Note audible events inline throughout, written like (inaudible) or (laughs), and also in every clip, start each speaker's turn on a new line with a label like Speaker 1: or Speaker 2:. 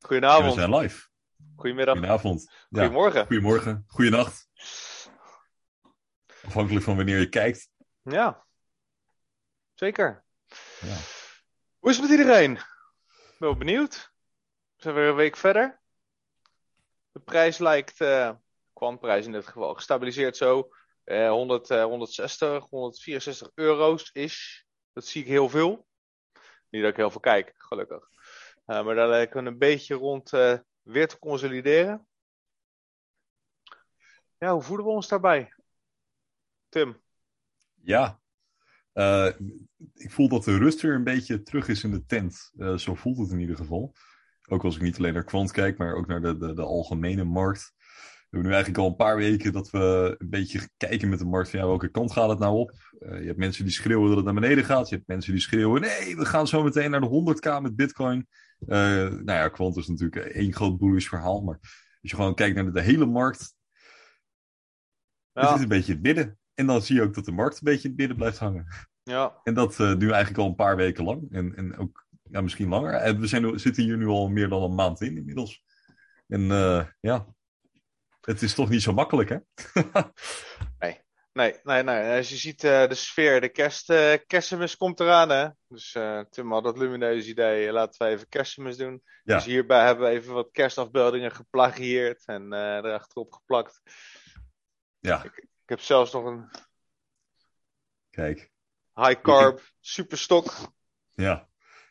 Speaker 1: Goedenavond.
Speaker 2: we zijn live.
Speaker 1: Goedemiddag.
Speaker 2: Goedenavond. Ja,
Speaker 1: Goedemorgen.
Speaker 2: Goedemorgen. Goedenacht. Afhankelijk van wanneer je kijkt.
Speaker 1: Ja. Zeker.
Speaker 2: Ja.
Speaker 1: Hoe is het met iedereen? Ik ben wel benieuwd. We zijn weer een week verder. De prijs lijkt, eh kwantprijs in dit geval, gestabiliseerd zo. Eh 100, eh, 160, 164 euro's is. Dat zie ik heel veel. Niet dat ik heel veel kijk, gelukkig. Eh, maar daar lijken we een beetje rond eh, weer te consolideren. Ja, hoe voelen we ons daarbij? Tim?
Speaker 2: Ja. Eh, ik voel dat de rust weer een beetje terug is in de tent. Zo voelt het in ieder geval. Ook als ik niet alleen naar kwant kijk, maar ook naar de, de, de algemene markt. We hebben nu eigenlijk al een paar weken dat we een beetje kijken met de markt van ja, welke kant gaat het nou op? Je hebt mensen die schreeuwen dat het naar beneden gaat. Je hebt mensen die schreeuwen nee, we gaan zo meteen naar de 100k met bitcoin. Eh, nou ja, kwant is natuurlijk één groot bullish verhaal. Maar als je gewoon kijkt naar de, hele markt, het
Speaker 1: Ja,
Speaker 2: is een beetje het midden. En dan zie je ook dat de markt een beetje in het midden blijft hangen.
Speaker 1: ja.
Speaker 2: En dat eh, nu eigenlijk al een paar weken lang. En, en ook ja, misschien langer. En we zijn, zitten hier nu al meer dan een maand in inmiddels. En eh, ja, het is toch niet zo makkelijk, hè? (laughs)
Speaker 1: Nee, nee, nee. Als je ziet eh, de sfeer, de kerst, eh, kerstmis komt eraan, hè. Dus eh, Tim had dat lumineuze idee, laten we even kerstmis doen.
Speaker 2: Ja.
Speaker 1: Dus hierbij hebben we even wat kerstafbeeldingen geplagieerd en erachterop geplakt.
Speaker 2: Ja,
Speaker 1: Ik heb zelfs nog een
Speaker 2: kijk.
Speaker 1: high carb superstok.
Speaker 2: Ja.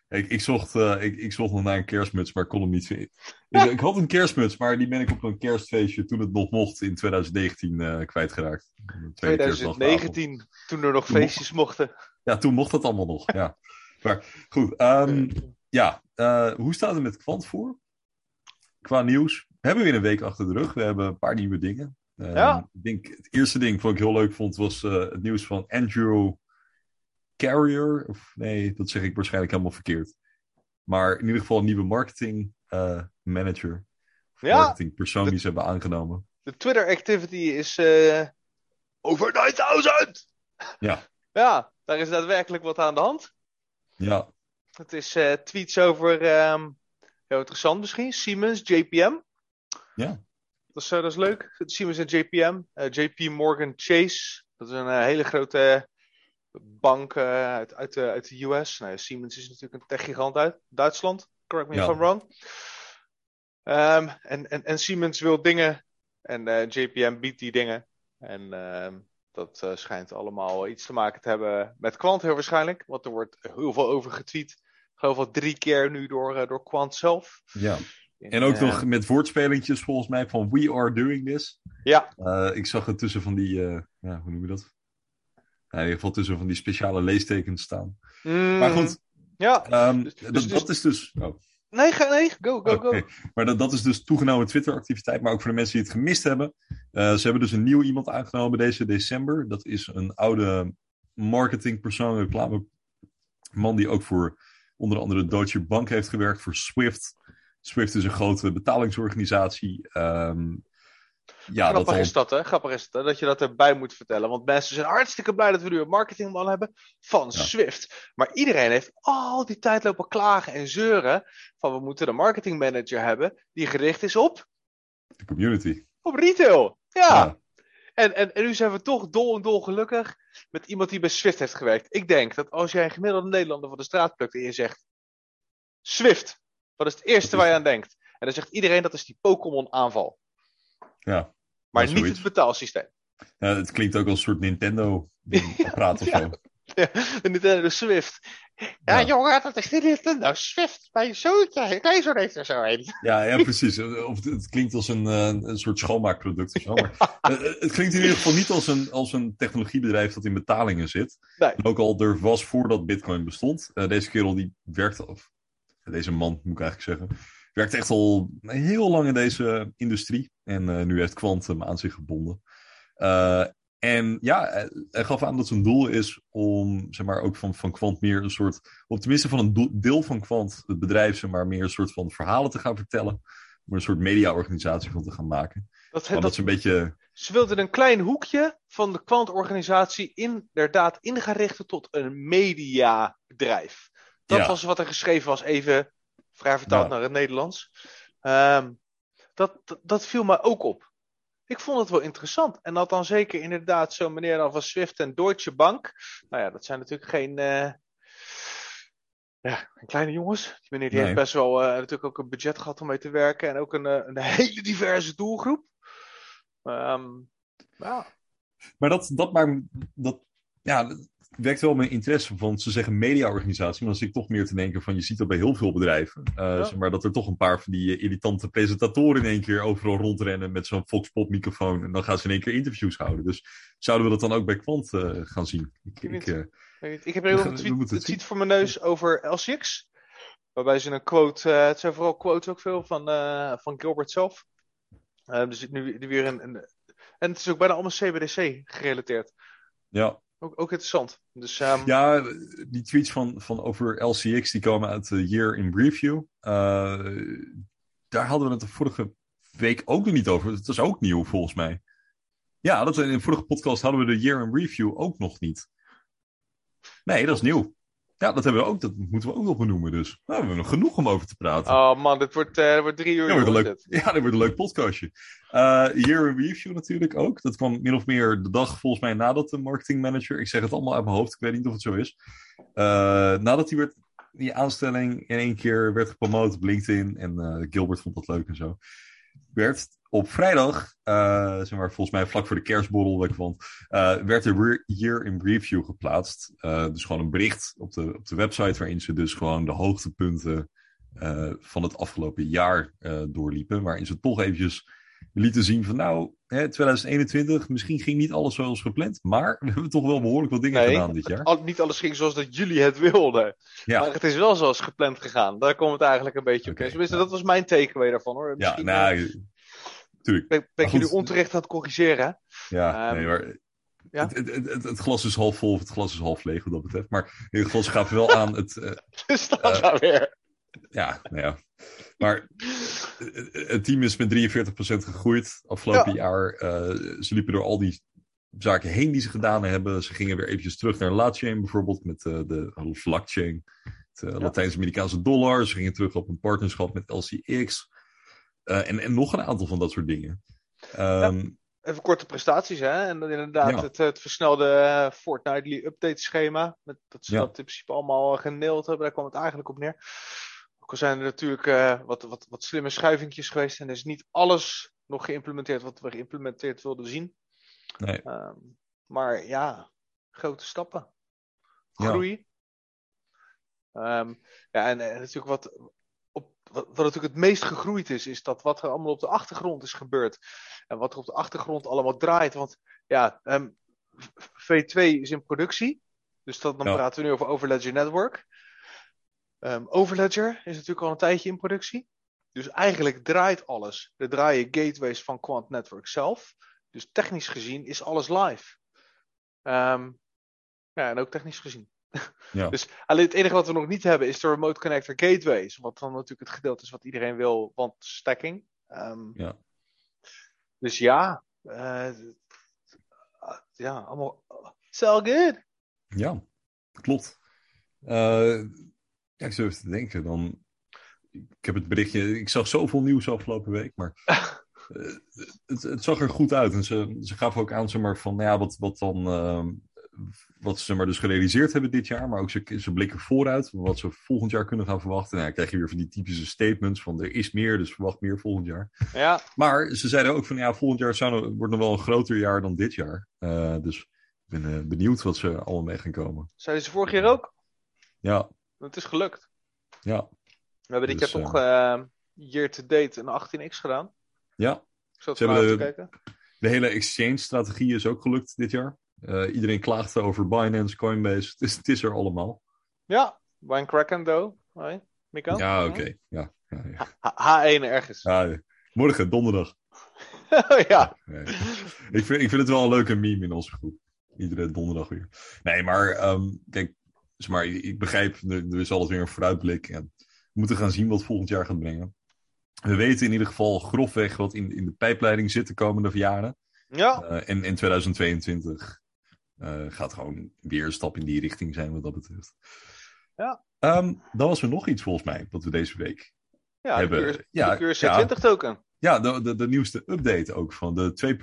Speaker 2: Ik, ik, zocht, eh, ik, ik zocht nog naar een kerstmuts, maar ik kon hem niet vinden. Ik, ik had een kerstmuts, maar die ben ik op een kerstfeestje toen het nog mocht in 2019 eh, kwijtgeraakt. De tweede kerstdagavond.
Speaker 1: 2019, toen er nog feestjes mochten.
Speaker 2: Ja, toen mocht dat allemaal nog. Ja. (laughs) Maar goed, ehm, ja, eh, hoe staat het met kwant voor? Qua nieuws. We hebben weer een week achter de rug. We hebben een paar nieuwe dingen. Ehm,
Speaker 1: Ja.
Speaker 2: Ik denk, het eerste ding wat ik heel leuk vond was het nieuws van Andrew Carrier. Of nee, dat zeg ik waarschijnlijk helemaal verkeerd. Maar in ieder geval een nieuwe marketing eh, manager. Of
Speaker 1: Ja.
Speaker 2: marketing persoon die ze hebben aangenomen.
Speaker 1: De Twitter activity is eh, over 9000!
Speaker 2: Ja.
Speaker 1: Ja, daar is daadwerkelijk wat aan de hand.
Speaker 2: Ja,
Speaker 1: Het is eh, tweets over, ehm, heel interessant misschien, Siemens, JPM.
Speaker 2: Ja.
Speaker 1: Dat is, dat is leuk. Siemens en JPM. JP Morgan Chase. Dat is een hele grote bank eh, uit, uit, de, uit de US. Nou, Siemens is natuurlijk een techgigant uit Duitsland. Correct me if
Speaker 2: Ja.
Speaker 1: I'm wrong. Ehm, en, en, en Siemens wil dingen. En eh, JPM biedt die dingen. En ehm, dat eh, schijnt allemaal iets te maken te hebben met Quant heel waarschijnlijk. Want er wordt heel veel over getweet. Ik geloof wel drie keer nu door, eh, door Quant zelf.
Speaker 2: ja. En ook nog met woordspelingjes volgens mij van We are doing this.
Speaker 1: Ja,
Speaker 2: ik zag het tussen van die, ja, hoe noem je dat? In ieder geval tussen van die speciale leestekens staan. Maar goed,
Speaker 1: Mm, Ja,
Speaker 2: ehm,
Speaker 1: Dus-
Speaker 2: dat,
Speaker 1: dus-
Speaker 2: dat is dus. Oh,
Speaker 1: nee, ga, nee, go, go, go.
Speaker 2: Maar dat, dat is dus toegenomen Twitter-activiteit. Maar ook voor de mensen die het gemist hebben. Eh, ze hebben dus een nieuw iemand aangenomen deze december. Dat is een oude marketingpersoon, reclameman die ook voor onder andere Deutsche Bank heeft gewerkt, voor Swift. Swift is een grote betalingsorganisatie. Ehm, ja, dat
Speaker 1: Grappig
Speaker 2: al
Speaker 1: is dat, hè? Grappig is hè? dat je dat erbij moet vertellen. Want mensen zijn hartstikke blij dat we nu een marketingman hebben van
Speaker 2: Ja.
Speaker 1: Swift. Maar iedereen heeft al die tijd lopen klagen en zeuren van we moeten een marketingmanager hebben die gericht is op,
Speaker 2: de community.
Speaker 1: op retail. Ja.
Speaker 2: Ja.
Speaker 1: En, en, en nu zijn we toch dol en dol gelukkig met iemand die bij Swift heeft gewerkt. Ik denk dat als jij een gemiddelde Nederlander van de straat plukt en je zegt Swift, wat is het eerste
Speaker 2: is-
Speaker 1: waar je aan denkt? En dan zegt iedereen dat is die Pokémon aanval.
Speaker 2: Ja.
Speaker 1: Maar
Speaker 2: Ja,
Speaker 1: niet
Speaker 2: zoiets.
Speaker 1: het betaalsysteem.
Speaker 2: Ja, het klinkt ook als een soort Nintendo-apparaat (laughs) of
Speaker 1: Ja.
Speaker 2: zo.
Speaker 1: De Nintendo Swift. Ja,
Speaker 2: Ja.
Speaker 1: jongen, dat is niet Nintendo Swift. Mijn zoontje, nee, zo heeft er zo een.
Speaker 2: Ja, ja, precies. Of het, klinkt als een, eh, een soort schoonmaakproduct of zo. Maar, (laughs) eh, het klinkt in ieder geval niet als een, als een technologiebedrijf dat in betalingen zit.
Speaker 1: Nee.
Speaker 2: En ook al er was voordat Bitcoin bestond. Eh, deze kerel die werkte, of deze man moet ik eigenlijk zeggen, werkt echt al heel lang in deze industrie. En eh, nu heeft Quant hem aan zich gebonden. Eh, en ja, hij hij gaf aan dat zijn doel is om, zeg maar, ook van, van Quant meer een soort, of tenminste van een deel van Quant, het bedrijf, zeg maar, meer een soort van verhalen te gaan vertellen. Om er een soort mediaorganisatie van te gaan maken.
Speaker 1: Dat,
Speaker 2: Want dat
Speaker 1: dat,
Speaker 2: is een beetje,
Speaker 1: ze wilden een klein hoekje van de kwantorganisatie inderdaad in gaan richten tot een mediabedrijf. Dat
Speaker 2: Ja.
Speaker 1: was wat er geschreven was, even vrij vertaald
Speaker 2: Ja.
Speaker 1: naar het Nederlands. Ehm, dat, dat, dat viel mij ook op. Ik vond het wel interessant. En dat dan zeker inderdaad zo'n meneer dan van Swift en Deutsche Bank. Nou ja, dat zijn natuurlijk geen, eh, ja, kleine jongens. Die meneer die
Speaker 2: Nee.
Speaker 1: heeft best wel eh, natuurlijk ook een budget gehad om mee te werken. En ook een, eh, een hele diverse doelgroep. Ehm, ja,
Speaker 2: Maar dat, dat, maar, dat, ja, wekt wel mijn interesse. Want ze zeggen mediaorganisatie, maar dan zit ik toch meer te denken van, je ziet dat bij heel veel bedrijven. eh,
Speaker 1: Ja.
Speaker 2: zeg maar dat er toch een paar van die eh, irritante presentatoren in één keer overal rondrennen met zo'n Foxpop microfoon. En dan gaan ze in één keer interviews houden. Dus zouden we dat dan ook bij Quant eh, gaan zien? Ik, ik,
Speaker 1: niet. ik heb
Speaker 2: We
Speaker 1: een tweet, voor mijn neus over LCX. Waarbij ze een quote, het zijn vooral quotes ook veel van, van Gilbert zelf. Zit nu, nu weer een, een. En het is ook bijna allemaal CBDC gerelateerd.
Speaker 2: ja.
Speaker 1: Ook, ook interessant. Dus ehm,
Speaker 2: Ja, die tweets van, van over LCX die komen uit de Year in Review. Eh, daar hadden we het de vorige week ook nog niet over. Dat is ook nieuw volgens mij. Ja, dat, in de vorige podcast hadden we de Year in Review ook nog niet. Nee, dat is nieuw. Ja, dat, hebben we ook, dat moeten we ook nog benoemen dus. Nou, we hebben nog genoeg om over te praten.
Speaker 1: Oh man, dit wordt, eh, dit wordt drie uur.
Speaker 2: Ja, dat wordt een
Speaker 1: jongens,
Speaker 2: leuk, ja, dat wordt een leuk podcastje. Eh Year in Review natuurlijk ook. Dat kwam min of meer de dag volgens mij nadat de marketing manager, ik zeg het allemaal uit mijn hoofd, ik weet niet of het zo is. Eh, nadat die, werd, die aanstelling in één keer werd gepromoot op LinkedIn en Gilbert vond dat leuk en zo. Werd op vrijdag, eh, zeg maar volgens mij vlak voor de kerstborrel, ik vond, eh, werd de Year in Review geplaatst. Eh, dus gewoon een bericht op de, op de website waarin ze dus gewoon de hoogtepunten van het afgelopen jaar doorliepen. Waarin ze toch eventjes lieten zien van nou, hè, 2021, misschien ging niet alles zoals gepland. Maar we hebben toch wel behoorlijk wat dingen
Speaker 1: Nee,
Speaker 2: gedaan dit jaar.
Speaker 1: Niet alles ging zoals dat jullie het wilden.
Speaker 2: Ja.
Speaker 1: Maar het is wel zoals gepland gegaan. Daar komt het eigenlijk een beetje op.
Speaker 2: Oké,
Speaker 1: neer. Tenminste,
Speaker 2: ja.
Speaker 1: dat was mijn takeaway daarvan hoor.
Speaker 2: Ja,
Speaker 1: Misschien,
Speaker 2: nou,
Speaker 1: eh,
Speaker 2: tuurlijk.
Speaker 1: ben, ben ik jullie onterecht aan het corrigeren.
Speaker 2: Ja,
Speaker 1: Ehm,
Speaker 2: nee, maar
Speaker 1: ja?
Speaker 2: Het, het, het, het glas is half vol of het glas is half leeg wat dat betreft. Maar het glas gaf wel aan het... eh, (laughs)
Speaker 1: Dus dat
Speaker 2: Eh,
Speaker 1: nou weer.
Speaker 2: ja, nou ja. Maar het- het team is met 43% gegroeid afgelopen jaar. Eh, ze liepen door al die zaken heen die ze gedaan hebben. Ze gingen weer eventjes terug naar Latchain bijvoorbeeld met eh, de Vlakchain. De
Speaker 1: Ja.
Speaker 2: Latijns-Amerikaanse dollar. Ze gingen terug op een partnerschap met LCX. Eh, en, en nog een aantal van dat soort dingen. Ehm,
Speaker 1: Even korte prestaties, hè? En dan inderdaad
Speaker 2: Ja.
Speaker 1: het, het versnelde eh, fortnightly update schema. Met, dat ze
Speaker 2: Ja.
Speaker 1: dat in principe allemaal eh, geneeld hebben. Daar kwam het eigenlijk op neer. Ook al zijn er natuurlijk eh, wat, wat, wat slimme schuivingjes geweest. En er is niet alles nog geïmplementeerd wat we geïmplementeerd wilden zien.
Speaker 2: nee.
Speaker 1: Ehm, maar ja, grote stappen.
Speaker 2: Ja.
Speaker 1: Groei. Ehm, ja, en, en natuurlijk wat, op, wat, wat natuurlijk het meest gegroeid is, is dat wat er allemaal op de achtergrond is gebeurd. En wat er op de achtergrond allemaal draait. Want ja, ehm, V- V2 is in productie. Dus dat, dan
Speaker 2: Ja.
Speaker 1: praten we nu over Overledger Network. Ehm, Overledger is natuurlijk al een tijdje in productie. Dus eigenlijk draait alles. Er draaien gateways van Quant Network zelf. Dus technisch gezien is alles live. Ehm, ja, en ook technisch gezien. (laughs)
Speaker 2: Ja.
Speaker 1: Dus alleen het enige wat we nog niet hebben is de remote connector gateways. Wat dan natuurlijk het gedeelte is wat iedereen wil, want stacking. Ehm,
Speaker 2: Ja.
Speaker 1: Dus ja, eh, ja, allemaal. It's all good.
Speaker 2: Ja, klopt. Eh, ja, ik zou te denken dan. Ik heb het berichtje. Ik zag zoveel nieuws afgelopen week, maar. (laughs) eh, het, het zag er goed uit. En ze, ze gaven ook aan zeg maar, van nou ja, wat, wat dan. ehm, wat ze maar dus gerealiseerd hebben dit jaar, maar ook ze, ze blikken vooruit, wat ze volgend jaar kunnen gaan verwachten. Nou, dan krijg je weer van die typische statements van er is meer, dus verwacht meer volgend jaar.
Speaker 1: Ja,
Speaker 2: Maar ze zeiden ook van ja, volgend jaar zou, wordt nog wel een groter jaar dan dit jaar. Eh, dus ik ben eh, benieuwd wat ze allemaal mee gaan komen.
Speaker 1: zeiden ze vorig jaar ook.
Speaker 2: Ja,
Speaker 1: Het is gelukt.
Speaker 2: ja,
Speaker 1: We hebben dit
Speaker 2: Dus,
Speaker 1: jaar toch eh year to date een 18x gedaan.
Speaker 2: ja.
Speaker 1: Ik zat
Speaker 2: Ze hebben
Speaker 1: te kijken.
Speaker 2: De hele exchange-strategie is ook gelukt dit jaar. Eh, iedereen klaagde over Binance, Coinbase. Het is, het is er allemaal.
Speaker 1: Ja, Kraken though. Hoi, Miko.
Speaker 2: Ja, oké. Ja, ja, ja.
Speaker 1: H- H1 ergens.
Speaker 2: Ja. morgen, donderdag. (laughs)
Speaker 1: ja.
Speaker 2: Nee. ik, vind, ik vind het wel een leuke meme in onze groep. Iedere donderdag weer. Nee, maar ehm, kijk, zeg maar, ik begrijp, er, is altijd weer een vooruitblik. En we moeten gaan zien wat volgend jaar gaat brengen. We weten in ieder geval grofweg wat in, in de pijpleiding zit de komende jaren.
Speaker 1: Ja,
Speaker 2: Eh, en in 2022 eh, gaat gewoon weer een stap in die richting zijn wat dat betreft.
Speaker 1: Ja.
Speaker 2: Ehm, dan was er nog iets volgens mij, wat we deze week
Speaker 1: Ja,
Speaker 2: hebben.
Speaker 1: de,
Speaker 2: ja,
Speaker 1: de QRC20 token.
Speaker 2: Ja, de, de, de nieuwste update ook van de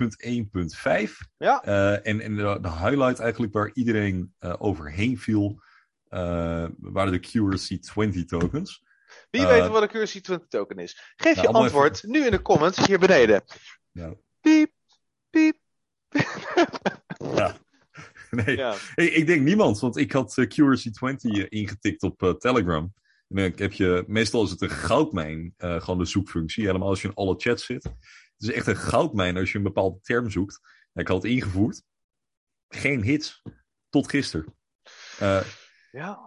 Speaker 2: 2.1.5.
Speaker 1: Ja.
Speaker 2: Uh, en en de, de, highlight eigenlijk waar iedereen overheen viel, waren de QRC20 tokens.
Speaker 1: Wie weet wat een QRC20 token is? Geef nou, je antwoord even... nu in de comments hier beneden.
Speaker 2: Ja.
Speaker 1: Piep, piep.
Speaker 2: ja. (laughs) Nee, ja. ik, ik, denk niemand, want ik had QRC20 ingetikt op Telegram. En dan heb je, meestal is het een goudmijn, uh, gewoon de zoekfunctie. Helemaal als je in alle chats zit. Het is echt een goudmijn als je een bepaalde term zoekt. Ik had het ingevoerd. Geen hits. Tot gisteren. Uh,
Speaker 1: ja.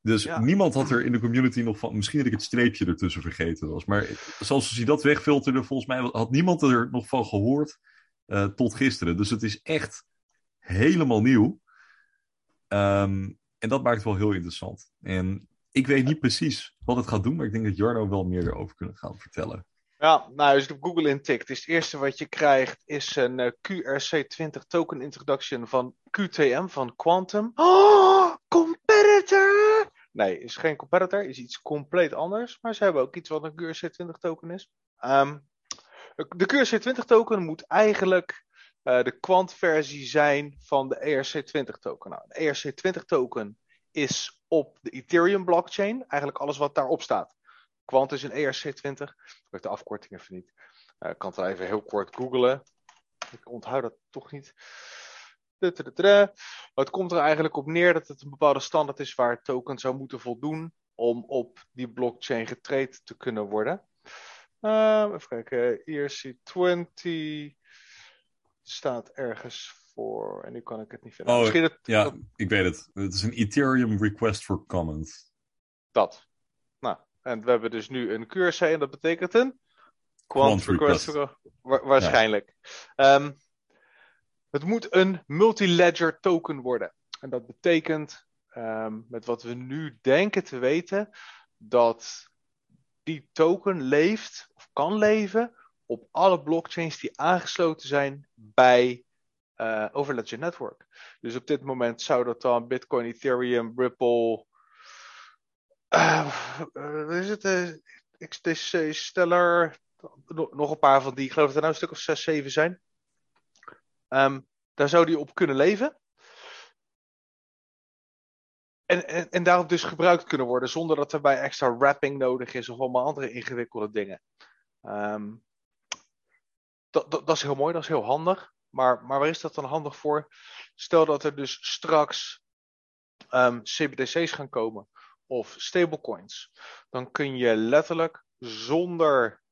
Speaker 2: Dus
Speaker 1: ja.
Speaker 2: niemand had er in de community nog van. Misschien dat ik het streepje ertussen vergeten was. Maar zoals hij dat wegfilterde, volgens mij had niemand er nog van gehoord. Uh, tot gisteren. Dus het is echt helemaal nieuw. Um, en dat maakt het wel heel interessant. En ik weet niet precies wat het gaat doen, maar ik denk dat Jarno wel meer erover kunnen gaan vertellen.
Speaker 1: Ja, nou, als je op Google intikt, is het eerste wat je krijgt is een uh, QRC20 token introduction van QTM, van Quantum. Oh, competitor! Nee, is geen competitor, is iets compleet anders. Maar ze hebben ook iets wat een QRC20 token is. Um, de QRC20 token moet eigenlijk uh, de quant-versie zijn van de ERC20 token. Nou, de ERC20 token is op de Ethereum blockchain. Eigenlijk alles wat daarop staat. Quant is een ERC20. Ik weet de afkorting even niet. Uh, ik kan het even heel kort googlen. Ik onthoud dat toch niet. Het komt er eigenlijk op neer dat het een bepaalde standaard is waar het token zou moeten voldoen om op die blockchain getraind te kunnen worden. Uh, even kijken, ERC20 staat ergens voor. En nu kan ik het niet vinden.
Speaker 2: Oh,
Speaker 1: Misschien het,
Speaker 2: ja, dat... ik weet het. Het is een Ethereum request for comment.
Speaker 1: Dat. Nou, en we hebben dus nu een QRC en dat betekent een quant, quant request. For, wa waarschijnlijk. Ja. Um, het moet een multi-ledger token worden. En dat betekent, um, met wat we nu denken te weten, dat die token leeft of kan leven op alle blockchains die aangesloten zijn bij uh, Overledger Network. Dus op dit moment zou dat dan Bitcoin, Ethereum, Ripple. Uh, is het? Uh, XTC, Stellar. Nog een paar van die. Ik geloof dat er nou een stuk of 6, 7 zijn. Um, daar zou die op kunnen leven. En, en, en daarop dus gebruikt kunnen worden zonder dat er bij extra wrapping nodig is of allemaal andere ingewikkelde dingen. Um, dat, dat, is heel mooi, dat is heel handig. Maar, maar waar is dat dan handig voor? Stel dat er dus straks um, CBDC's gaan komen of stablecoins. Dan kun je letterlijk zonder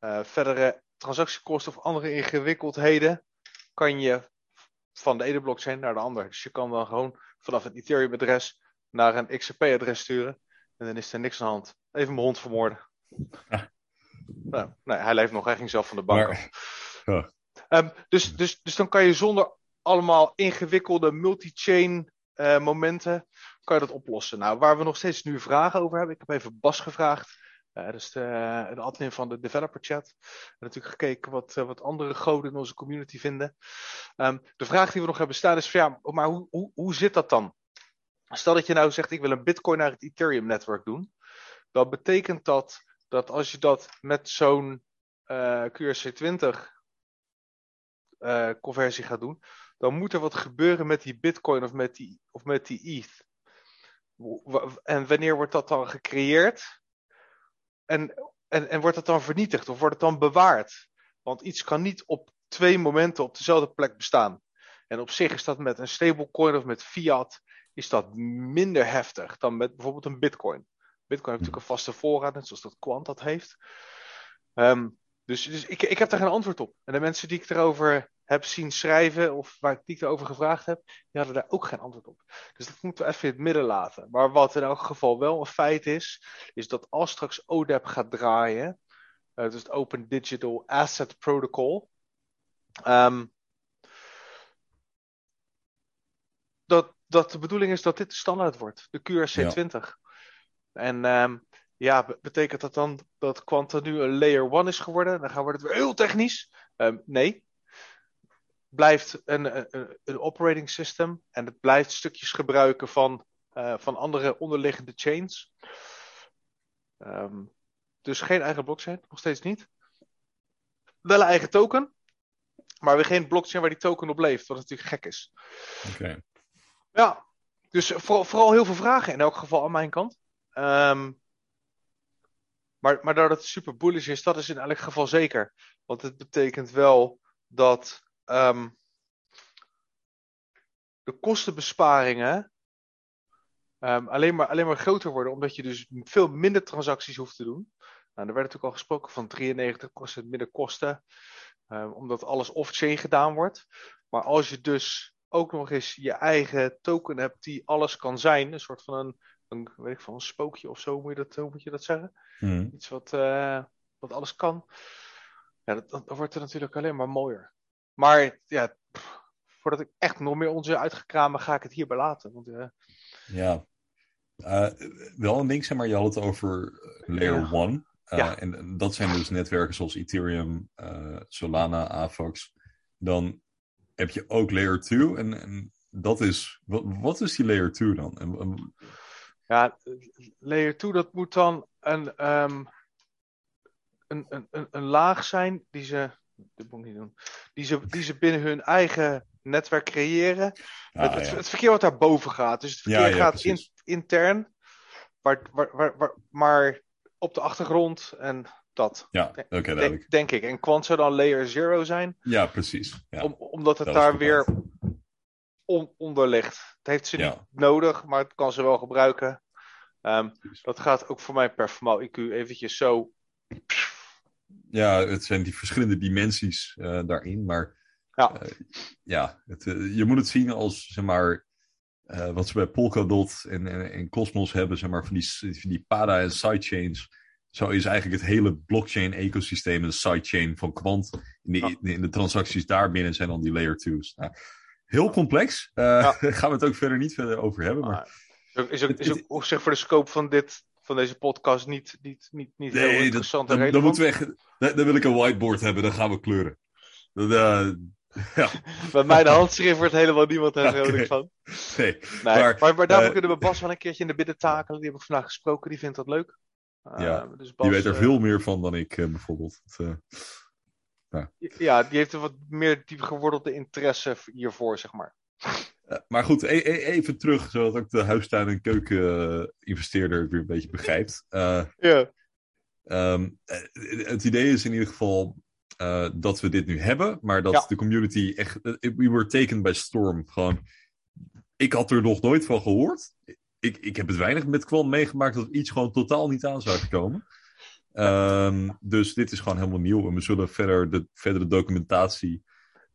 Speaker 1: uh, verdere transactiekosten of andere ingewikkeldheden, kan je van de ene blockchain naar de andere. Dus je kan dan gewoon vanaf een Ethereum-adres naar een XRP-adres sturen. En dan is er niks aan de hand. Even mijn hond vermoorden. Ja. Nou, nee, hij leeft nog, hij ging zelf van de bank
Speaker 2: maar.
Speaker 1: Ja. Um, dus, dus, dus dan kan je zonder allemaal ingewikkelde multi-chain uh, momenten, kan je dat oplossen. Nou, waar we nog steeds nu vragen over hebben, ik heb even Bas gevraagd. Uh, is de, de admin van de developer chat. En natuurlijk gekeken wat, uh, wat andere goden in onze community vinden. Um, de vraag die we nog hebben staan is: van, ja, maar hoe, hoe, hoe zit dat dan? Stel dat je nou zegt: ik wil een Bitcoin naar het Ethereum-netwerk doen. Dan betekent dat dat als je dat met zo'n uh, QRC20 uh, conversie gaat doen, dan moet er wat gebeuren met die Bitcoin of met die, of met die ETH. En wanneer wordt dat dan gecreëerd? En, en, en wordt dat dan vernietigd of wordt het dan bewaard? Want iets kan niet op twee momenten op dezelfde plek bestaan. En op zich is dat met een stablecoin of met fiat is dat minder heftig dan met bijvoorbeeld een bitcoin. Bitcoin heeft natuurlijk een vaste voorraad, net zoals dat Quant dat heeft. Um, dus, dus ik, ik heb daar geen antwoord op. En de mensen die ik erover heb zien schrijven, of waar die ik erover gevraagd heb, die hadden daar ook geen antwoord op. Dus dat moeten we even in het midden laten. Maar wat in elk geval wel een feit is, is dat als straks ODEP gaat draaien, uh, dus het Open Digital Asset Protocol, um, dat, dat de bedoeling is dat dit de standaard wordt, de QRC20. Ja. En um, ja, betekent dat dan dat Quanta nu een layer 1 is geworden? Dan gaan we het weer heel technisch. Um, nee. Blijft een, een, een, operating system en het blijft stukjes gebruiken van, uh, van andere onderliggende chains. Um, dus geen eigen blockchain, nog steeds niet. Wel een eigen token, maar weer geen blockchain waar die token op leeft, wat natuurlijk gek is.
Speaker 2: Oké.
Speaker 1: Ja, dus vooral, vooral heel veel vragen in elk geval aan mijn kant. Ehm, maar, maar dat het super bullish is, dat is in elk geval zeker. Want het betekent wel dat ehm, de kostenbesparingen ehm, alleen, maar, alleen maar groter worden, omdat je dus veel minder transacties hoeft te doen. Nou, er werd natuurlijk al gesproken van 93% minder kosten, um, omdat alles off-chain gedaan wordt. Maar als je dus ook nog eens je eigen token hebt die alles kan zijn, een soort van een, een weet ik van een spookje of zo, moet je dat, hoe moet je dat zeggen?
Speaker 2: Hmm.
Speaker 1: Iets wat, uh, wat alles kan. Ja, dat, dat, wordt er natuurlijk alleen maar mooier. Maar ja, pff, voordat ik echt nog meer onzin uitgekramen, ga ik het hierbij laten. Want, uh...
Speaker 2: Ja, uh, wel een ding, zeg maar, je had het over Layer 1.
Speaker 1: Ja. Ja.
Speaker 2: En dat zijn dus netwerken zoals Ethereum, Solana, Avax. Dan heb je ook Layer 2. En, en dat is, wat, wat, is die Layer 2 dan? En, en...
Speaker 1: Ja, Layer 2, dat moet dan een, um, een, een, een, laag zijn die ze, dit moet ik niet doen, die ze, die ze binnen hun eigen netwerk creëren.
Speaker 2: Ah,
Speaker 1: het, het,
Speaker 2: ja.
Speaker 1: het, verkeer wat daarboven gaat. Dus het verkeer
Speaker 2: Ja, ja,
Speaker 1: gaat in, intern, waar, waar, waar, waar- maar op de achtergrond en dat.
Speaker 2: Ja, oké,
Speaker 1: Denk,
Speaker 2: duidelijk.
Speaker 1: denk ik. En Quant zou dan layer 0 zijn,
Speaker 2: Ja, precies. Ja.
Speaker 1: om, omdat het
Speaker 2: dat
Speaker 1: daar weer on- onder ligt. Het heeft ze niet nodig, maar het kan ze wel gebruiken. Ehm, dat gaat ook voor mij per formaal IQ eventjes zo.
Speaker 2: Ja, het zijn die verschillende dimensies eh, daarin. Maar
Speaker 1: Ja.
Speaker 2: eh, ja, het, eh, je moet het zien als, zeg maar, wat ze bij Polkadot en, en, en Cosmos hebben, zeg maar, van die, van die PADA en sidechains. Zo is eigenlijk het hele blockchain-ecosysteem een sidechain van Quant. In de,
Speaker 1: Ja.
Speaker 2: in de transacties daarbinnen zijn dan die layer 2's. Nou, heel complex.
Speaker 1: Ja.
Speaker 2: Daar (laughs) gaan we het ook verder niet verder over hebben. Maar
Speaker 1: Ah, Is ook, is ook,
Speaker 2: Het-
Speaker 1: is ook op zich voor de scope van, dit, van deze podcast niet, niet, niet, niet heel
Speaker 2: Nee, dat,
Speaker 1: interessant
Speaker 2: dan,
Speaker 1: en
Speaker 2: dan, moeten we echt, dan, dan wil ik een whiteboard hebben, dan gaan we kleuren. Dat, eh, (laughs) ja,
Speaker 1: Bij mijn handschrift wordt helemaal niemand er (laughs) vrolijk van.
Speaker 2: nee.
Speaker 1: Nee,
Speaker 2: Maar,
Speaker 1: maar, maar, daarvoor
Speaker 2: eh,
Speaker 1: kunnen we Bas (laughs) wel een keertje in de bidden takelen. Die heb ik vandaag gesproken, die vindt dat leuk. Uh,
Speaker 2: Ja,
Speaker 1: dus Bas,
Speaker 2: Die weet er veel meer van dan ik, bijvoorbeeld. Het, eh,
Speaker 1: Ja, die heeft een wat meer diep gewordelde interesse hiervoor, zeg maar.
Speaker 2: Maar goed, e- e- even terug, zodat ook de huistuin- en keuken-investeerder weer een beetje begrijpt. Eh,
Speaker 1: Ja.
Speaker 2: Ehm, eh, het idee is in ieder geval eh, dat we dit nu hebben, maar dat
Speaker 1: Ja.
Speaker 2: de community echt. We were taken by storm. Gewoon. Ik had er nog nooit van gehoord. Ik, ik heb het weinig met Kwam meegemaakt dat iets gewoon totaal niet aan zou komen. Ehm, dus dit is gewoon helemaal nieuw. En we zullen verder de verdere documentatie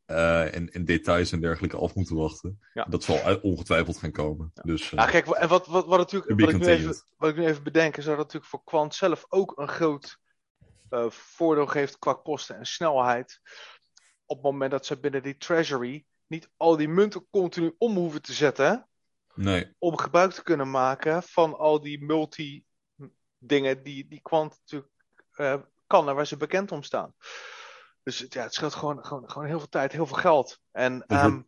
Speaker 2: eh, en, en details en dergelijke af moeten wachten.
Speaker 1: Ja.
Speaker 2: Dat zal ongetwijfeld gaan komen. Dus, eh,
Speaker 1: Ja, kijk, en wat, wat, wat, natuurlijk, wat, ik nu even, wat ik nu even bedenk, is dat het natuurlijk voor Quant zelf ook een groot eh, voordeel geeft qua kosten en snelheid. Op het moment dat ze binnen die treasury niet al die munten continu om hoeven te zetten.
Speaker 2: nee,
Speaker 1: om gebruik te kunnen maken van al die multi-dingen die, die Quant natuurlijk eh, kan en waar ze bekend om staan. Dus het- ja, het scheelt gewoon, gewoon, gewoon heel veel tijd, heel veel geld. En
Speaker 2: Dat
Speaker 1: ehm,
Speaker 2: wordt-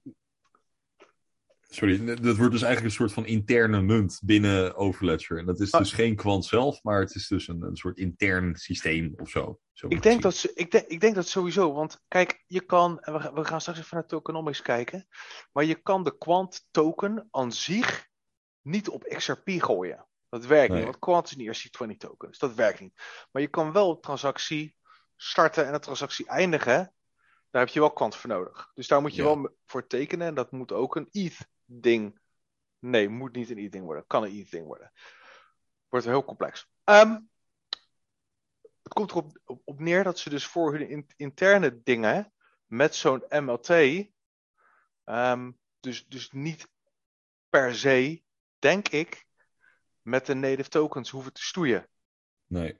Speaker 2: Sorry, dat wordt dus eigenlijk een soort van interne munt binnen Overledger. En dat is
Speaker 1: Ah.
Speaker 2: dus geen kwant zelf, maar het is dus een, een soort intern systeem of zo.
Speaker 1: ik, denk dat ik, denk, ik denk dat sowieso, want kijk, je kan, we, gaan- we gaan straks even naar tokenomics kijken, maar je kan de Quant token aan zich niet op XRP gooien. Dat werkt
Speaker 2: Nee.
Speaker 1: niet, want Quant is niet ERC20 token, dus dat werkt niet. Maar je kan wel transactie starten en een transactie eindigen. Daar heb je wel Quant voor nodig. Dus daar moet je
Speaker 2: Ja.
Speaker 1: wel voor tekenen en dat moet ook een ETH-ding. Nee, moet niet een ETH-ding worden. Kan een ETH-ding worden. Wordt heel complex. Ehm, het komt erop op, op neer dat ze dus voor hun in- interne dingen met zo'n MLT, ehm, dus, dus niet per se, denk ik, met de native tokens hoeven te stoeien.
Speaker 2: Nee.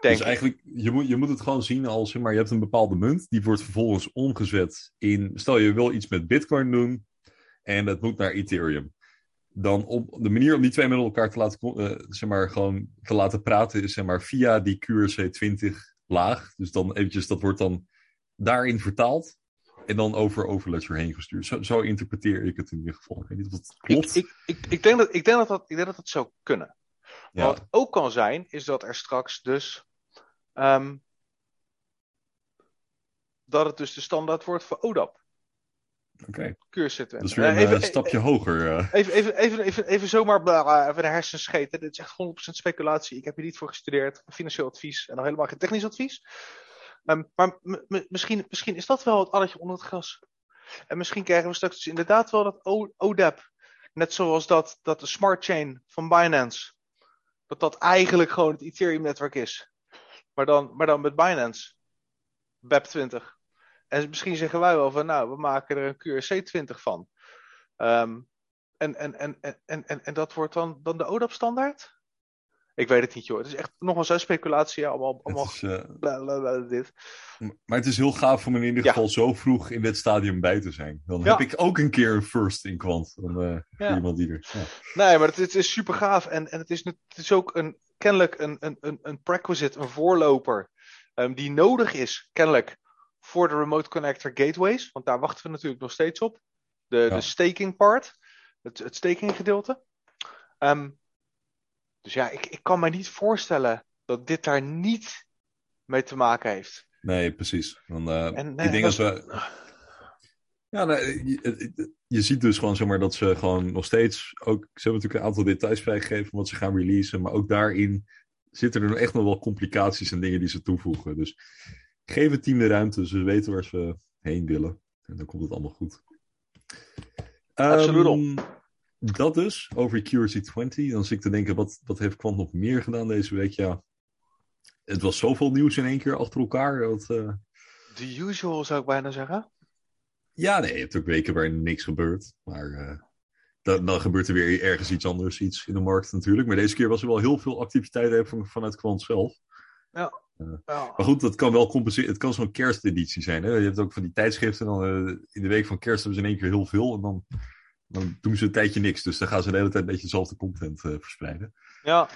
Speaker 1: Denk
Speaker 2: dus
Speaker 1: ik.
Speaker 2: eigenlijk, je moet, je moet het gewoon zien als, maar, je hebt een bepaalde munt, die wordt vervolgens omgezet in, stel je wil iets met bitcoin doen, en dat moet naar Ethereum. Dan op de manier om die twee met elkaar te laten, eh, zeg maar, gewoon te laten praten, is zeg maar via die QRC20 laag. Dus dan eventjes, dat wordt dan daarin vertaald. En dan over Overledger heen gestuurd. Zo, zo interpreteer ik het in ieder geval. Ik weet niet of
Speaker 1: Ik,
Speaker 2: klopt.
Speaker 1: ik, ik, ik, denk dat, ik, denk dat dat, ik denk dat dat zou kunnen. Maar wat ook kan zijn, is dat er straks dus. ehm, dat het dus de standaard wordt voor ODAP.
Speaker 2: Oké, dat is weer een
Speaker 1: Eh, even,
Speaker 2: eh, stapje hoger. eh.
Speaker 1: Even, even, even, even, even zomaar bla, even de hersens scheten. Dit is echt 100% speculatie. Ik heb hier niet voor gestudeerd. Financieel advies en nog helemaal geen technisch advies. Ehm, maar misschien, misschien is dat wel het alletje onder het gras. En misschien krijgen we straks dus inderdaad wel dat O- ODAP. Net zoals dat, dat de smart chain van Binance. Dat dat eigenlijk gewoon het Ethereum netwerk is. Maar dan, maar dan met Binance. BEP20. En misschien zeggen wij wel van nou, we maken er een QRC20 van. Ehm, en, en, en, en, en, en, dat wordt dan, dan de ODAP standaard? Ik weet het niet joh. Het is echt nogmaals een speculatie. Allemaal, allemaal
Speaker 2: is, eh,
Speaker 1: dit.
Speaker 2: maar het is heel gaaf om in ieder
Speaker 1: Ja.
Speaker 2: geval zo vroeg in dit stadium bij te zijn. Dan
Speaker 1: Ja.
Speaker 2: heb ik ook een keer een first in kwant. Dan, eh,
Speaker 1: Ja.
Speaker 2: iemand die er.
Speaker 1: Nee, maar het, het is super gaaf. En, en het, is, het is ook een, kennelijk een, een, een, een prerequisite, een voorloper. ehm, die nodig is, kennelijk, voor de remote connector gateways. Want daar wachten we natuurlijk nog steeds op. De, de staking part. Het, het staking gedeelte. Ehm, dus ja, ik, ik kan me niet voorstellen dat dit daar niet mee te maken heeft.
Speaker 2: Nee, precies. Eh,
Speaker 1: En,
Speaker 2: ik
Speaker 1: eh,
Speaker 2: denk
Speaker 1: dat
Speaker 2: als we. Ja, nee, je, je ziet dus gewoon zeg maar, dat ze gewoon nog steeds ook. Ze hebben natuurlijk een aantal details vrijgegeven wat ze gaan releasen. Maar ook daarin zitten er nog echt nog wel complicaties en dingen die ze toevoegen. Dus geef het team de ruimte. Ze weten waar ze heen willen. En dan komt het allemaal goed.
Speaker 1: Absoluut.
Speaker 2: Dat dus, over QRC20. Dan zit ik te denken, wat, wat heeft Quant nog meer gedaan deze week? Ja, het was zoveel nieuws in één keer achter elkaar. Dat, eh,
Speaker 1: The usual zou ik bijna zeggen.
Speaker 2: Ja, nee, je hebt ook weken waarin niks gebeurt. Maar eh, dan, dan gebeurt er weer ergens iets anders, iets in de markt natuurlijk. Maar deze keer was er wel heel veel activiteit van, vanuit Quant zelf.
Speaker 1: Ja.
Speaker 2: Maar goed, dat kan wel compenseren. Het kan zo'n kersteditie zijn. Hè? Je hebt ook van die tijdschriften. Dan, eh, in de week van kerst hebben ze in één keer heel veel. En dan, dan doen ze een tijdje niks. Dus dan gaan ze de hele tijd een beetje dezelfde content eh, verspreiden.
Speaker 1: Ja,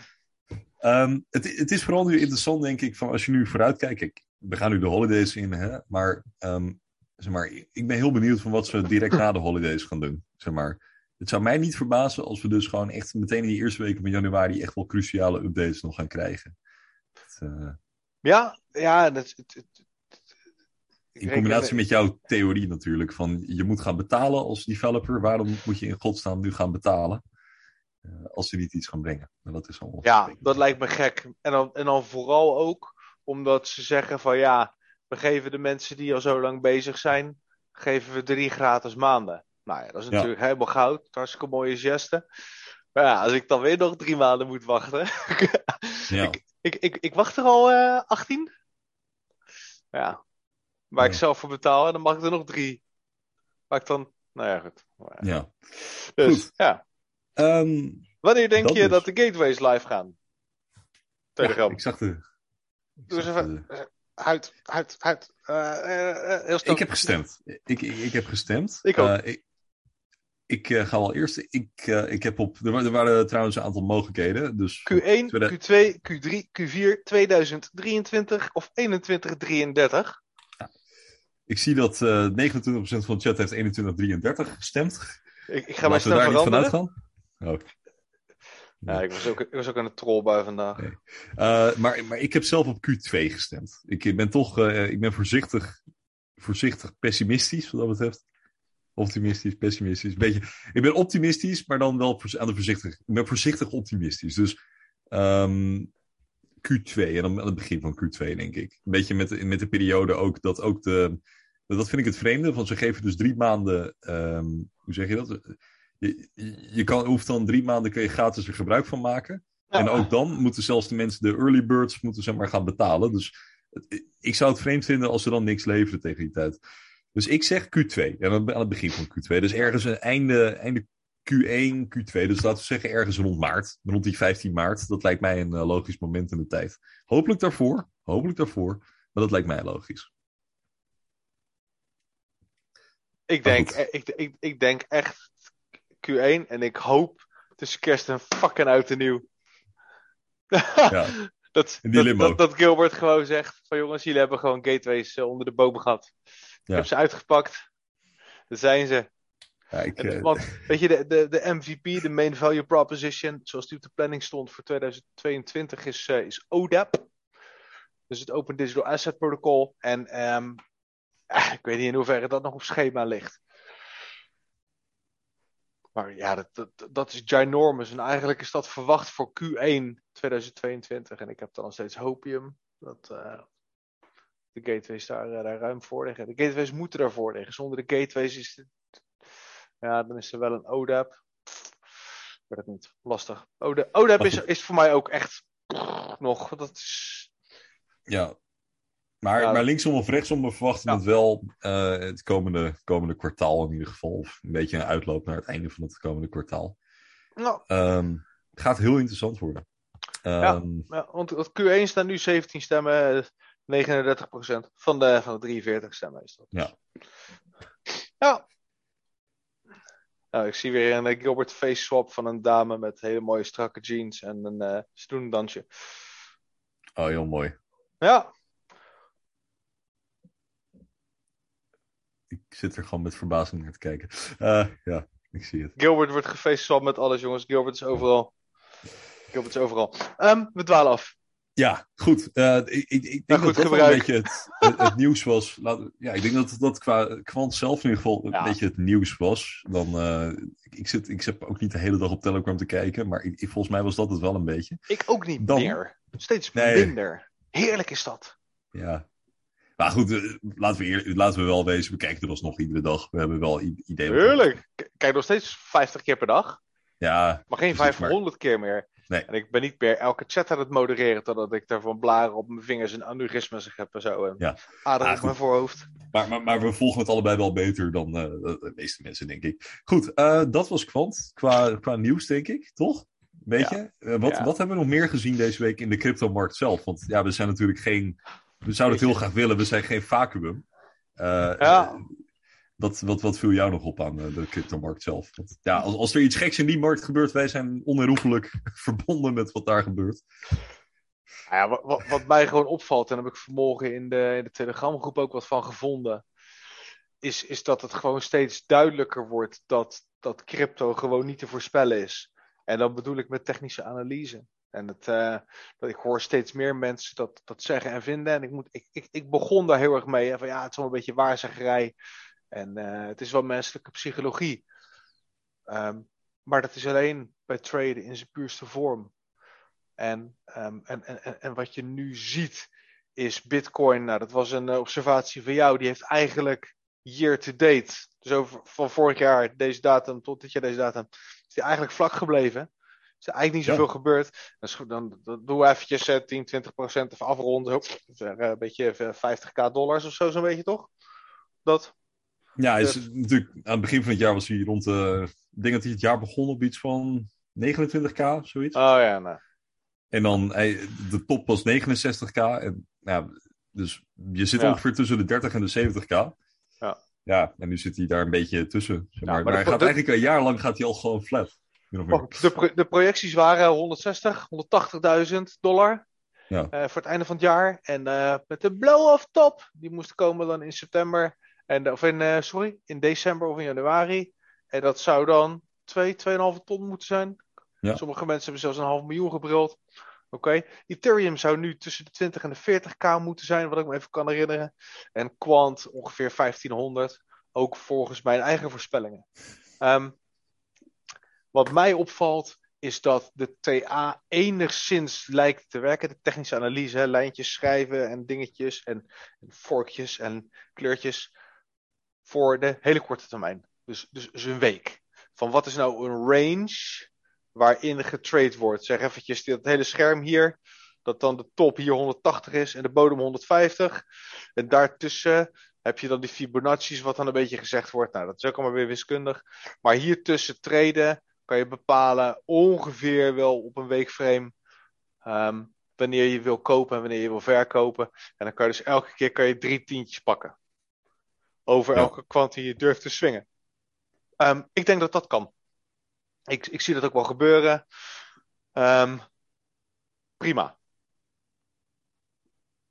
Speaker 2: Ehm, het, het is vooral nu interessant, denk ik, van als je nu vooruit kijkt. Kijk, we gaan nu de holidays in, hè? Maar, ehm, zeg maar ik ben heel benieuwd van wat ze direct na de holidays gaan doen. Zeg maar. Het zou mij niet verbazen als we dus gewoon echt meteen in die eerste weken van januari echt wel cruciale updates nog gaan krijgen. Het, eh,
Speaker 1: ja, ja dat, het,
Speaker 2: in combinatie met jouw theorie natuurlijk, van je moet gaan betalen als developer. Waarom moet je in godsnaam nu gaan betalen? eh, als ze niet iets gaan brengen. Nou, dat is
Speaker 1: Ja, dat lijkt me gek. En dan, en dan vooral ook omdat ze zeggen van ja, we geven de mensen die al zo lang bezig zijn, geven we drie gratis maanden. Nou ja, dat is
Speaker 2: Ja.
Speaker 1: natuurlijk helemaal goud. Hartstikke mooie geste. Maar ja, als ik dan weer nog drie maanden moet wachten. (laughs)
Speaker 2: Ja.
Speaker 1: ik, ik, ik wacht er al eh 18. Ja. Waar ik zelf voor betaal en dan mag ik er nog drie. Waar ik dan. Nou ja, goed.
Speaker 2: ja.
Speaker 1: Dus
Speaker 2: Goed.
Speaker 1: ja.
Speaker 2: Ehm,
Speaker 1: Wanneer denk
Speaker 2: Dat
Speaker 1: je
Speaker 2: dus.
Speaker 1: dat de gateways live gaan? Telegram.
Speaker 2: Ja, ik zag de.
Speaker 1: Doe eens even.
Speaker 2: de-
Speaker 1: Huid, huid, huid. Eh, eh, eh, heel
Speaker 2: ik heb gestemd. Ik, ik, ik heb gestemd.
Speaker 1: Ik ook.
Speaker 2: Ik ik ga al eerst. Ik, ik heb op. Er, er waren trouwens een aantal mogelijkheden. Dus
Speaker 1: Q1,
Speaker 2: Tweede-
Speaker 1: Q2, Q3, Q4 2023 of 2133.
Speaker 2: Ik zie dat eh 29% van de chat heeft 2133 gestemd.
Speaker 1: Ik, ik ga mijn stem veranderen.
Speaker 2: uitgaan. Oh.
Speaker 1: Ja, ik was ook, ik was ook aan de trollbui vandaag.
Speaker 2: Nee. Eh, maar, maar ik heb zelf op Q2 gestemd. Ik ben toch. eh, ik ben voorzichtig, voorzichtig pessimistisch wat dat betreft. Optimistisch, pessimistisch. Beetje, ik ben optimistisch, maar dan wel aan de voorzichtig. Ik ben voorzichtig optimistisch. Dus ehm, Q2 en dan aan het begin van Q2, denk ik. Een beetje met, de- met de periode ook dat ook de. Dat vind ik het vreemde, want ze geven dus drie maanden. ehm, hoe zeg je dat? Je, kan, hoeft dan drie maanden kun je gratis er gebruik van maken.
Speaker 1: Ja.
Speaker 2: En ook dan moeten zelfs de mensen, de early birds, moeten zeg maar gaan betalen. Dus het- ik zou het vreemd vinden als ze dan niks leveren tegen die tijd. Dus ik zeg Q2. En dan aan het begin van Q2. Dus ergens een einde, einde Q1, Q2. Dus laten we zeggen ergens rond maart. Rond die 15 maart. Dat lijkt mij een eh, logisch moment in de tijd. Hopelijk daarvoor. Hopelijk daarvoor. Maar dat lijkt mij logisch.
Speaker 1: Ik denk, eh, ik, ik, ik denk echt Q1 en ik hoop tussen kerst en fucking en nieuw. (laughs)
Speaker 2: Ja,
Speaker 1: dat, dat, dat, dat Gilbert gewoon zegt van jongens, jullie hebben gewoon gateways eh, onder de bomen gehad. Ik
Speaker 2: Ja.
Speaker 1: heb ze uitgepakt. Daar zijn ze.
Speaker 2: Ja, ik,
Speaker 1: En,
Speaker 2: eh,
Speaker 1: want weet je, de, de, de MVP, de Main Value Proposition, zoals die op de planning stond voor 2022, is, eh, is ODAP. Dus het Open Digital Asset Protocol. En ehm, (laughs) ik weet niet in hoeverre dat nog op schema ligt. Maar ja, dat, dat, is ginormous. En eigenlijk is dat verwacht voor Q1 2022. En ik heb dan nog steeds hopium dat eh, de gateways daar, eh, daar ruim voor liggen. De gateways moeten daarvoor liggen. Zonder de gateways is het, ja, dan is er wel een ODAP. Ik weet het niet. Lastig. ODAP, ODAP is, is voor mij ook echt nog. Dat is,
Speaker 2: Ja. Maar, maar linksom of rechtsom, we verwachten
Speaker 1: Ja.
Speaker 2: het wel eh, het komende, komende kwartaal in ieder geval. Of een beetje een uitloop naar het einde van het komende kwartaal.
Speaker 1: nou,
Speaker 2: Ehm, het gaat heel interessant worden. Ehm,
Speaker 1: ja, want het Q1 staan nu 17 stemmen. eh, 39% van de, van de 43 stemmen is dat.
Speaker 2: Ja.
Speaker 1: Ja. Nou, ik zie weer een eh, Gilbert face swap van een dame met hele mooie strakke jeans en een eh stoendansje.
Speaker 2: Oh, heel mooi.
Speaker 1: Ja,
Speaker 2: Ik zit er gewoon met verbazing naar te kijken. Eh, ja, ik zie het.
Speaker 1: Gilbert wordt gefaceswapt met alles, jongens. Gilbert is overal. Gilbert is overal. Ehm, we dwalen af.
Speaker 2: Ja, goed. Eh, ik, ik, ik denk
Speaker 1: Nou, goed
Speaker 2: dat dat wel een beetje het, het, het nieuws was. Laat, ja, ik denk dat dat qua kwant zelf in ieder geval een
Speaker 1: Ja.
Speaker 2: beetje het nieuws was. Dan, eh, ik, ik, zit, ik zit ook niet de hele dag op Telegram te kijken, maar ik, ik- volgens mij was dat het wel een beetje.
Speaker 1: Ik ook niet
Speaker 2: Dan-
Speaker 1: meer. Steeds
Speaker 2: Nee.
Speaker 1: minder. Heerlijk is dat.
Speaker 2: Ja. Maar goed, eh, laten, we laten we wel wezen, we kijken er alsnog iedere dag. We hebben wel ideeën.
Speaker 1: Heerlijk. K- Kijk nog steeds 50 keer per dag.
Speaker 2: Ja,
Speaker 1: Maar geen
Speaker 2: Precies, maar-
Speaker 1: 500 keer meer.
Speaker 2: Nee.
Speaker 1: En ik ben niet meer elke chat aan het modereren totdat ik daar van blaren op mijn vingers en aneurysmes heb en zo. En
Speaker 2: Ja.
Speaker 1: Ader
Speaker 2: Ah,
Speaker 1: op
Speaker 2: goed.
Speaker 1: mijn voorhoofd.
Speaker 2: maar, maar, maar we volgen het allebei wel beter dan eh, de meeste mensen, denk ik. Goed, eh, dat was kwant qua, qua nieuws, denk ik, toch? Weet
Speaker 1: Ja.
Speaker 2: je? Wat,
Speaker 1: Ja.
Speaker 2: wat hebben we nog meer gezien deze week in de cryptomarkt zelf? Want ja, we zijn natuurlijk geen... We zouden het heel graag willen, we zijn geen vacuüm. Eh,
Speaker 1: Ja.
Speaker 2: eh, wat, wat, wat viel jou nog op aan eh, de cryptomarkt zelf? Want, ja, als, als er iets geks in die markt gebeurt, wij zijn onherroepelijk (laughs) verbonden met wat daar gebeurt.
Speaker 1: Nou ja, wat, wat, wat mij gewoon opvalt, en daar heb ik vanmorgen in de, in de Telegramgroep ook wat van gevonden, is, is dat het gewoon steeds duidelijker wordt dat, dat crypto gewoon niet te voorspellen is. En dan bedoel ik met technische analyse. En het, dat ik hoor steeds meer mensen dat, dat zeggen en vinden. En ik, moet, ik, ik, ik begon daar heel erg mee. Hè, van ja, het is wel een beetje waarzeggerij. En eh, het is wel menselijke psychologie. Ehm, maar dat is alleen bij traden in zijn puurste vorm. En, ehm, en, en, en- en wat je nu ziet is Bitcoin. Nou, dat was een eh, observatie van jou. Die heeft eigenlijk year to date, dus over, van vorig jaar deze datum tot dit jaar deze datum, is die eigenlijk vlak gebleven. Is er eigenlijk niet
Speaker 2: Ja.
Speaker 1: zoveel gebeurd. Dus goed, dan, dan doen we eventjes eh, 10, 20 procent even afronden. Eh, een beetje eh, 50k dollars of zo, zo'n beetje toch? Dat?
Speaker 2: Ja, is,
Speaker 1: Dus-
Speaker 2: natuurlijk, aan het begin van het jaar was hij rond de... Ik denk dat hij het jaar begon op iets van 29k, zoiets.
Speaker 1: Oh ja, nou.
Speaker 2: En dan, hij, de top was 69k. En, ja, dus je zit
Speaker 1: Ja.
Speaker 2: ongeveer tussen de 30 en de 70k.
Speaker 1: Ja.
Speaker 2: Ja, en nu zit hij daar een beetje tussen. Zeg maar.
Speaker 1: maar
Speaker 2: hij gaat
Speaker 1: de-
Speaker 2: eigenlijk een jaar lang gaat hij al gewoon flat.
Speaker 1: De, de projecties waren 160, 180.000 dollar
Speaker 2: Ja.
Speaker 1: eh, voor het einde van het jaar. En eh, met de blow-off top, die moest komen dan in september. En, of in, eh, sorry, in december of in januari. En dat zou dan 2, 2,5 ton moeten zijn.
Speaker 2: Ja.
Speaker 1: Sommige mensen hebben zelfs een half miljoen gebruld. Oké, Ethereum zou nu tussen de 20 en de 40k moeten zijn, wat ik me even kan herinneren. En Quant ongeveer 1500, ook volgens mijn eigen voorspellingen. Ehm, wat mij opvalt, is dat de TA enigszins lijkt te werken. De technische analyse, lijntjes schrijven en dingetjes en, en vorkjes en kleurtjes. Voor de hele korte termijn. Dus, dus, dus een week. Van wat is nou een range waarin getrade wordt? Zeg eventjes dat hele scherm hier. Dat dan de top hier 180 is en de bodem 150. En daartussen heb je dan die Fibonacci's, wat dan een beetje gezegd wordt. Nou, dat is ook allemaal weer wiskundig. Maar hier tussen treden kan je bepalen ongeveer wel op een weekframe ehm, wanneer je wil kopen en wanneer je wil verkopen. En dan kan je dus elke keer kan je drie tientjes pakken. Over
Speaker 2: Ja.
Speaker 1: elke kwant die je durft te swingen. Ehm, ik denk dat dat kan. Ik, ik zie dat ook wel gebeuren. Ehm, prima.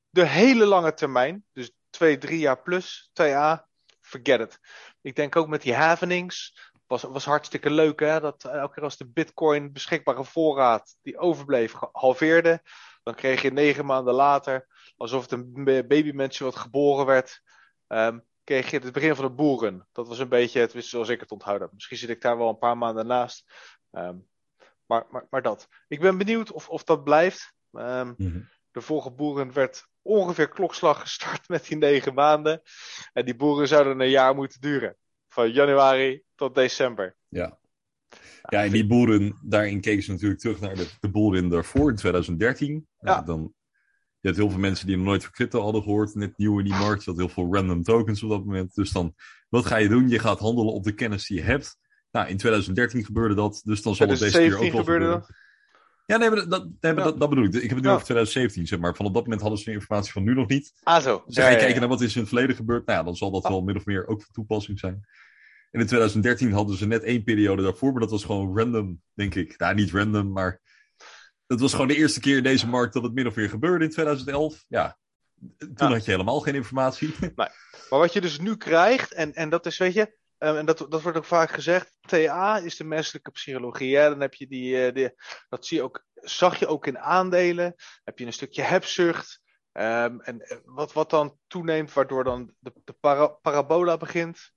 Speaker 1: De hele lange termijn, dus twee, drie jaar plus, 2A, forget it. Ik denk ook met die havenings, was, was hartstikke leuk, hè? Dat elke keer als de bitcoin beschikbare voorraad die overbleef halveerde, dan kreeg je negen maanden later, alsof het een babymensje wat geboren werd, um, kreeg je het begin van de boeren. Dat was een beetje, het wist zoals ik het onthouden. Misschien zit ik daar wel een paar maanden naast. Um, maar, maar, maar dat. Ik ben benieuwd of, of dat blijft. Um, De vorige boeren werd ongeveer klokslag gestart (laughs) met die negen maanden. En die boeren zouden een jaar moeten duren. Van januari tot december.
Speaker 2: Ja. Ja, en die boeren, daarin keken ze natuurlijk terug naar de, de boeren daarvoor in 2013. Ja. dan, je had heel veel mensen die nog nooit van crypto hadden gehoord, net nieuw in die markt. Je had heel veel random tokens op dat moment. Dus dan, wat ga je doen? Je gaat handelen op de kennis die je hebt. Nou, in 2013 gebeurde dat, dus dan zal het deze keer ook wel gebeuren. Dat? Ja, nee, maar dat, nee, maar dat, dat, bedoel ik. Ik heb het nu over 2017, zeg maar. Van op dat moment hadden ze de informatie van nu nog niet.
Speaker 1: Ah, zo.
Speaker 2: Dus ga je kijken naar wat is in het verleden gebeurd. Nou ja, dan zal dat ah. wel min of meer ook van toepassing zijn. En in 2013 hadden ze net één periode daarvoor, maar dat was gewoon random, denk ik. Nou, niet random, maar het was gewoon de eerste keer in deze markt dat het min of meer gebeurde in 2011. Ja, toen had je helemaal geen informatie. (laughs)
Speaker 1: Nee. Maar wat je dus nu krijgt, en, en dat is, weet je, um, en dat, dat wordt ook vaak gezegd, TA is de menselijke psychologie. Hè? Dan heb je die, uh, die, dat zie je ook, zag je ook in aandelen. Heb je een stukje hebzucht. Um, en eh, wat, wat dan toeneemt, waardoor dan de, de para, parabola begint.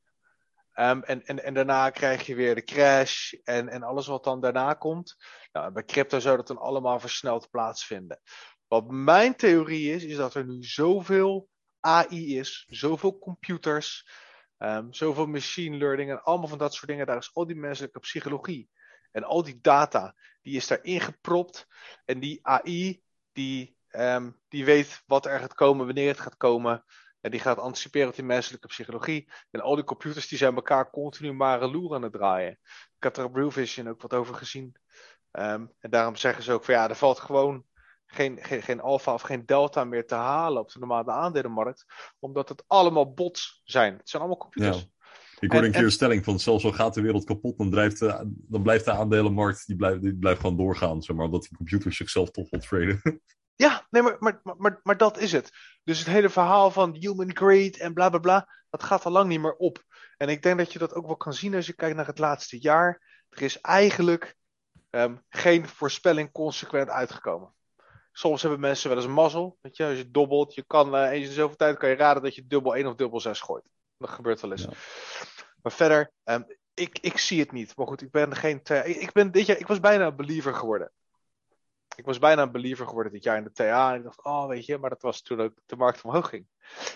Speaker 1: Um, en, en, en daarna krijg je weer de crash en, en alles wat dan daarna komt. Nou, bij crypto zou dat dan allemaal versneld plaatsvinden. Wat mijn theorie is, is dat er nu zoveel AI is, zoveel computers, um, zoveel machine learning en allemaal van dat soort dingen. Daar is al die menselijke psychologie en al die data, die is daar ingepropt. En die AI, die, um, die weet wat er gaat komen, wanneer het gaat komen. En die gaat anticiperen op die menselijke psychologie. En al die computers die zijn elkaar continu maar een loer aan het draaien. Ik heb er op Blue Vision ook wat over gezien. Um, en daarom zeggen ze ook van ja, er valt gewoon geen, geen, geen alfa of geen delta meer te halen op de normale aandelenmarkt. Omdat het allemaal bots zijn. Het zijn allemaal computers. Ja.
Speaker 2: Ik hoorde een keer een stelling van zelfs al gaat de wereld kapot, dan, blijft de, dan blijft de aandelenmarkt die blijft, die blijft gewoon doorgaan. Zeg maar, omdat die computers zichzelf toch wel traden. (laughs)
Speaker 1: Ja, nee, maar, maar, maar, maar dat is het. Dus het hele verhaal van human greed en bla bla bla, dat gaat al lang niet meer op. En ik denk dat je dat ook wel kan zien als je kijkt naar het laatste jaar. Er is eigenlijk um, geen voorspelling consequent uitgekomen. Soms hebben mensen wel eens een mazzel. Weet je, als je dobbelt, je kan uh, eens in zoveel tijd kan je raden dat je dubbel 1 of dubbel 6 gooit. Dat gebeurt wel eens. Maar verder, um, ik, ik zie het niet. Maar goed, ik ben geen. ik, ben dit jaar, ik was bijna een believer geworden. Ik was bijna een believer geworden dit jaar in de TA. En ik dacht, oh weet je, maar dat was toen ook de markt omhoog ging.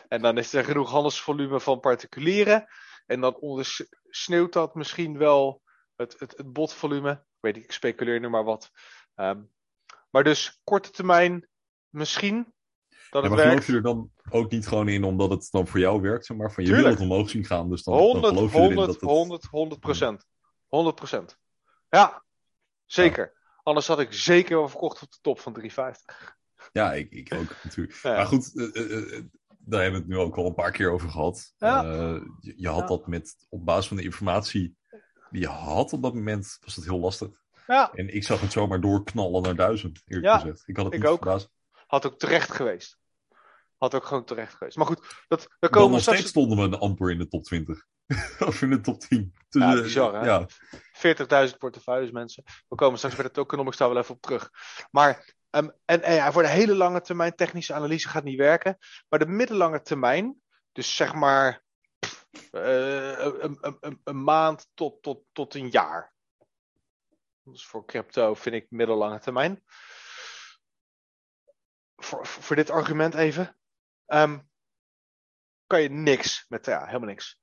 Speaker 1: En dan is er genoeg handelsvolume van particulieren. En dan ondersneeuwt dat misschien wel het, het, het botvolume. Ik weet niet, ik speculeer nu maar wat. Um, maar dus korte termijn misschien dat ja,
Speaker 2: maar
Speaker 1: werkt.
Speaker 2: geloof je er dan ook niet gewoon in omdat het dan voor jou werkt, zeg maar, van je Tuurlijk. wil het omhoog zien gaan, dus dan,
Speaker 1: 100,
Speaker 2: dan geloof
Speaker 1: je 100, erin dat het... 100, 100 procent. 100 procent. Ja, zeker. Ja. Anders had ik zeker wel verkocht op de top van 350.
Speaker 2: Ja, ik, ik ook natuurlijk. Ja. Maar goed, uh, uh, daar hebben we het nu ook al een paar keer over gehad. Ja. Uh, je, je, had dat met, op basis van de informatie die je had op dat moment, was dat heel lastig. Ja. En ik zag het zomaar doorknallen naar duizend, eerlijk ja, gezegd. Ik had het
Speaker 1: ik
Speaker 2: niet
Speaker 1: ook. Verbaasd. Had ook terecht geweest. Had ook gewoon terecht geweest. Maar goed, dat, we komen
Speaker 2: nog steeds stonden we amper in de top 20. (laughs) of in de top 10.
Speaker 1: Dus, ja, bizar hè? Ja. 40.000 portefeuilles mensen. We komen straks bij de tokenomics daar wel even op terug. Maar, um, en, ja, voor de hele lange termijn technische analyse gaat niet werken. Maar de middellange termijn, dus zeg maar uh, een, een, een, maand tot, tot, tot een jaar. Dus voor crypto vind ik middellange termijn. Voor, voor dit argument even. Um, kan je niks met, ja, helemaal niks.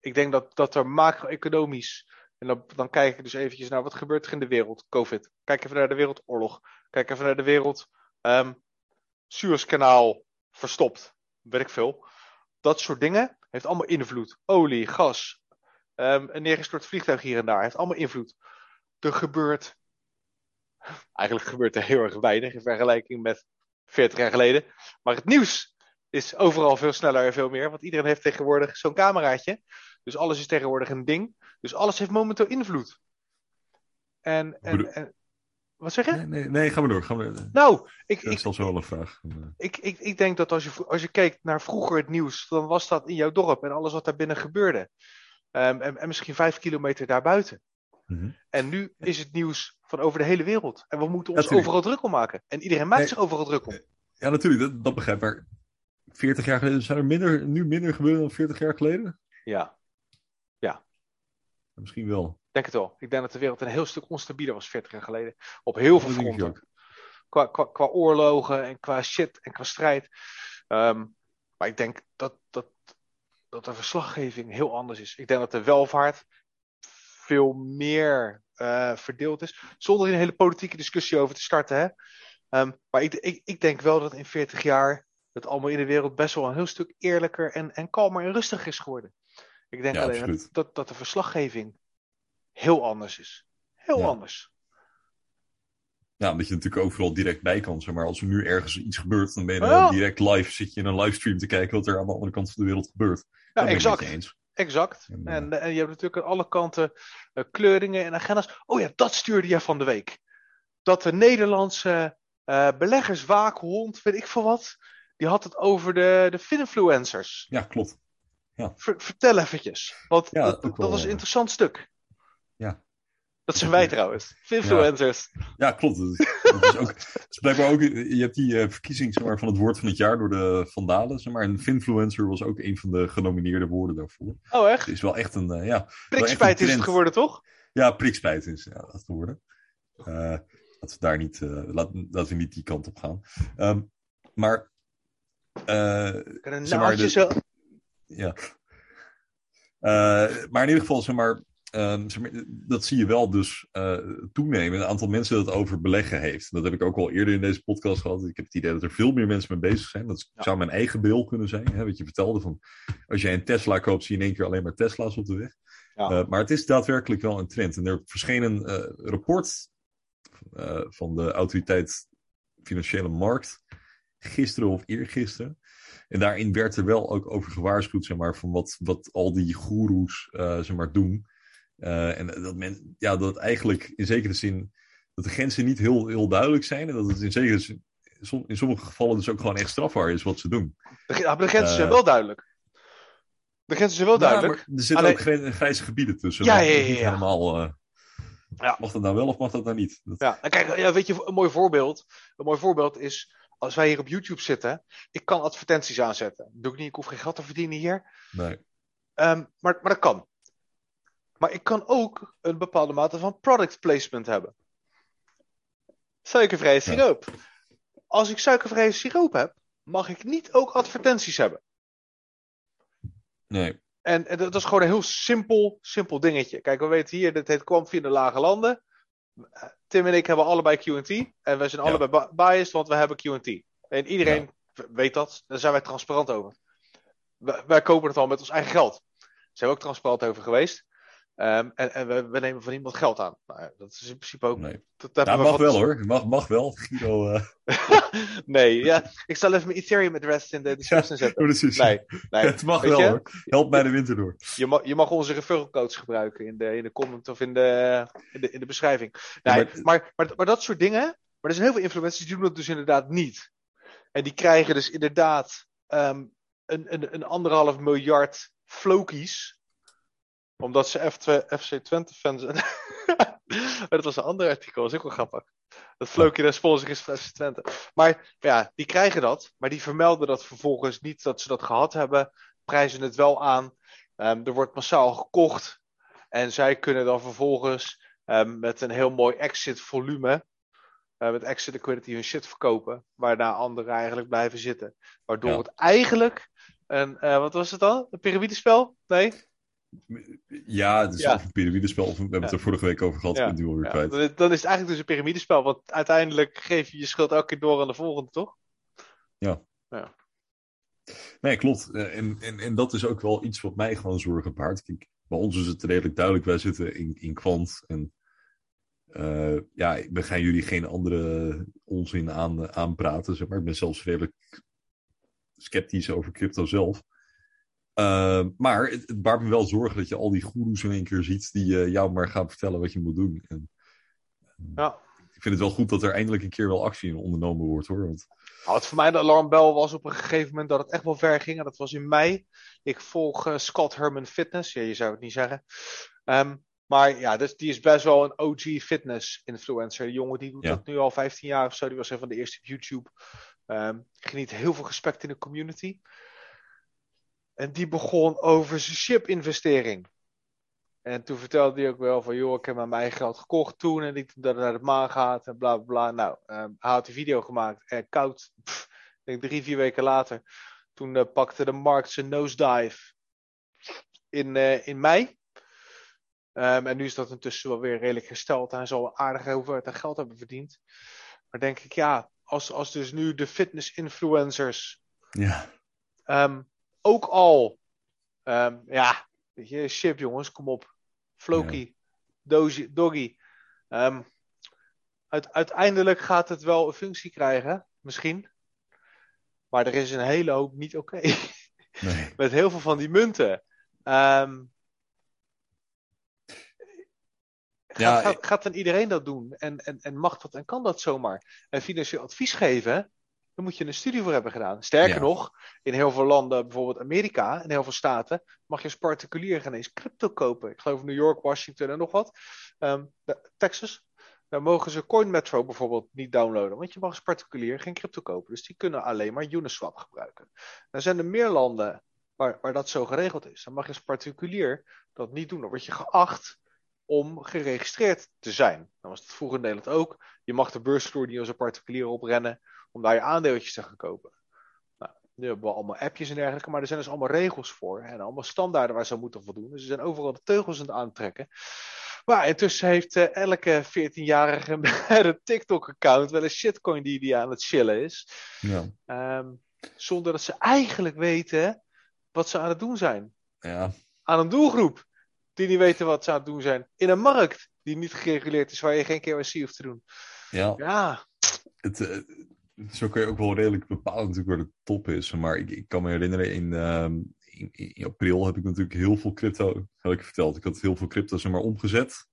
Speaker 1: Ik denk dat, dat er macro-economisch, en dan, kijk ik dus eventjes naar wat gebeurt er in de wereld, COVID. Kijk even naar de wereldoorlog. Kijk even naar de wereld, um, Suezkanaal verstopt, weet ik veel. Dat soort dingen heeft allemaal invloed. Olie, gas, um, een neergestort vliegtuig hier en daar heeft allemaal invloed er gebeurt. Eigenlijk gebeurt er heel erg weinig in vergelijking met 40 jaar geleden. Maar het nieuws is overal veel sneller en veel meer. Want iedereen heeft tegenwoordig zo'n cameraatje. Dus alles is tegenwoordig een ding. Dus alles heeft momenteel invloed. En, en, en wat zeg je?
Speaker 2: Nee, nee, nee, ga maar door. Ga maar door.
Speaker 1: Nou, ik,
Speaker 2: dat is al zo een vraag.
Speaker 1: Ik, ik, ik denk dat als je, als je kijkt naar vroeger het nieuws, dan was dat in jouw dorp en alles wat daar binnen gebeurde. Ehm, en, en misschien vijf kilometer daarbuiten.
Speaker 2: Mhm.
Speaker 1: En nu is het nieuws van over de hele wereld. En we moeten ons
Speaker 2: Natuurlijk.
Speaker 1: overal druk om maken. En iedereen maakt
Speaker 2: Nee.
Speaker 1: zich overal druk om.
Speaker 2: Ja, natuurlijk, dat, dat begrijp ik. Maar 40 jaar geleden zijn er minder, nu minder gebeurd dan 40 jaar geleden?
Speaker 1: Ja,
Speaker 2: Misschien wel.
Speaker 1: ik denk het wel. Ik denk dat de wereld een heel stuk onstabieler was 40 jaar geleden. Op heel veel fronten. Qua, qua, qua oorlogen en qua shit en qua strijd. Ehm, maar ik denk dat, dat, dat de verslaggeving heel anders is. Ik denk dat de welvaart veel meer eh, verdeeld is. Zonder hier een hele politieke discussie over te starten. Hè? Ehm, maar ik, ik, ik denk wel dat in 40 jaar het allemaal in de wereld best wel een heel stuk eerlijker en, en kalmer en rustiger is geworden. Ik denk
Speaker 2: Ja,
Speaker 1: alleen dat, dat, dat de verslaggeving heel anders is. Heel
Speaker 2: Ja.
Speaker 1: anders.
Speaker 2: Ja, omdat je natuurlijk overal direct bij kan. Zeg maar als er nu ergens iets gebeurt, dan ben je
Speaker 1: Ja.
Speaker 2: direct live. Zit je in een livestream te kijken wat er aan de andere kant van de wereld gebeurt.
Speaker 1: Ja, exact.
Speaker 2: eens.
Speaker 1: Exact.
Speaker 2: En, eh,
Speaker 1: En, en je hebt natuurlijk aan alle kanten eh, kleuringen en agenda's. Oh ja, dat stuurde je van de week. Dat de Nederlandse eh, beleggerswaakhond, weet ik veel wat, die had het over de, de finfluencers.
Speaker 2: Ja, klopt.
Speaker 1: Ver- vertel eventjes, want
Speaker 2: Ja,
Speaker 1: dat,
Speaker 2: ook
Speaker 1: dat
Speaker 2: wel,
Speaker 1: was een
Speaker 2: eh,
Speaker 1: interessant stuk.
Speaker 2: Ja.
Speaker 1: Dat zijn wij trouwens, finfluencers.
Speaker 2: Ja, klopt. Dat is, ook, dat is blijkbaar ook, je hebt die eh, verkiezing zeg maar, van het woord van het jaar door de Vandalen. Zeg maar, en finfluencer was ook een van de genomineerde woorden daarvoor.
Speaker 1: Oh echt?
Speaker 2: Het is wel echt een, eh, ja,
Speaker 1: Prikspijt is het geworden toch?
Speaker 2: ja, prikspijt is ja, dat geworden. Eh laten we daar niet, laat, laten we niet die kant op gaan. Ehm, maar, eh,
Speaker 1: En een
Speaker 2: Zeg maar,
Speaker 1: naaldje
Speaker 2: de-
Speaker 1: zo.
Speaker 2: Ja. Eh, maar in ieder geval, zeg maar, ehm, zeg maar, dat zie je wel dus eh, toenemen. Het aantal mensen dat het over beleggen heeft. Dat heb ik ook al eerder in deze podcast gehad. Ik heb het idee dat er veel meer mensen mee bezig zijn. Dat
Speaker 1: Ja.
Speaker 2: zou mijn eigen beeld kunnen zijn. Hè, wat je vertelde van, als jij een Tesla koopt, zie je in één keer alleen maar Tesla's op de weg.
Speaker 1: Ja.
Speaker 2: Eh, maar het is daadwerkelijk wel een trend. En er verscheen een rapport van de autoriteit Financiële Markt gisteren of eergisteren. En daarin werd er wel ook over gewaarschuwd, zeg maar, van wat, wat al die goeroes, eh, zeg maar, doen. Eh, en dat men, ja, dat eigenlijk in zekere zin, dat de grenzen niet heel, heel duidelijk zijn. En dat het in zekere zin, som- in sommige gevallen dus ook gewoon echt strafbaar is wat ze doen.
Speaker 1: De, de grenzen
Speaker 2: Eh.
Speaker 1: zijn wel duidelijk. De grenzen zijn wel duidelijk.
Speaker 2: Ja, er zitten
Speaker 1: Alleen-
Speaker 2: ook grijze gebieden tussen.
Speaker 1: Ja, ja, ja,
Speaker 2: helemaal, eh,
Speaker 1: Ja.
Speaker 2: Mag dat nou wel of mag dat nou niet? Dat,
Speaker 1: Ja, en kijk, ja, weet je, een mooi voorbeeld. Een mooi voorbeeld is, als wij hier op YouTube zitten, ik kan advertenties aanzetten. Dat doe ik niet, ik hoef geen geld te verdienen hier.
Speaker 2: nee.
Speaker 1: Ehm, maar, maar dat kan. Maar ik kan ook een bepaalde mate van product placement hebben. Suikervrije siroop. Als ik suikervrije siroop heb, mag ik niet ook advertenties hebben.
Speaker 2: nee.
Speaker 1: En, en dat is gewoon een heel simpel, simpel dingetje. Kijk, we weten hier, dit heet kwam via de lage landen. Tim en ik hebben allebei QT. En wij zijn
Speaker 2: Ja.
Speaker 1: allebei biased, want we hebben QT. En iedereen weet dat. Daar zijn wij transparant over. Wij, wij kopen het al met ons eigen geld. Daar zijn we ook transparant over geweest. Ehm, en en we, we nemen van iemand geld aan. Nou, dat is in principe ook.
Speaker 2: nee.
Speaker 1: Dat we
Speaker 2: mag wel hoor. Mag, mag wel. Guido. eh (laughs)
Speaker 1: nee, ja. Ik zal even mijn Ethereum-adres in de description zetten.
Speaker 2: precies.
Speaker 1: Nee, nee. (laughs)
Speaker 2: Het mag
Speaker 1: Weet
Speaker 2: wel
Speaker 1: je?
Speaker 2: hoor. Help mij de winter door.
Speaker 1: Je mag, je mag onze referral codes gebruiken in de, in de comment of in de, in de, in de beschrijving. Nee,
Speaker 2: Ja,
Speaker 1: maar...
Speaker 2: maar-
Speaker 1: Maar, maar, dat soort dingen. Maar er zijn heel veel influencers die doen dat dus inderdaad niet. En die krijgen dus inderdaad ehm, een, een, een anderhalf miljard flokies. Omdat ze F2, FC Twente fans (laughs) zijn. Dat was een ander artikel, dat is ook wel grappig. Dat Floki de sponsor is van FC Twente. Maar ja, die krijgen dat. Maar die vermelden dat vervolgens niet dat ze dat gehad hebben. Prijzen het wel aan. Ehm, er wordt massaal gekocht. En zij kunnen dan vervolgens ehm, met een heel mooi exit volume. eh, met exit liquidity hun shit verkopen. Waarna anderen eigenlijk blijven zitten. Waardoor
Speaker 2: Ja.
Speaker 1: het eigenlijk een, eh, wat was het dan? Een piramidespel? Nee?
Speaker 2: Ja, het is
Speaker 1: Ja.
Speaker 2: of een piramidespel. Of we hebben het
Speaker 1: Ja.
Speaker 2: er vorige week over gehad.
Speaker 1: Ja,
Speaker 2: Ik ben het nu alweer
Speaker 1: Ja,
Speaker 2: kwijt.
Speaker 1: dan, is- het eigenlijk dus een piramidespel. Want uiteindelijk geef je je schuld elke keer door aan de volgende, toch?
Speaker 2: Nee, klopt. Eh, En, en, en dat is ook wel iets wat mij gewoon zorgen baart. Kijk, bij ons is het redelijk duidelijk. Wij zitten in, in kwant. En eh, ja, we gaan jullie geen andere onzin aan, aanpraten. Zeg maar. Ik ben zelfs redelijk sceptisch over crypto zelf. Eh, maar het, het baart me wel zorgen dat je al die goeroes in één keer ziet die eh, jou maar gaan vertellen wat je moet doen. En,
Speaker 1: Ja.
Speaker 2: ik vind het wel goed dat er eindelijk een keer wel actie in ondernomen wordt hoor. Want
Speaker 1: Nou, wat voor mij de alarmbel was op een gegeven moment dat het echt wel ver ging. En dat was in mei. Ik volg uh, Scott Herman Fitness. Ja, je zou het niet zeggen. Um, maar ja, dus die is best wel een OG fitness influencer. Die jongen die doet
Speaker 2: Ja.
Speaker 1: dat nu al 15 jaar of zo. Die was een van de eerste op YouTube. Um, geniet heel veel respect in de community. En die begon over zijn chip-investering. En toen vertelde hij ook wel van, joh, ik heb mijn eigen geld gekocht toen en niet dat het naar de maan gaat en bla bla bla. Nou, um, hij had die video gemaakt en koud, pff, ik denk drie, vier weken later, toen uh, pakte de markt zijn nosedive in, uh, in mei. Um, en nu is dat intussen wel weer redelijk hersteld. Hij zal een aardige hoeveelheid geld hebben verdiend. Maar denk ik, ja, als, als dus nu de fitness-influencers
Speaker 2: Ja.
Speaker 1: um, ook al, um, ja, weet je, chip jongens, kom op. Floki, ja. Doggy. Um, uit, uiteindelijk gaat het wel een functie krijgen, misschien. Maar er is een hele hoop niet oké. Okay. (laughs)
Speaker 2: Nee.
Speaker 1: Met heel veel van die munten. Um,
Speaker 2: Ja,
Speaker 1: gaat, gaat, gaat dan iedereen dat doen? En, en, en mag dat en kan dat zomaar? En financieel advies geven, dan moet je een studie voor hebben gedaan. Sterker
Speaker 2: Ja.
Speaker 1: nog, in heel veel landen, bijvoorbeeld Amerika, in heel veel staten, mag je als particulier geen eens crypto kopen. Ik geloof New York, Washington en nog wat. Um, Texas. Dan mogen ze CoinMetro bijvoorbeeld niet downloaden, want je mag als particulier geen crypto kopen. Dus die kunnen alleen maar Uniswap gebruiken. Dan zijn er meer landen waar, waar dat zo geregeld is. Dan mag je als particulier dat niet doen. Dan word je geacht om geregistreerd te zijn. Dan was het vroeger in Nederland ook. Je mag de beursvloer niet als een particulier oprennen om daar je aandeeltjes te gaan kopen. Nou, nu hebben we allemaal appjes en dergelijke, maar er zijn dus allemaal regels voor en allemaal standaarden waar ze moeten voldoen. Dus ze zijn overal de teugels aan het aantrekken. Maar intussen heeft uh, elke 14-jarige (laughs) met een TikTok-account wel een shitcoin die, die aan het chillen is.
Speaker 2: Ja.
Speaker 1: Um, zonder dat ze eigenlijk weten wat ze aan het doen zijn.
Speaker 2: Ja.
Speaker 1: Aan een doelgroep die niet weten wat ze aan het doen zijn. In een markt die niet gereguleerd is, waar je geen KYC hoeft te doen.
Speaker 2: Ja.
Speaker 1: ja.
Speaker 2: Het, uh, zo kun je ook wel redelijk bepalen natuurlijk waar de top is. Maar ik, ik kan me herinneren, in, uh, in, april heb ik natuurlijk heel veel crypto, heb ik verteld. Ik had heel veel crypto zeg maar omgezet.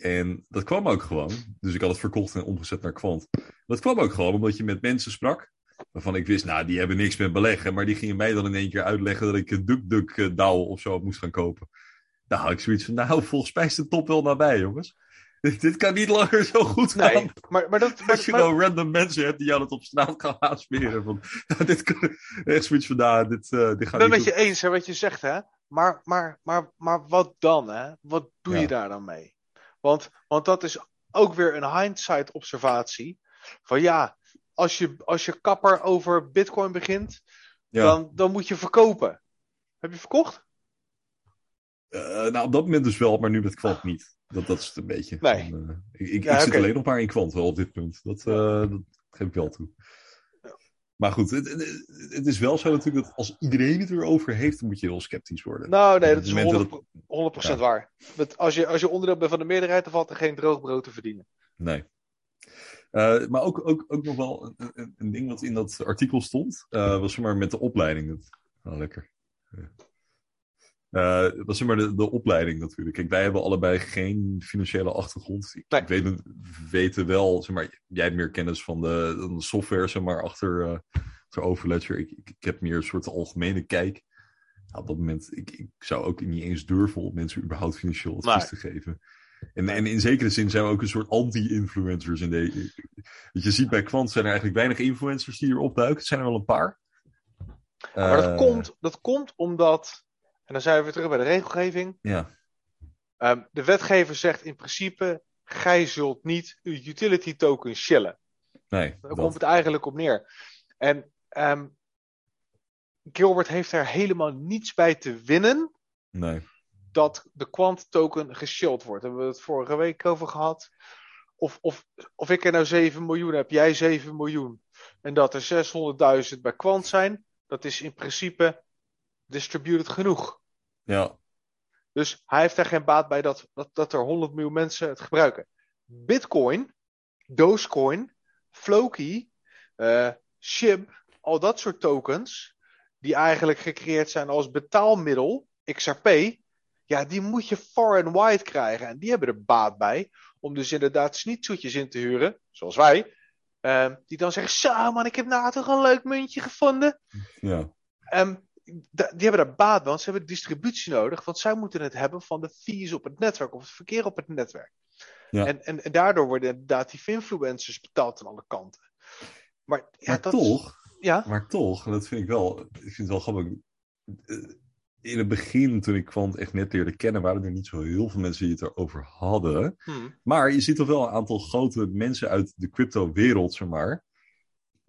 Speaker 2: En dat kwam ook gewoon. Dus ik had het verkocht en omgezet naar kwant. Dat kwam ook gewoon omdat je met mensen sprak. Waarvan ik wist, nou, die hebben niks met beleggen. Maar die gingen mij dan in één keer uitleggen dat ik een DuckDuck DAO of zo moest gaan kopen. Nou, had ik zoiets van, nou, volgens mij is de top wel nabij, jongens. (laughs) Dit, kan niet langer zo goed gaan.
Speaker 1: Nee, maar, maar dat...
Speaker 2: Als je
Speaker 1: maar,
Speaker 2: nou random mensen hebt die jou dat op straat gaan aansmeren. Van, (laughs) dit kan, echt zoiets van, nou, dit, uh, dit gaat
Speaker 1: Ik ben
Speaker 2: niet
Speaker 1: met je eens, hè, wat je zegt, hè. Maar, maar, maar, maar wat dan, hè? Wat doe
Speaker 2: Ja.
Speaker 1: je daar dan mee? Want, want dat is ook weer een hindsight observatie. Van ja, als je, als je kapper over bitcoin begint,
Speaker 2: Ja.
Speaker 1: dan, dan moet je verkopen. Heb je verkocht?
Speaker 2: Uh, nou, op dat moment dus wel, maar nu met kwant niet. Dat, dat is het een beetje.
Speaker 1: Nee.
Speaker 2: Van, uh, ik ik,
Speaker 1: Ja,
Speaker 2: ik zit alleen nog maar in kwant wel op dit punt. Dat, uh, dat geef ik wel toe. Maar goed, het, het, is wel zo natuurlijk dat als iedereen het erover heeft, dan moet je heel sceptisch worden.
Speaker 1: Nou, nee, dat is
Speaker 2: het moment
Speaker 1: 100%, 100%
Speaker 2: Ja.
Speaker 1: waar. Dat als, je, als je onderdeel bent van de meerderheid, dan valt er geen droog brood te verdienen.
Speaker 2: Nee. Uh, maar ook, ook, ook nog wel een, een, ding wat in dat artikel stond, was maar met de opleiding. Dat, oh, lekker. Uh, dat zeg maar de, de opleiding natuurlijk. Kijk, wij hebben allebei geen financiële achtergrond. Ik,
Speaker 1: Nee.
Speaker 2: weet, weten wel, zeg maar, jij hebt meer kennis van de, de software, zeg maar, achter, uh, achter Overledger. Ik, ik, ik, heb meer een soort algemene kijk. Nou, op dat moment, ik, ik zou ook niet eens durven om mensen überhaupt financieel advies
Speaker 1: Nee.
Speaker 2: te geven. En, en in zekere zin zijn we ook een soort anti-influencers. In de, wat je ziet bij Quant zijn er eigenlijk weinig influencers die erop duiken. Het zijn er wel een paar.
Speaker 1: Maar dat,
Speaker 2: Eh,
Speaker 1: komt, dat komt omdat, en dan zijn we weer terug bij de regelgeving.
Speaker 2: Ja,
Speaker 1: Ehm, de wetgever zegt in principe, gij zult niet uw utility token shillen.
Speaker 2: nee.
Speaker 1: Daar
Speaker 2: dat-
Speaker 1: komt het eigenlijk op neer. En ehm, Gilbert heeft er helemaal niets bij te winnen
Speaker 2: nee.
Speaker 1: dat de Quant token geshield wordt. Daar hebben we het vorige week over gehad. Of, of, of ik er nou 7 miljoen heb, jij 7 miljoen. En dat er 600.000 bij Quant zijn. Dat is in principe distributed genoeg.
Speaker 2: Ja,
Speaker 1: Dus hij heeft daar geen baat bij dat, dat, dat er 100 miljoen mensen het gebruiken. Bitcoin, Dogecoin, Floki, eh SHIB, al dat soort tokens, die eigenlijk gecreëerd zijn als betaalmiddel, XRP, ja, die moet je far and wide krijgen. En die hebben er baat bij om dus inderdaad snietzoetjes in te huren, zoals wij, Ehm, die dan zeggen, zo man, ik heb nou toch een leuk muntje gevonden.
Speaker 2: Ja.
Speaker 1: Ehm, da- die hebben daar baat bij, want ze hebben distributie nodig. Want zij moeten het hebben van de fees op het netwerk, of het verkeer op het netwerk.
Speaker 2: Ja.
Speaker 1: En, en, en daardoor worden inderdaad die influencers betaald aan alle kanten. Maar, ja,
Speaker 2: maar
Speaker 1: dat,
Speaker 2: toch,
Speaker 1: Ja,
Speaker 2: maar toch, en dat vind ik wel, ik vind het wel grappig. eh, In het begin, toen ik Kwant echt net leerde kennen, waren er niet zo heel veel mensen die het erover hadden.
Speaker 1: hm,
Speaker 2: Maar je ziet toch wel een aantal grote mensen uit de crypto-wereld, zeg maar.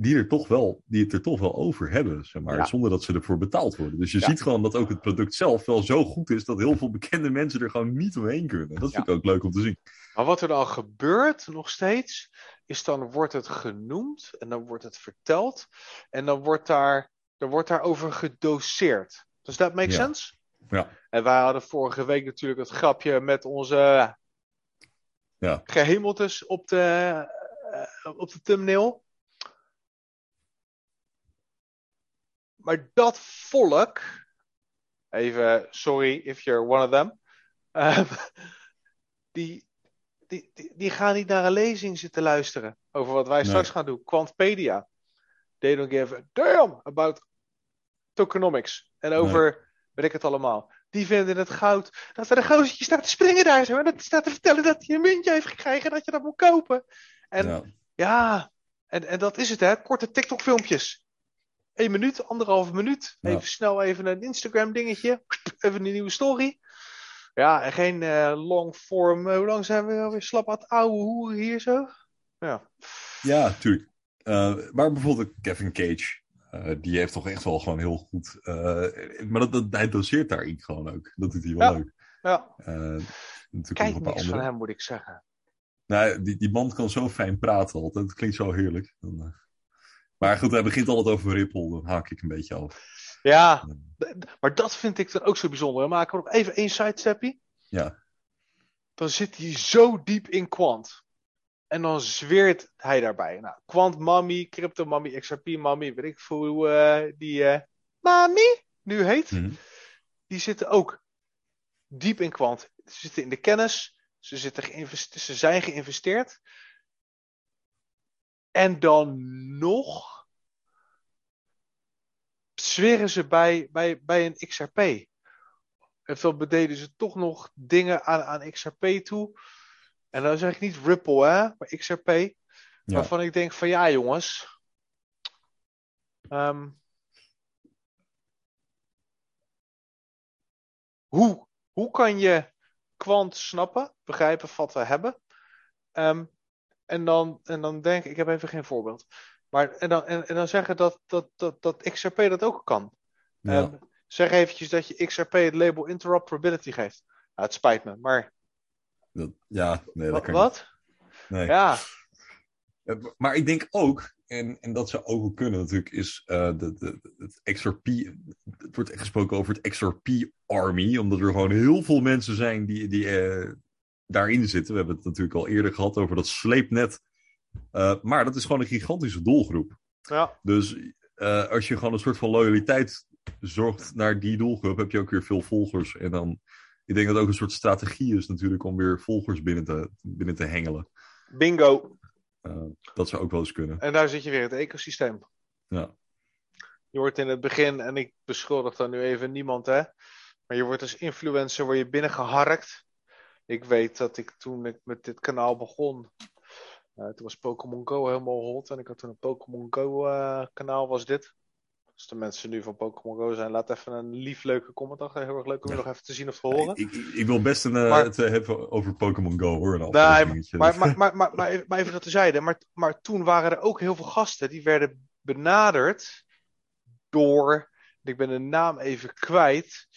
Speaker 2: Die, er toch wel, die het er toch wel over hebben, zeg maar.
Speaker 1: Ja.
Speaker 2: Zonder dat ze ervoor betaald worden. Dus je
Speaker 1: Ja.
Speaker 2: ziet gewoon dat ook het product zelf wel zo goed is. dat heel veel bekende mensen er gewoon niet omheen kunnen. Dat vind ik ook leuk om te zien.
Speaker 1: Maar wat er dan gebeurt, nog steeds, is dan wordt het genoemd en dan wordt het verteld. En dan wordt daar, er wordt daarover gedoseerd. Does that make
Speaker 2: Ja.
Speaker 1: sense?
Speaker 2: Ja.
Speaker 1: En wij hadden vorige week natuurlijk het grapje met onze
Speaker 2: Ja.
Speaker 1: gehemeltes op de, eh, op de thumbnail. Maar dat volk, even sorry if you're one of them, ehm, die, die, die, die gaan niet naar een lezing zitten luisteren over wat wij
Speaker 2: Nee.
Speaker 1: straks gaan doen. Quantpedia. They don't give a damn about tokenomics. En over, weet ik het allemaal. Die vinden het goud. Dat er een gozertje staat te springen daar zo. En dat staat te vertellen dat hij een muntje heeft gekregen en dat je dat moet kopen. En
Speaker 2: Ja.
Speaker 1: ja, en, en dat is het hè. Korte TikTok filmpjes. Eén minuut, anderhalve minuut.
Speaker 2: Ja.
Speaker 1: Even snel even een Instagram dingetje. Even een nieuwe story. Ja, en geen eh, long form. eh, hoe lang zijn we alweer slap aan het ouwe hoeren hier zo? Ja.
Speaker 2: Ja, tuurlijk. Eh, maar bijvoorbeeld Kevin Cage. die heeft toch echt wel gewoon heel goed. maar dat, dat, hij doseert daarin gewoon ook. Dat doet hij wel
Speaker 1: Ja.
Speaker 2: leuk.
Speaker 1: ja. Kijk niks van
Speaker 2: andere.
Speaker 1: hem moet ik zeggen.
Speaker 2: Nou, die, die man kan zo fijn praten altijd. Dat klinkt zo heerlijk. Dan, Maar goed, hij begint altijd over Ripple. Dan haak ik een beetje af.
Speaker 1: Ja, maar dat vind ik dan ook zo bijzonder. Dan maken we nog even één sidesteppie.
Speaker 2: Ja.
Speaker 1: Dan zit hij zo diep in kwant. En dan zweert hij daarbij. Nou, kwant mommy, crypto mommy, XRP mommy, weet ik veel hoe eh, die eh mommy nu heet.
Speaker 2: Mhm.
Speaker 1: Die zitten ook diep in kwant. Ze zitten in de kennis. Ze, zitten geïnveste- ze zijn geïnvesteerd. En dan nog zweren ze bij, bij, bij een XRP. En veel bededen ze toch nog dingen aan, aan XRP toe. En dan zeg ik niet Ripple, hè, maar XRP.
Speaker 2: Ja.
Speaker 1: Waarvan ik denk van ja, jongens. Ehm, hoe, hoe kan je kwant snappen, begrijpen, vatten, hebben? Ehm, en, dan, en dan denk ik, ik heb even geen voorbeeld. Maar, en, dan, en, en dan zeggen dat, dat, dat, dat XRP dat ook kan.
Speaker 2: Ja.
Speaker 1: Ehm, zeg eventjes dat je XRP het label interoperability geeft. Nou, het spijt me, maar
Speaker 2: Dat, ja, nee, dat kan
Speaker 1: wat?
Speaker 2: Nee.
Speaker 1: Ja,
Speaker 2: Eh, Maar ik denk ook, en, en dat zou ook wel kunnen natuurlijk, is eh, de, de, het XRP. Het wordt echt gesproken over het XRP Army, omdat er gewoon heel veel mensen zijn die, die eh, daarin zitten. We hebben het natuurlijk al eerder gehad over dat sleepnet. Eh, maar dat is gewoon een gigantische doelgroep.
Speaker 1: ja,
Speaker 2: Dus eh, als je gewoon een soort van loyaliteit zorgt naar die doelgroep, heb je ook weer veel volgers. En dan, ik denk dat het ook een soort strategie is natuurlijk om weer volgers binnen te, binnen te hengelen.
Speaker 1: bingo.
Speaker 2: Eh, dat zou ook wel eens kunnen.
Speaker 1: En daar zit je weer, het ecosysteem.
Speaker 2: Ja.
Speaker 1: Je wordt in het begin, en ik beschuldig dan nu even niemand, hè. Maar je wordt als influencer word je binnengeharkt. Ik weet dat ik toen ik met dit kanaal begon, eh, toen was Pokémon Go helemaal hot. En ik had toen een Pokémon Go eh, kanaal, was dit. Als de mensen nu van Pokémon Go zijn, laat even een lief leuke comment achter. Heel erg leuk om je
Speaker 2: Ja.
Speaker 1: nog even te zien of te horen.
Speaker 2: Ik, ik, ik wil best een, eh,
Speaker 1: Maar-
Speaker 2: het hebben over Pokémon Go hoor. Een
Speaker 1: Nee,
Speaker 2: afleveringetje.
Speaker 1: maar, maar, maar, maar, maar, even, maar even dat tezijde. Maar, maar toen waren er ook heel veel gasten die werden benaderd door, ik ben de naam even kwijt,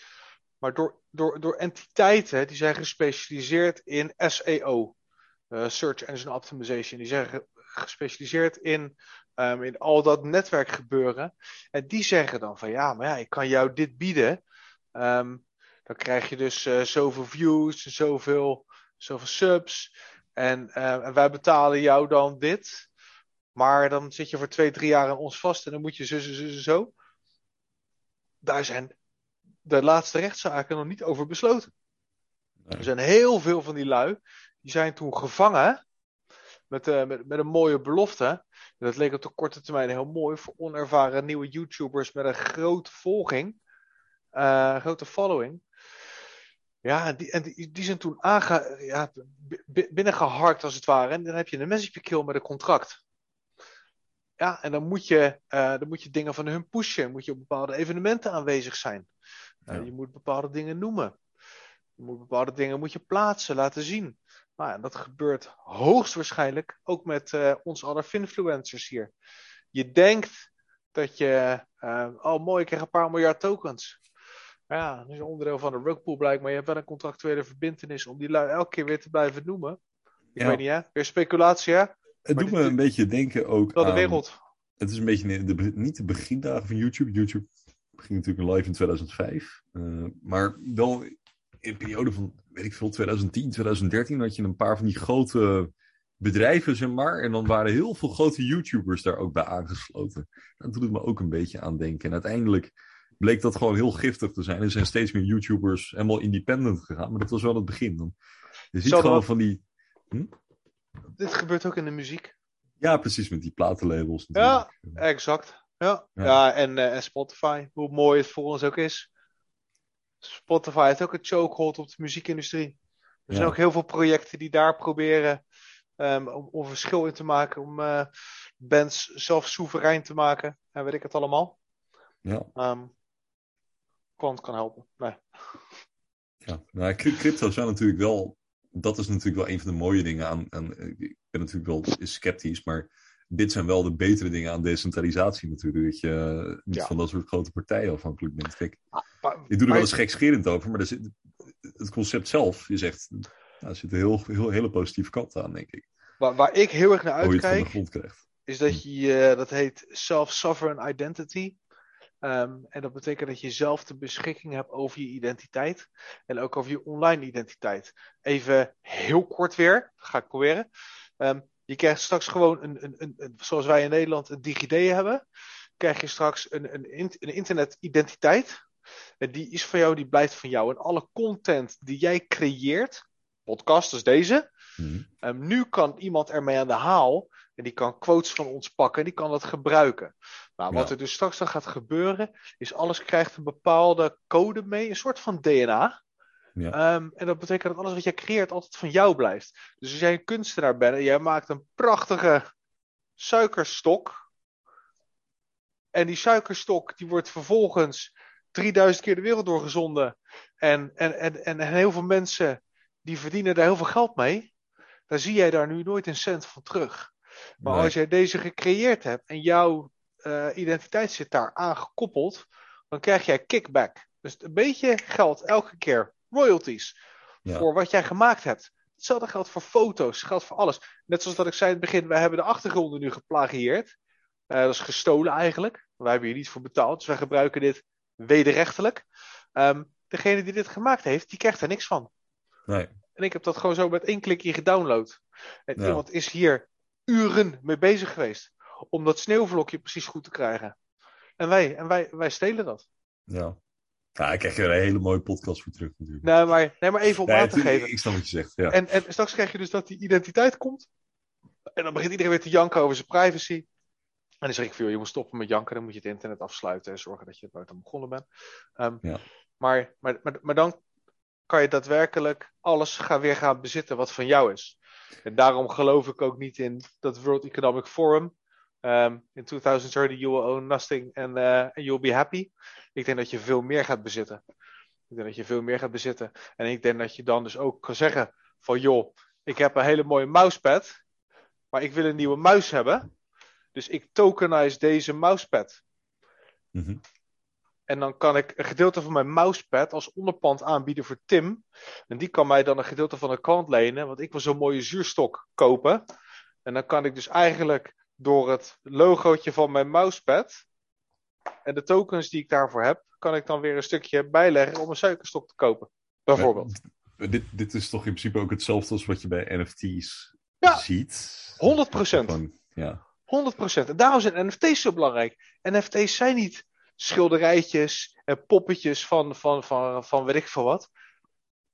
Speaker 1: maar door, door, door entiteiten die zijn gespecialiseerd in SEO, eh, Search Engine Optimization. Die zijn ge- gespecialiseerd in, ehm, in al dat netwerkgebeuren. En die zeggen dan van ja, maar ja, ik kan jou dit bieden. Ehm, dan krijg je dus eh, zoveel views, zoveel, zoveel subs. En, eh, en wij betalen jou dan dit. Maar dan zit je voor twee, drie jaar aan ons vast en dan moet je zo, zo, zo, zo. Daar zijn de laatste rechtszaken nog niet over besloten.
Speaker 2: Nee.
Speaker 1: Er zijn heel veel van die lui, die zijn toen gevangen met, uh, met, met een mooie belofte. En dat leek op de korte termijn heel mooi voor onervaren nieuwe YouTubers met een grote volging, uh, grote following. Ja, die, en die, die zijn toen aange, ja, binnengeharkt als het ware. En dan heb je een message kill met een contract. Ja, en dan moet, je, uh, dan moet je dingen van hun pushen. Moet je op bepaalde evenementen aanwezig zijn. Ja. Je moet bepaalde dingen noemen. Je moet bepaalde dingen moet je plaatsen, laten zien. Nou, en dat gebeurt hoogstwaarschijnlijk ook met uh, ons aller influencers hier. Je denkt dat je, uh, oh mooi, ik krijg een paar miljard tokens. Ja, dat is een onderdeel van de rugpool blijkbaar. Je hebt wel een contractuele verbindenis om die lui elke keer weer te blijven noemen. Ik
Speaker 2: Ja.
Speaker 1: weet niet, hè? Weer speculatie, hè?
Speaker 2: Het
Speaker 1: Maar
Speaker 2: doet me een beetje denken ook
Speaker 1: Wel de
Speaker 2: aan-
Speaker 1: wereld.
Speaker 2: Het is een beetje de, niet de begindagen van YouTube. YouTube ging natuurlijk live in 2005. eh, maar wel in een periode van, weet ik veel, 2010, 2013 had je een paar van die grote bedrijven, zeg maar. En dan waren heel veel grote YouTubers daar ook bij aangesloten. Dat doet het me ook een beetje aan denken. En uiteindelijk bleek dat gewoon heel giftig te zijn. Er zijn steeds meer YouTubers helemaal independent gegaan. Maar dat was wel het begin. Dan. Je ziet gewoon
Speaker 1: dat-
Speaker 2: van die...
Speaker 1: Dit gebeurt ook in de muziek.
Speaker 2: Ja, precies, met die platenlabels.
Speaker 1: Ja.
Speaker 2: natuurlijk.
Speaker 1: Exact. Ja,
Speaker 2: Ja.
Speaker 1: ja. en, eh, en Spotify, hoe mooi het voor ons ook is. Spotify heeft ook een chokehold op de muziekindustrie. Er zijn
Speaker 2: Ja.
Speaker 1: ook heel veel projecten die daar proberen ehm, om, om verschil in te maken, om eh, bands zelf soeverein te maken. En weet ik het allemaal.
Speaker 2: ja.
Speaker 1: Ehm Quant kan helpen. Nee.
Speaker 2: Ja, nou, cryp- crypto zijn natuurlijk wel. Dat is natuurlijk wel een van de mooie dingen aan. aan ik ben natuurlijk wel sceptisch, maar dit zijn wel de betere dingen aan decentralisatie natuurlijk. Dat je eh, niet
Speaker 1: Ja.
Speaker 2: van dat soort grote partijen afhankelijk bent. Kijk,
Speaker 1: Maar,
Speaker 2: ik doe er wel eens gekscherend over, maar er zit, het concept zelf is echt. Nou, er zit een heel, heel, hele positieve kant aan, denk ik.
Speaker 1: waar, waar ik heel erg naar uitkijk, is dat je, eh, dat heet self-sovereign identity. Ehm, en dat betekent dat je zelf de beschikking hebt over je identiteit. En ook over je online identiteit. Even heel kort weer, dat ga ik proberen. Ehm, je krijgt straks gewoon, een, een, een, een- zoals wij in Nederland een DigiD hebben, krijg je straks een, een, een internetidentiteit. En die is van jou, die blijft van jou. En alle content die jij creëert, podcast als deze,
Speaker 2: Mhm.
Speaker 1: Ehm, nu kan iemand ermee aan de haal en die kan quotes van ons pakken en die kan dat gebruiken. Nou, wat
Speaker 2: Ja.
Speaker 1: er dus straks dan gaat gebeuren, is alles krijgt een bepaalde code mee, een soort van DNA.
Speaker 2: Ja.
Speaker 1: Ehm, en dat betekent dat alles wat jij creëert altijd van jou blijft. Dus als jij een kunstenaar bent en jij maakt een prachtige suikerstok. En die suikerstok die wordt vervolgens 3000 keer de wereld doorgezonden. En, en, en, en heel veel mensen die verdienen daar heel veel geld mee. Dan zie jij daar nu nooit een cent van terug. Maar
Speaker 2: Nee.
Speaker 1: als jij deze gecreëerd hebt en jouw eh, identiteit zit daar aangekoppeld, dan krijg jij kickback. Dus een beetje geld elke keer, royalties,
Speaker 2: Ja.
Speaker 1: voor wat jij gemaakt hebt. Hetzelfde geldt voor foto's, geldt voor alles. Net zoals dat ik zei in het begin, wij hebben de achtergronden nu geplagieerd. Eh, dat is gestolen eigenlijk. Wij hebben hier niet voor betaald, dus wij gebruiken dit wederrechtelijk. Ehm, degene die dit gemaakt heeft, die krijgt er niks van.
Speaker 2: Nee.
Speaker 1: En ik heb dat gewoon zo met één klikje gedownload. En
Speaker 2: Ja.
Speaker 1: iemand is hier uren mee bezig geweest om dat sneeuwvlokje precies goed te krijgen. En wij, en wij, wij stelen dat.
Speaker 2: Ja. Ja, ik krijg er een hele mooie podcast voor terug natuurlijk.
Speaker 1: Nee, maar, nee, maar even om
Speaker 2: Nee,
Speaker 1: aan te geven.
Speaker 2: Ik snap wat je zegt. Ja.
Speaker 1: En, en straks krijg je dus dat die identiteit komt. En dan begint iedereen weer te janken over zijn privacy. En dan zeg ik veel, je moet stoppen met janken. Dan moet je het internet afsluiten en zorgen dat je het buiten begonnen bent. Ehm,
Speaker 2: Ja.
Speaker 1: maar, maar, maar, maar dan kan je daadwerkelijk alles gaan, weer gaan bezitten wat van jou is. En daarom geloof ik ook niet in dat World Economic Forum. Ehm, in 2030 you will own nothing and, uh, and you'll be happy. Ik denk dat je veel meer gaat bezitten. Ik denk dat je veel meer gaat bezitten. En ik denk dat je dan dus ook kan zeggen van joh, ik heb een hele mooie mousepad, maar ik wil een nieuwe muis hebben. Dus ik tokenize deze mousepad.
Speaker 2: Mhm.
Speaker 1: En dan kan ik een gedeelte van mijn mousepad als onderpand aanbieden voor Tim. En die kan mij dan een gedeelte van de kant lenen, want ik wil zo'n mooie zuurstok kopen. En dan kan ik dus eigenlijk door het logootje van mijn mousepad en de tokens die ik daarvoor heb, kan ik dan weer een stukje bijleggen om een suikerstok te kopen. Bijvoorbeeld.
Speaker 2: Dit, dit is toch in principe ook hetzelfde als wat je bij NFT's
Speaker 1: Ja.
Speaker 2: ziet?
Speaker 1: 100%.
Speaker 2: Gewoon, ja.
Speaker 1: 100%. En daarom zijn NFT's zo belangrijk. NFT's zijn niet schilderijtjes en poppetjes van, van, van, van weet ik veel wat.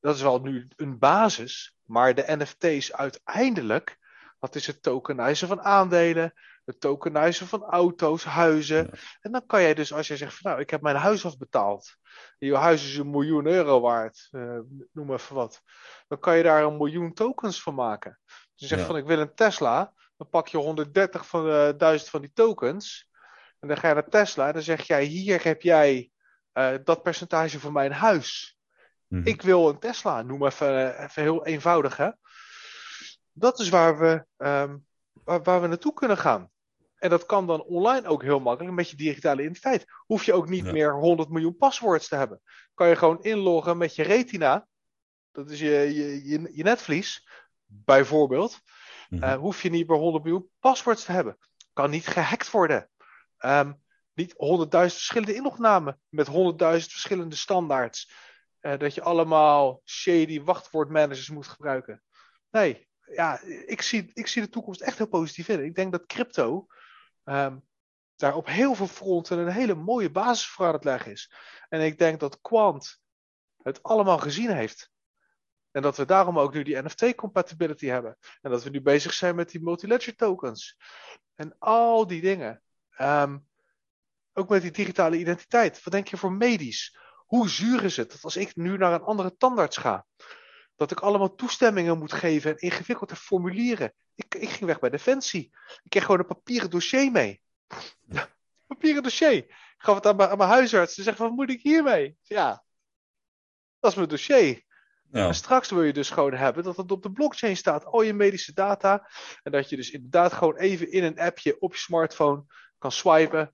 Speaker 1: Dat is wel nu een basis. Maar de NFT's uiteindelijk Wat is het tokenizen van aandelen? Het tokenizen van auto's, huizen. En dan kan jij dus, als jij zegt van nou, ik heb mijn huis afbetaald. Je huis is een miljoen euro waard, uh, noem even wat. Dan kan je daar een miljoen tokens van maken. Dus je zegt van ik wil een Tesla. Dan pak je 130 van uh, duizend van die tokens. En dan ga je naar Tesla en dan zeg jij hier heb jij uh, dat percentage van mijn huis. Mm -hmm. Ik wil een Tesla, noem even, even heel eenvoudig hè. Dat is waar we, um, waar, waar we naartoe kunnen gaan. En dat kan dan online ook heel makkelijk met je digitale identiteit. Hoef je ook niet ja. meer 100 miljoen paswoords te hebben. Kan je gewoon inloggen met je retina. Dat is je, je, je, je netvlies, bijvoorbeeld. Mm -hmm. uh, hoef je niet meer 100 miljoen paswoords te hebben. Kan niet gehackt worden. Um, niet 100.000 verschillende inlognamen met 100.000 verschillende standaards. Uh, dat je allemaal shady wachtwoordmanagers moet gebruiken. Nee, ja, ik zie, ik zie de toekomst echt heel positief in. Ik denk dat crypto um, daar op heel veel fronten een hele mooie basis voor aan het leggen is. En ik denk dat Quant het allemaal gezien heeft. En dat we daarom ook nu die NFT-compatibility hebben. En dat we nu bezig zijn met die multi-ledger tokens. En al die dingen. Um, ook met die digitale identiteit. Wat denk je voor medisch? Hoe zuur is het dat als ik nu naar een andere tandarts ga, dat ik allemaal toestemmingen moet geven en ingewikkelde formulieren? Ik, ik ging weg bij Defensie. Ik kreeg gewoon een papieren dossier mee. Ja, (laughs) papieren dossier. Ik gaf het aan mijn, aan mijn huisarts. Ze zegt, wat moet ik hiermee? Ja, dat is mijn dossier. Ja. En straks wil je dus gewoon hebben dat het op de blockchain staat, al je medische data. En dat je dus inderdaad gewoon even in een appje op je smartphone kan swipen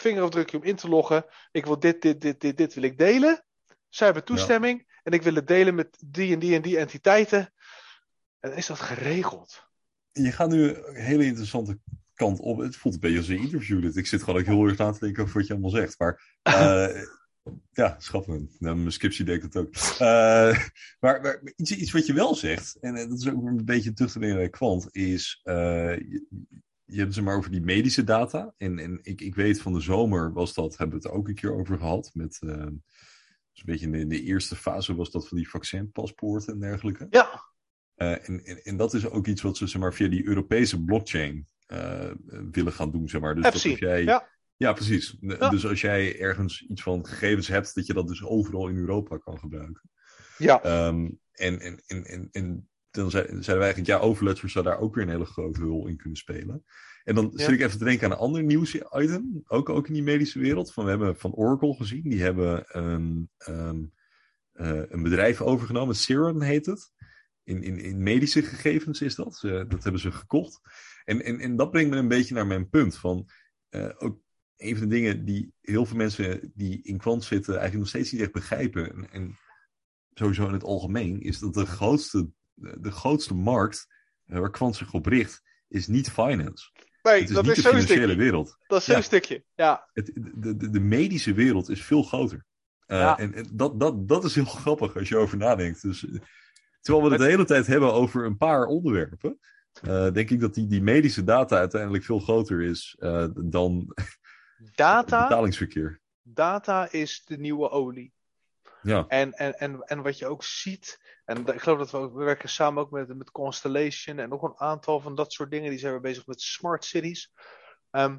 Speaker 1: vingerafdrukje om in te loggen. Ik wil dit, dit, dit, dit, dit wil ik delen. Zij hebben toestemming. Ja. En ik wil het delen met die en die en die entiteiten. En dan is dat geregeld.
Speaker 2: Je gaat nu een hele interessante kant op. Het voelt een beetje als een interview. Dit. Ik zit gewoon ook heel erg na te denken over wat je allemaal zegt. Maar uh, (laughs) ja, schappig. Nou, mijn scriptie deed het ook. Uh, maar, maar iets, iets, wat je wel zegt, en dat is ook een beetje terug te bij kwant, is uh, je hebt het maar over die medische data. En, en ik, ik weet van de zomer was dat, hebben we het ook een keer over gehad. Met, een beetje in de, in de, eerste fase was dat van die vaccinpaspoorten en dergelijke.
Speaker 1: Ja.
Speaker 2: Uh, en, en, en, dat is ook iets wat ze zeg maar, via die Europese blockchain uh, willen gaan doen. Zeg maar. Dus dat als jij,
Speaker 1: ja.
Speaker 2: ja, precies. Ja. Dus als jij ergens iets van gegevens hebt, dat je dat dus overal in Europa kan gebruiken.
Speaker 1: Ja.
Speaker 2: Um, en, en, en, en, dan zeiden wij eigenlijk, ja, Overledger zou daar ook weer een hele grote rol in kunnen spelen. En dan ja. zit ik even te denken aan een ander nieuws-item, ook, ook in die medische wereld. Van, we hebben van Oracle gezien, die hebben een, um, uh, een bedrijf overgenomen, Serum heet het. In, in, in medische gegevens is dat, uh, dat hebben ze gekocht. En, en, en dat brengt me een beetje naar mijn punt van, uh, ook een van de dingen die heel veel mensen die in kwant zitten eigenlijk nog steeds niet echt begrijpen. En, en sowieso in het algemeen, is dat de grootste de grootste markt uh, waar Quant zich op richt, is niet finance.
Speaker 1: Nee,
Speaker 2: is
Speaker 1: dat
Speaker 2: niet
Speaker 1: is
Speaker 2: de
Speaker 1: zo'n
Speaker 2: financiële
Speaker 1: stukje.
Speaker 2: wereld.
Speaker 1: Dat is zo'n
Speaker 2: Ja.
Speaker 1: stukje, ja.
Speaker 2: Het, de, de, de medische wereld is veel groter. Uh,
Speaker 1: Ja.
Speaker 2: En, en dat, dat, dat is heel (laughs) grappig als je over nadenkt. Dus, eh, terwijl we het de hele tijd hebben over een paar onderwerpen, eh, denk ik dat die, die medische data uiteindelijk veel groter is eh, dan
Speaker 1: Data, (laughs)
Speaker 2: betalingsverkeer.
Speaker 1: data is de nieuwe olie.
Speaker 2: Ja,
Speaker 1: En, en, en, en wat je ook ziet, en ik geloof dat we, ook, we werken samen ook met, met Constellation en nog een aantal van dat soort dingen, die zijn we bezig met smart cities. Ehm,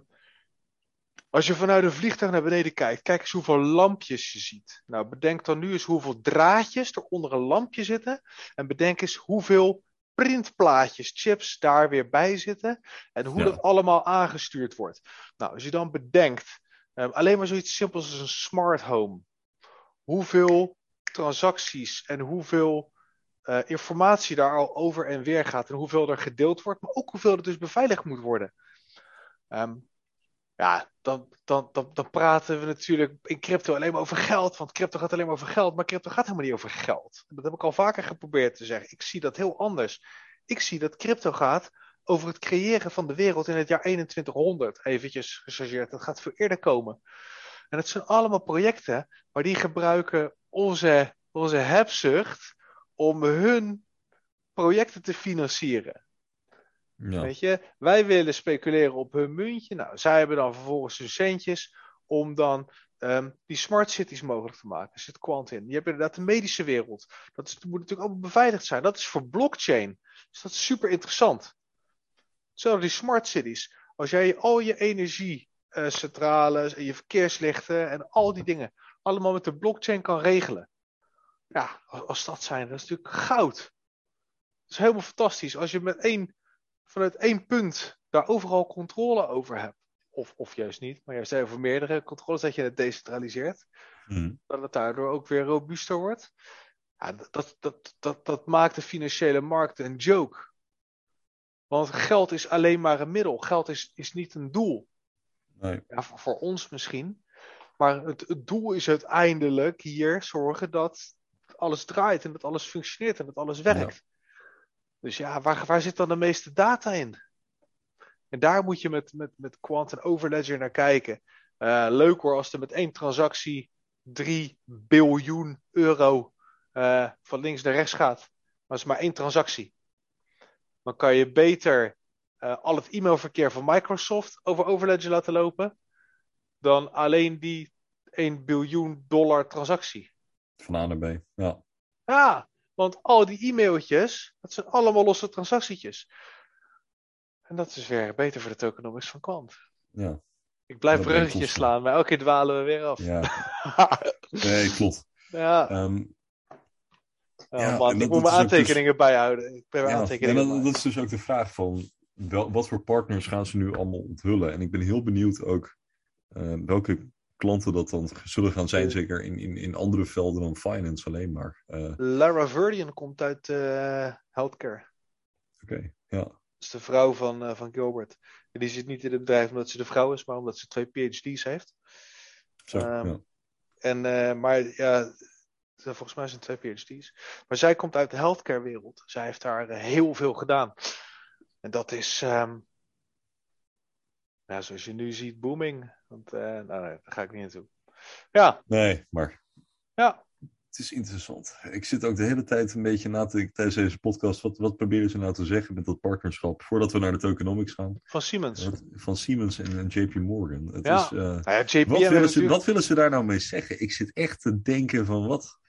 Speaker 1: als je vanuit een vliegtuig naar beneden kijkt, kijk eens hoeveel lampjes je ziet. Nou, bedenk dan nu eens hoeveel draadjes er onder een lampje zitten. En bedenk eens hoeveel printplaatjes, chips daar weer bij zitten. En hoe
Speaker 2: Ja.
Speaker 1: dat allemaal aangestuurd wordt. Nou, als je dan bedenkt, ehm, alleen maar zoiets simpels als een smart home hoeveel transacties en hoeveel eh, informatie daar al over en weer gaat en hoeveel er gedeeld wordt, maar ook hoeveel er dus beveiligd moet worden. Ehm, ja, dan, dan, dan, dan praten we natuurlijk in crypto alleen maar over geld, want crypto gaat alleen maar over geld, maar crypto gaat helemaal niet over geld. Dat heb ik al vaker geprobeerd te zeggen. Ik zie dat heel anders. Ik zie dat crypto gaat over het creëren van de wereld in het jaar 2100, eventjes gechargeerd. Dat gaat veel eerder komen. En het zijn allemaal projecten, maar die gebruiken onze, onze hebzucht om hun projecten te financieren.
Speaker 2: ja.
Speaker 1: Weet je, wij willen speculeren op hun muntje. Nou, zij hebben dan vervolgens hun centjes om dan ehm, die smart cities mogelijk te maken. Er zit kwant in. Je hebt inderdaad de medische wereld. Dat is, moet natuurlijk allemaal beveiligd zijn. Dat is voor blockchain. Dus dat is super interessant. Hetzelfde die smart cities. Als jij al je energiecentrales en je verkeerslichten en al die dingen allemaal met de blockchain kan regelen. Ja, als dat zijn, dat is natuurlijk goud. Dat is helemaal fantastisch. Als je met één, vanuit één punt daar overal controle over hebt. Of, of juist niet, maar juist over meerdere controles, dat je het decentraliseert.
Speaker 2: Mhm.
Speaker 1: Dat het daardoor ook weer robuuster wordt. Ja, dat, dat, dat, dat maakt de financiële markten een joke. Want geld is alleen maar een middel. Geld is, is niet een doel.
Speaker 2: Nee.
Speaker 1: Ja, voor, voor ons misschien. Maar het, het doel is uiteindelijk hier zorgen dat alles draait en dat alles functioneert en dat alles werkt. Dus ja, waar, waar zit dan de meeste data in? En daar moet je met, met, met Quant en Overledger naar kijken. Eh, leuk hoor als er met één transactie 3 biljoen euro eh, van links naar rechts gaat. Maar het is maar één transactie. Dan kan je beter eh, al het e-mailverkeer van Microsoft over Overledger laten lopen. Dan alleen die 1 biljoen dollar transactie.
Speaker 2: Van A naar B. Ja.
Speaker 1: Ja, want al die e-mailtjes, dat zijn allemaal losse transactietjes. En dat is weer beter voor de tokenomics van Quant.
Speaker 2: Ja.
Speaker 1: Ik blijf bruggetjes slaan, maar elke keer dwalen we weer af.
Speaker 2: ja. (laughs) Nee, klopt.
Speaker 1: ja.
Speaker 2: Ehm,
Speaker 1: Oh,
Speaker 2: Ja,
Speaker 1: man, ik moet mijn
Speaker 2: ook dus-
Speaker 1: aantekeningen bijhouden. Ik ben
Speaker 2: ja,
Speaker 1: aantekeningen
Speaker 2: dat,
Speaker 1: maken.
Speaker 2: dat is dus ook de vraag van wel, wat voor partners gaan ze nu allemaal onthullen? En ik ben heel benieuwd ook eh, welke klanten dat dan zullen gaan zijn,
Speaker 1: Ja.
Speaker 2: zeker in, in, in andere velden dan finance alleen maar. Eh, Oké,
Speaker 1: Lara Verdian komt uit eh, healthcare.
Speaker 2: ja.
Speaker 1: Dat is de vrouw van, van Gilbert. En die zit niet in het bedrijf omdat ze de vrouw is, maar omdat ze twee PhD's heeft.
Speaker 2: Zo,
Speaker 1: Ehm,
Speaker 2: ja.
Speaker 1: En, maar ja, volgens mij zijn het twee PhD's. Maar zij komt uit de healthcare wereld. Zij heeft daar heel veel gedaan. En dat is, ehm, ja, zoals je nu ziet, booming. Want, eh, nou, nee, daar ga ik niet naartoe. Ja,
Speaker 2: Nee, maar
Speaker 1: ja.
Speaker 2: het is interessant. Ik zit ook de hele tijd een beetje na te denken tijdens deze podcast. Wat, wat proberen ze nou te zeggen met dat partnerschap? Voordat we naar de tokenomics gaan.
Speaker 1: Van Siemens.
Speaker 2: Van Siemens en, en JP Morgan. Het
Speaker 1: Ja.
Speaker 2: is, eh,
Speaker 1: Nou ja, JPM
Speaker 2: wat, willen ze,
Speaker 1: natuurlijk-
Speaker 2: wat willen ze daar nou mee zeggen? Ik zit echt te denken van wat...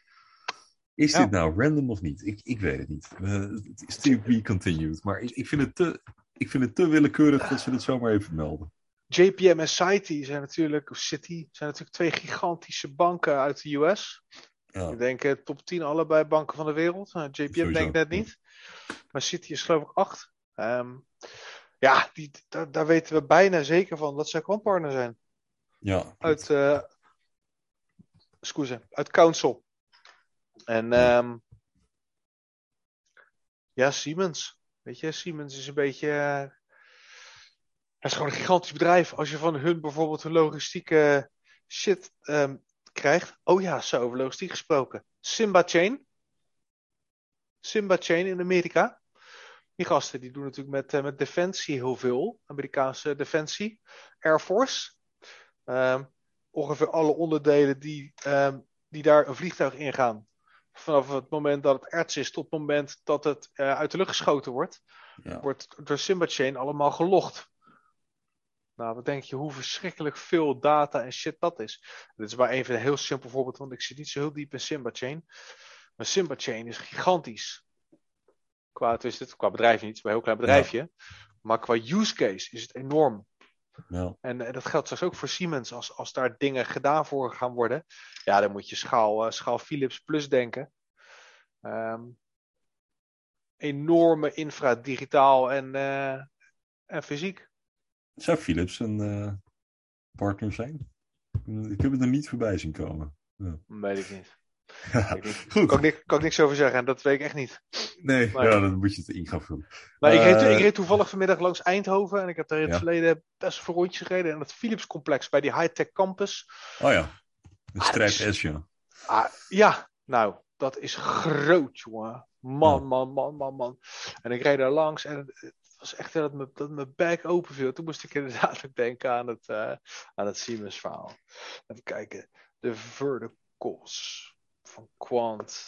Speaker 2: Is
Speaker 1: Ja.
Speaker 2: dit nou random of niet? Ik, ik weet het niet. Het is to be continued. Maar ik, ik, vind het te, ik vind het te willekeurig dat ze dit zomaar even melden.
Speaker 1: JPM en Citi zijn natuurlijk, of Citi, zijn natuurlijk twee gigantische banken uit de US.
Speaker 2: Ja,
Speaker 1: Ik denk eh, top 10 allebei banken van de wereld. Nou, JPM
Speaker 2: Sowieso,
Speaker 1: denk ik net niet. Maar Citi is geloof ik 8. ja, die, daar, daar weten we bijna zeker van dat zij kwantpartner zijn.
Speaker 2: ja
Speaker 1: Uit, eh excuse, uit Council. En
Speaker 2: Ja.
Speaker 1: ehm, ja, Siemens. Weet je, Siemens is een beetje... eh, het is gewoon een gigantisch bedrijf. Als je van hun bijvoorbeeld hun logistieke shit ehm, krijgt. Oh ja, zo over logistiek gesproken. Simba Chain. Simba Chain in Amerika. Die gasten die doen natuurlijk met, eh, met defensie heel veel. Amerikaanse defensie. Air Force. Ehm, ongeveer alle onderdelen die, die daar een vliegtuig ingaan. Vanaf het moment dat het erts is tot het moment dat het eh, uit de lucht geschoten wordt.
Speaker 2: ja.
Speaker 1: Wordt door Simba Chain allemaal gelogd. Nou, wat denk je hoe verschrikkelijk veel data en shit dat is? Dit is maar even een heel simpel voorbeeld, want ik zit niet zo heel diep in Simba Chain. Maar Simba Chain is gigantisch. Qua, het is het, qua bedrijf niet, het is maar een heel klein bedrijfje. Maar qua use case is het enorm.
Speaker 2: Ja.
Speaker 1: En, eh, dat geldt straks ook voor Siemens. Als, als daar dingen gedaan voor gaan worden. Ja, dan moet je schaal, eh, schaal Philips Plus denken. Ehm, enorme infra, digitaal en, eh, en fysiek.
Speaker 2: Zou Philips een partner zijn? Ik heb het er niet voorbij zien komen.
Speaker 1: Weet ik niet.
Speaker 2: Ja, (laughs) goed.
Speaker 1: Kan, ik, niks- kan ik niks over zeggen. Dat weet ik echt niet.
Speaker 2: Nee,
Speaker 1: Maar-
Speaker 2: ja, dan moet je het in gaan vullen.
Speaker 1: Maar ik, reed,
Speaker 2: Eh,
Speaker 1: ik reed toevallig vanmiddag langs Eindhoven. En ik heb daar in het
Speaker 2: Ja.
Speaker 1: verleden best veel rondjes gereden. En het Philips complex bij die high-tech campus.
Speaker 2: Oh ja, de
Speaker 1: Ah,
Speaker 2: S, ja.
Speaker 1: Ah, ja, nou, dat is groot, jongen. Man, man, man, man, man. En ik reed daar langs en het, was echt dat, me, dat mijn bek open viel. Toen moest ik (laughs) inderdaad ook denken aan het, eh, aan het Siemens verhaal. Even kijken. De verticals van Quant.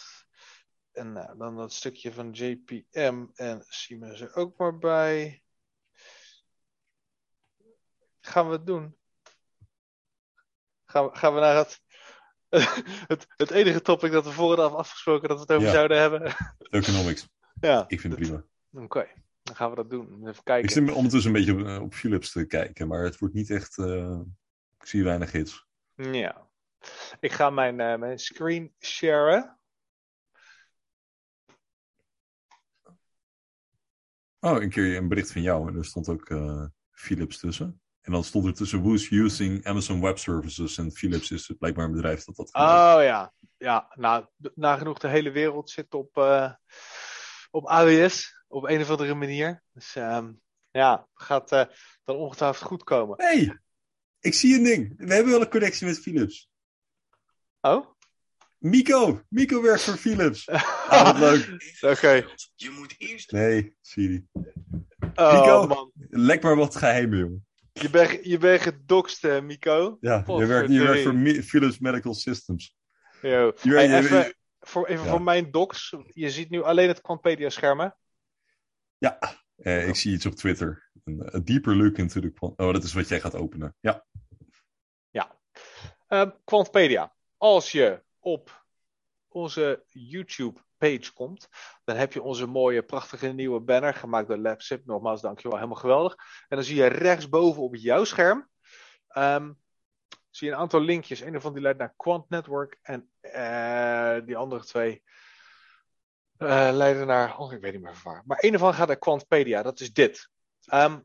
Speaker 1: En nou, dan dat stukje van JPM en Siemens er ook maar bij. Gaan we het doen? Gaan we, gaan we naar het, (laughs) het, het enige topic dat we vooraf afgesproken dat we het over
Speaker 2: Ja.
Speaker 1: zouden hebben?
Speaker 2: Economics.
Speaker 1: ja,
Speaker 2: Ik vind het prima.
Speaker 1: oké. Dan gaan we dat doen. Even
Speaker 2: Ik
Speaker 1: kijken.
Speaker 2: zit ondertussen een beetje op, eh, op Philips te kijken, maar het wordt niet echt. eh, ik zie weinig hits.
Speaker 1: Ja. Ik ga mijn, eh, mijn screen sharen.
Speaker 2: Oh, een keer een bericht van jou en er stond ook eh, Philips tussen. En dan stond er tussen who's using Amazon Web Services en Philips is blijkbaar een bedrijf dat dat.
Speaker 1: Oh ja. Ja, nou, nagenoeg de hele wereld zit op, eh, op AWS. Op een of andere manier. Dus ehm, ja, gaat dan ongetwijfeld goed komen.
Speaker 2: hey, ik zie een ding. We hebben wel een connectie met Philips.
Speaker 1: Oh?
Speaker 2: Mico, Mico werkt voor Philips. (laughs) Ah, wat leuk.
Speaker 1: Oké.
Speaker 3: Je moet eerst
Speaker 2: Nee, Siri.
Speaker 1: Oh
Speaker 2: Mico.
Speaker 1: man.
Speaker 2: Lek maar wat geheimen, jongen.
Speaker 1: Je bent, je bent gedoxt, eh, Mico.
Speaker 2: Ja, je werkt, je werkt voor Mi- Philips Medical Systems.
Speaker 1: Yo.
Speaker 2: Je,
Speaker 1: Hey,
Speaker 2: je-
Speaker 1: even voor, even
Speaker 2: Ja.
Speaker 1: voor mijn docs. Je ziet nu alleen het Quantpedia-scherm, hè?
Speaker 2: ja, eh, ik zie iets op Twitter. Een deeper look into the... quant- Oh, dat is wat jij gaat openen. Ja.
Speaker 1: Ehm Quantpedia. Als je op onze YouTube-page komt, dan heb je onze mooie, prachtige nieuwe banner gemaakt door LabSip. Nogmaals, dankjewel, helemaal geweldig. En dan zie je rechtsboven op jouw scherm, ehm, zie je een aantal linkjes. Een van die leidt naar Quant Network en eh, die andere twee eh, leiden naar, oh, ik weet niet meer waar. Maar een ervan gaat naar Quantpedia, dat is dit. Ehm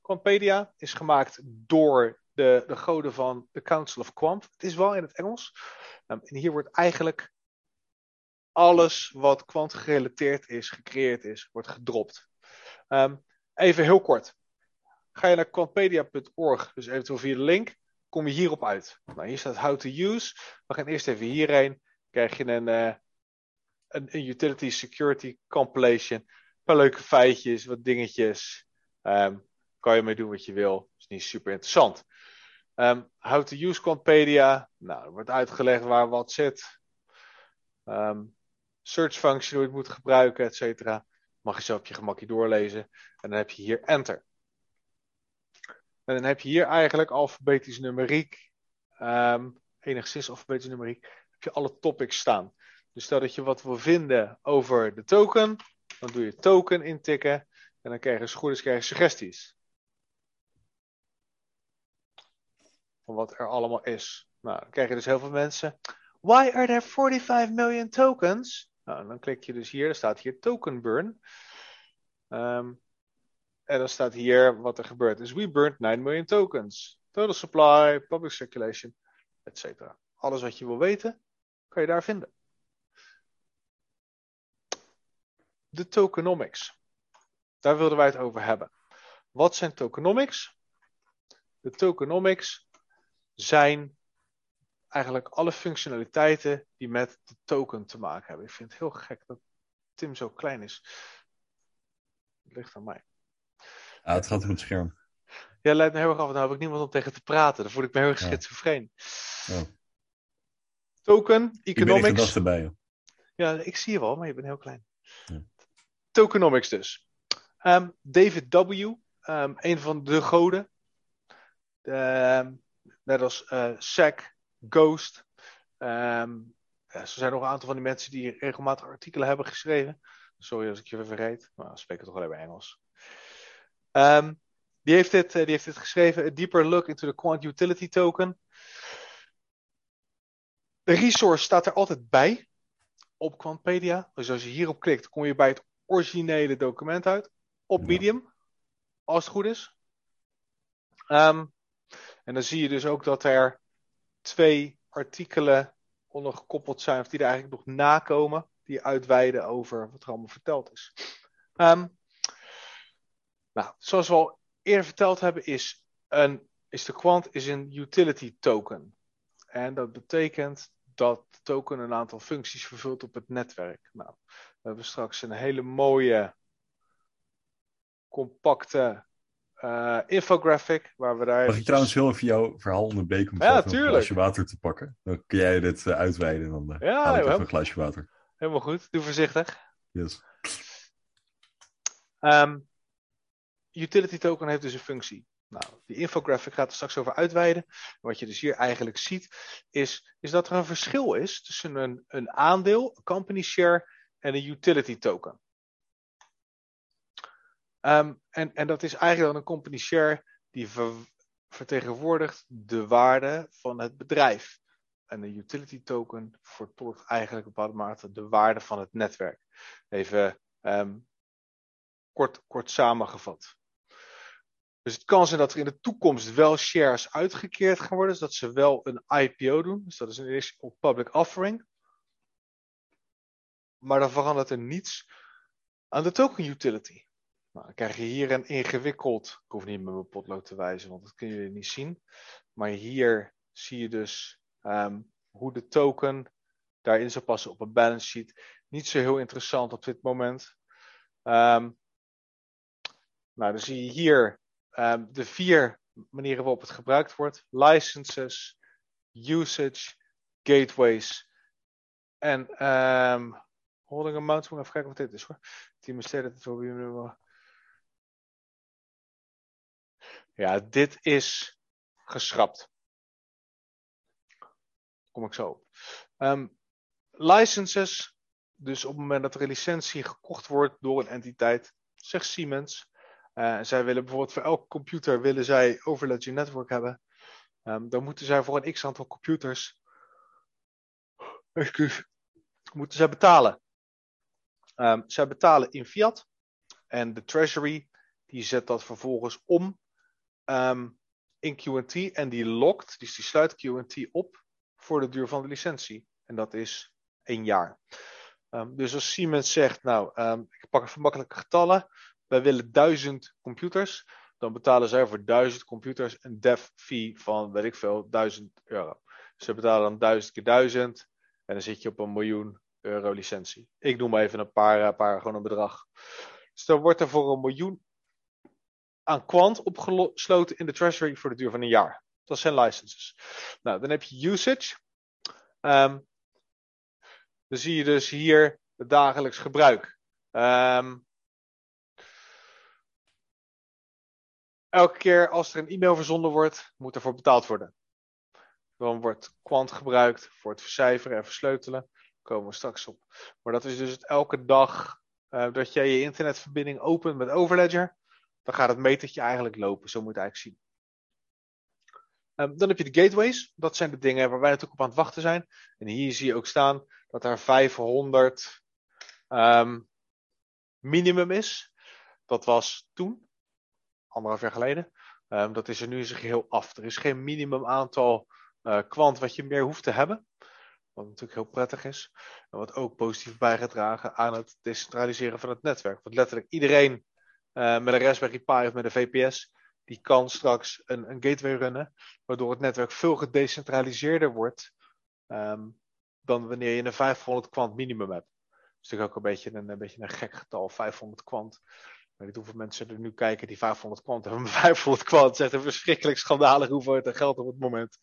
Speaker 1: Quantpedia is gemaakt door de, de goden van de Council of Quant. Het is wel in het Engels. Ehm, en hier wordt eigenlijk alles wat kwant gerelateerd is, gecreëerd is, wordt gedropt. Ehm, even heel kort. Ga je naar quantpedia.org, dus eventueel via de link, kom je hierop uit. Nou, hier staat how to use. We gaan eerst even hierheen. Krijg je een, eh, een, een utility security compilation. Een paar leuke feitjes, wat dingetjes. Ehm, kan je mee doen wat je wil. Is niet super interessant. Ehm, how to use Quantpedia. Nou, er wordt uitgelegd waar wat zit. Ehm, search function, hoe je het moet gebruiken, et cetera. Mag je zo op je gemakje doorlezen. En dan heb je hier enter. En dan heb je hier eigenlijk alfabetisch numeriek. ehm, enigszins alfabetisch numeriek. Heb je alle topics staan. Dus stel dat je wat wil vinden over de token. Dan doe je token intikken. En dan krijg je, goed is, krijg suggesties. Van wat er allemaal is. Nou, dan krijg je dus heel veel mensen. Why are there 45 million tokens? Nou, dan klik je dus hier, er staat hier token burn. Ehm, en dan staat hier wat er gebeurt. Dus we burned 9 million tokens. Total supply, public circulation, etc. Alles wat je wil weten, kan je daar vinden. De tokenomics. Daar wilden wij het over hebben. Wat zijn tokenomics? De tokenomics zijn eigenlijk alle functionaliteiten die met de token te maken hebben. Ik vind het heel gek dat Tim zo klein is. Het ligt aan mij.
Speaker 2: Ah, het gaat op het scherm.
Speaker 1: Ja, leidt me heel erg af. Nou heb ik niemand om tegen te praten. Dan voel ik me heel erg
Speaker 2: Ja.
Speaker 1: schizofreen.
Speaker 2: Oh.
Speaker 1: Token,
Speaker 2: Ik ben
Speaker 1: economics.
Speaker 2: gedachten bij je.
Speaker 1: Ja, ik zie je wel, maar je bent heel klein.
Speaker 2: Ja.
Speaker 1: Tokenomics dus. Ehm, David W., ehm, een van de goden. Ehm, net als eh SEC, Ghost. Ehm, er zijn nog een aantal van die mensen die regelmatig artikelen hebben geschreven. Sorry als ik je verreed, maar dan spreek ik toch alleen maar Engels. Ehm, die, heeft dit, eh, die heeft dit geschreven. A deeper look into the Quant Utility Token. De resource staat er altijd bij op Quantpedia. Dus als je hierop klikt, kom je bij het originele document uit. Op. Medium, als het goed is. Ehm, en dan zie je dus ook dat er twee artikelen onder gekoppeld zijn, of die er eigenlijk nog nakomen, die uitweiden over wat er allemaal verteld is. Ehm, nou, zoals we al eerder verteld hebben, is, een, is de Quant is een utility token. En dat betekent dat de token een aantal functies vervult op het netwerk. Nou, we hebben straks een hele mooie, compacte eh, infographic waar we daar.
Speaker 2: Mag ik trouwens heel even jouw verhaal onderbreken om
Speaker 1: Ja,
Speaker 2: een glaasje water te pakken? Dan kun jij dit eh, uitweiden en dan eh,
Speaker 1: Ja,
Speaker 2: haal ik even een glaasje water.
Speaker 1: Helemaal goed, doe voorzichtig.
Speaker 2: Yes.
Speaker 1: Ehm, utility token heeft dus een functie. Nou, die infographic gaat er straks over uitweiden. Wat je dus hier eigenlijk ziet, is, is dat er een verschil is tussen een, een aandeel, een company share en een utility token. Ehm, en, en dat is eigenlijk dan een company share die vertegenwoordigt de waarde van het bedrijf. En de utility token vertolkt eigenlijk op bepaalde mate de waarde van het netwerk. Even um, kort, kort samengevat. Dus het kan zijn dat er in de toekomst wel shares uitgekeerd gaan worden. Dus dat ze wel een IPO doen. Dus dat is een op public offering. Maar dan verandert er niets aan de token utility. Nou, dan krijg je hier een ingewikkeld. Ik hoef niet met mijn potlood te wijzen, want dat kun je niet zien. Maar hier zie je dus um, hoe de token daarin zou passen op een balance sheet. Niet zo heel interessant op dit moment. Um, nou, dan zie je hier um, de vier manieren waarop het gebruikt wordt: licenses, usage, gateways en um, holding amounts. Moet even kijken wat dit is hoor. Team stated het Ja, dit is geschrapt. Kom ik zo op. Um, licenses, dus op het moment dat er een licentie gekocht wordt door een entiteit, zegt Siemens, uh, zij willen bijvoorbeeld voor elke computer willen zij Overledger Network hebben. Um, dan moeten zij voor een x aantal computers excuus, moeten zij betalen. Um, zij betalen in fiat en de treasury die zet dat vervolgens om um, in QT en die lokt, dus die sluit QT op voor de duur van de licentie. En dat is één jaar. Um, dus als Siemens zegt, nou, um, ik pak even makkelijke getallen wij willen duizend computers. Dan betalen zij voor duizend computers een dev fee van, weet ik veel, duizend euro. Dus ze betalen dan duizend keer duizend. En dan zit je op een miljoen euro licentie. Ik noem maar even een paar, een paar gewoon een bedrag. Dus dan wordt er voor een miljoen aan kwant opgesloten in de treasury voor de duur van een jaar. Dat zijn licenses. Nou, dan heb je usage. Um, dan zie je dus hier het dagelijks gebruik. Um, elke keer als er een e-mail verzonden wordt, moet ervoor betaald worden. Dan wordt Quant gebruikt voor het vercijferen en versleutelen. Daar komen we straks op. Maar dat is dus elke dag uh, dat jij je internetverbinding opent met Overledger. Dan gaat het metertje eigenlijk lopen. Zo moet je het eigenlijk zien. Um, dan heb je de gateways. Dat zijn de dingen waar wij natuurlijk op aan het wachten zijn. En hier zie je ook staan dat er 500 um, ehm, minimum is. Dat was toen anderhalf jaar geleden. Um, dat is er nu in zijn geheel af. Er is geen minimum aantal uh, kwant wat je meer hoeft te hebben. Wat natuurlijk heel prettig is. En wat ook positief bijgedragen aan het decentraliseren van het netwerk. Want letterlijk iedereen uh, met een Raspberry Pi of met een VPS, die kan straks een, een gateway runnen. Waardoor het netwerk veel gedecentraliseerder wordt um, dan wanneer je een 500 kwant minimum hebt. Dat is natuurlijk ook een beetje een, een, beetje een gek getal, 500 kwant. Ik weet niet hoeveel mensen er nu kijken die 500 kwant hebben. Maar (laughs) 500 kwant zegt een verschrikkelijk schandalig hoeveelheid geld op het moment.